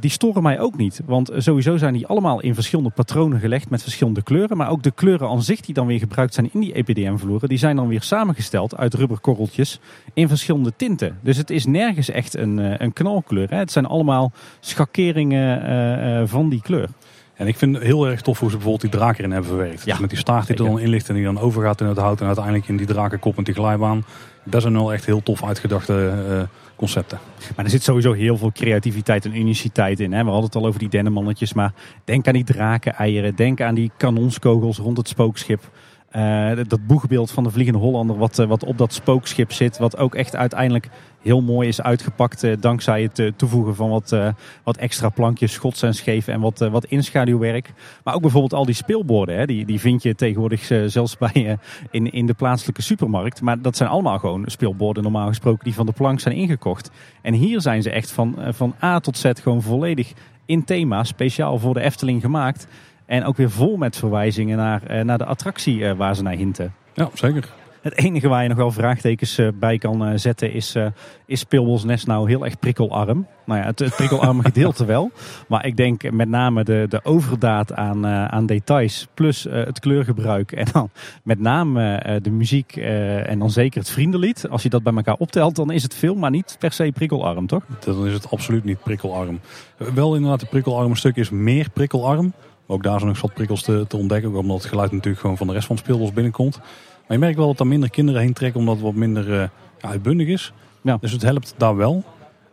die storen mij ook niet. Want sowieso zijn die allemaal in verschillende patronen gelegd met verschillende kleuren. Maar ook de kleuren aan zich die dan weer gebruikt zijn in die EPDM-vloeren, die zijn dan weer samengesteld uit rubberkorreltjes in verschillende tinten. Dus het is nergens echt een, eh, een knalkleur. Hè. Het zijn allemaal schakeringen eh, eh, van die kleur. En ik vind het heel erg tof hoe ze bijvoorbeeld die draak erin hebben verwerkt. Ja, dus met die staart die er dan in ligt en die dan overgaat in het hout. En uiteindelijk in die drakenkop en die glijbaan. Dat zijn wel echt heel tof uitgedachte concepten. Maar er zit sowieso heel veel creativiteit en uniciteit in. Hè. We hadden het al over die dennenmannetjes. Maar denk aan die drakeneieren. Denk aan die kanonskogels rond het spookschip. Eh, dat boegbeeld van de Vliegende Hollander wat, eh, wat op dat spookschip zit. Wat ook echt uiteindelijk heel mooi is uitgepakt. eh, dankzij het eh, toevoegen van wat, eh, wat extra plankjes, schots en scheef en wat, wat inschaduwwerk. Maar ook bijvoorbeeld al die speelborden. Hè, die, die vind je tegenwoordig zelfs bij, in, in de plaatselijke supermarkt. Maar dat zijn allemaal gewoon speelborden normaal gesproken die van de plank zijn ingekocht. En hier zijn ze echt van, van A tot Z gewoon volledig in thema. Speciaal voor de Efteling gemaakt. En ook weer vol met verwijzingen naar, naar de attractie waar ze naar hinten. Ja, zeker. Het enige waar je nog wel vraagtekens eh, bij kan eh, zetten is, eh is Speelbosnest nou heel erg prikkelarm? Nou ja, het, het prikkelarme gedeelte wel. Maar ik denk met name de, de overdaad aan, aan details plus het kleurgebruik en dan met name de muziek en dan zeker het vriendenlied. Als je dat bij elkaar optelt dan is het veel, maar niet per se prikkelarm, toch? Dan is het absoluut niet prikkelarm. Wel inderdaad, de prikkelarme stuk is meer prikkelarm. Ook daar zijn nog zat prikkels te, te ontdekken. Omdat het geluid natuurlijk gewoon van de rest van het speelbos binnenkomt. Maar je merkt wel dat er minder kinderen heen trekken. Omdat het wat minder eh, uitbundig is. Ja. Dus het helpt daar wel.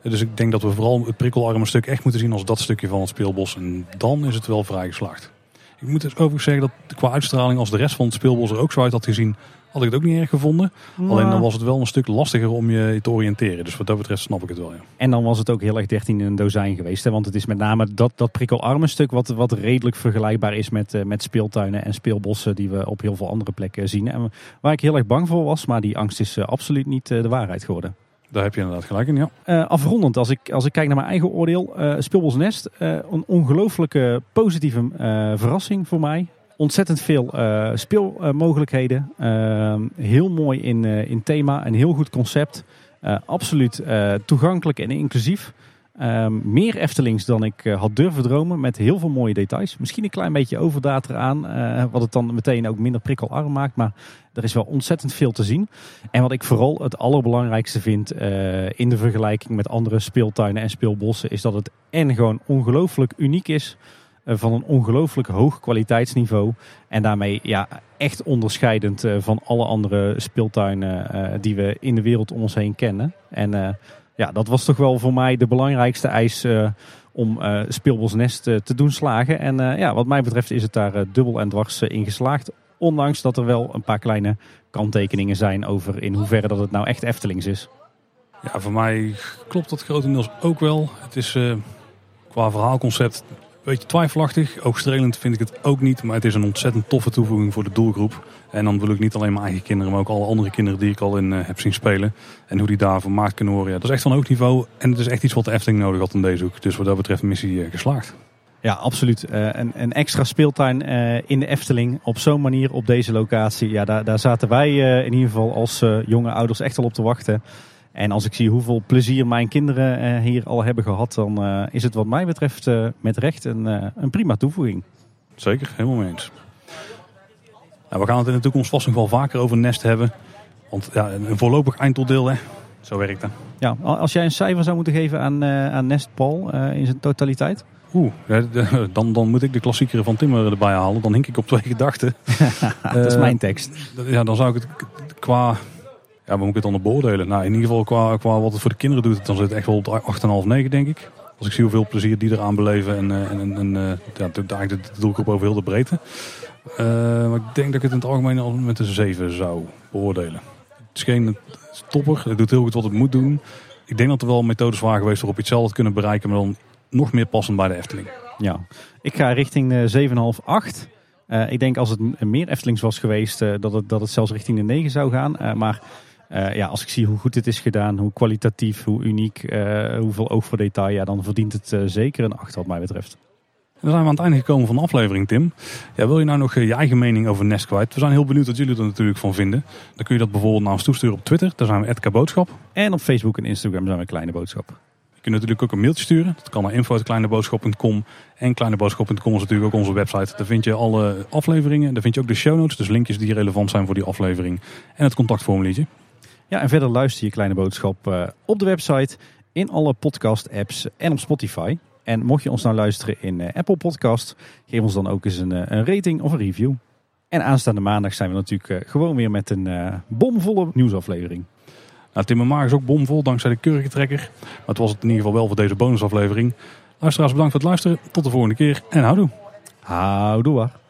Dus ik denk dat we vooral het prikkelarme stuk echt moeten zien als dat stukje van het speelbos. En dan is het wel vrij geslaagd. Ik moet dus overigens zeggen dat qua uitstraling als de rest van het speelbos er ook zo uit had gezien. Had ik het ook niet erg gevonden. Alleen dan was het wel een stuk lastiger om je te oriënteren. Dus wat dat betreft snap ik het wel. Ja. En dan was het ook heel erg 13 in een dozijn geweest. Hè? Want het is met name dat, dat prikkelarme stuk wat, wat redelijk vergelijkbaar is met, eh, met speeltuinen en speelbossen die we op heel veel andere plekken zien. En waar ik heel erg bang voor was, maar die angst is eh, absoluut niet eh, de waarheid geworden. Daar heb je inderdaad gelijk in, ja. Eh, afrondend, als ik, als ik kijk naar mijn eigen oordeel, eh Speelbos Nest, eh, een ongelooflijke positieve verrassing voor mij. Ontzettend veel eh, speelmogelijkheden. Eh, heel mooi in, eh, in thema, een heel goed concept. Eh, absoluut toegankelijk en inclusief. Ehm, meer Eftelings dan ik had durven dromen met heel veel mooie details. Misschien een klein beetje overdaad eraan, wat het dan meteen ook minder prikkelarm maakt. Maar er is wel ontzettend veel te zien. En wat ik vooral het allerbelangrijkste vind in de vergelijking met andere speeltuinen en speelbossen... is dat het en gewoon ongelooflijk uniek is van een ongelooflijk hoog kwaliteitsniveau. En daarmee ja, echt onderscheidend van alle andere speeltuinen die we in de wereld om ons heen kennen. En ja, dat was toch wel voor mij de belangrijkste eis om Speelbosnest te doen slagen. En ja, wat mij betreft is het daar dubbel en dwars in geslaagd. Ondanks dat er wel een paar kleine kanttekeningen zijn over in hoeverre dat het nou echt Eftelings is. Ja, voor mij klopt dat grotendeels ook wel. Het is qua verhaalconcept beetje twijfelachtig. Oogstrelend vind ik het ook niet. Maar het is een ontzettend toffe toevoeging voor de doelgroep. En dan wil ik niet alleen mijn eigen kinderen, maar ook alle andere kinderen die ik al in uh, heb zien spelen. En hoe die daar vermaakt kunnen horen. Ja, dat is echt van hoog niveau. En het is echt iets wat de Efteling nodig had in deze hoek. Dus wat dat betreft missie uh, geslaagd. Ja, absoluut. Uh, een, een, extra speeltuin in de Efteling op zo'n manier op deze locatie. Ja, daar, daar zaten wij in ieder geval als jonge ouders echt al op te wachten. En als ik zie hoeveel plezier mijn kinderen hier al hebben gehad, dan is het wat mij betreft met recht een, een prima toevoeging. Zeker, helemaal mee eens. Nou, we gaan het in de toekomst vast nog wel vaker over Nest hebben. Want ja, een voorlopig eindoordeel, hè. Zo werkt dat. Ja, als jij een cijfer zou moeten geven aan, aan Nest Paul in zijn totaliteit? Oeh, dan, dan moet ik de klassieker van Timmer erbij halen. Dan hink ik op twee gedachten. dat is mijn tekst. Ja, dan zou ik het qua... Ja, waar moet ik het dan beoordelen? Nou, in ieder geval qua, qua wat het voor de kinderen doet, dan zit het echt wel op 8,5, 9 denk ik. Als ik zie hoeveel plezier die eraan beleven en, en, en, en ja, de, de, doelgroep over heel de breedte. Uh, maar ik denk dat ik het in het algemeen al met een 7 zou beoordelen. Het is geen topper, het doet heel goed wat het moet doen. Ik denk dat er wel methodes waren geweest waarop je hetzelfde kunnen bereiken, maar dan nog meer passend bij de Efteling. Ja, ik ga richting de 7,5, 8. Uh, ik denk als het meer Eftelings was geweest, dat, het, dat het zelfs richting de 9 zou gaan. Uh, maar ja, als ik zie hoe goed dit is gedaan, hoe kwalitatief, hoe uniek, hoeveel oog voor detail, ja, dan verdient het zeker een 8 wat mij betreft dan zijn we aan het einde gekomen van de aflevering, Tim. Ja, wil je nou nog eh, je eigen mening over Nest kwijt? We zijn heel benieuwd wat jullie er natuurlijk van vinden. Dan kun je dat bijvoorbeeld naar ons toesturen op Twitter. Daar zijn we Edka Boodschap. En op Facebook en Instagram zijn we Kleine Boodschap. Je kunt natuurlijk ook een mailtje sturen. Dat kan naar info.kleineboodschap.com. En kleineboodschap.com is natuurlijk ook onze website. Daar vind je alle afleveringen. Daar vind je ook de show notes. Dus linkjes die relevant zijn voor die aflevering. En het contactformuliertje. Ja, en verder luister je Kleine Boodschap eh, op de website, in alle podcast apps en op Spotify. En mocht je ons nou luisteren in eh, Apple Podcast, geef ons dan ook eens een, eh, een, rating of een review. En aanstaande maandag zijn we natuurlijk gewoon weer met een bomvolle nieuwsaflevering. Nou, Tim Maag is ook bomvol dankzij de kurkentrekker. Maar het was het in ieder geval wel voor deze bonusaflevering. Luisteraars bedankt voor het luisteren. Tot de volgende keer en houdoe. Houdoe.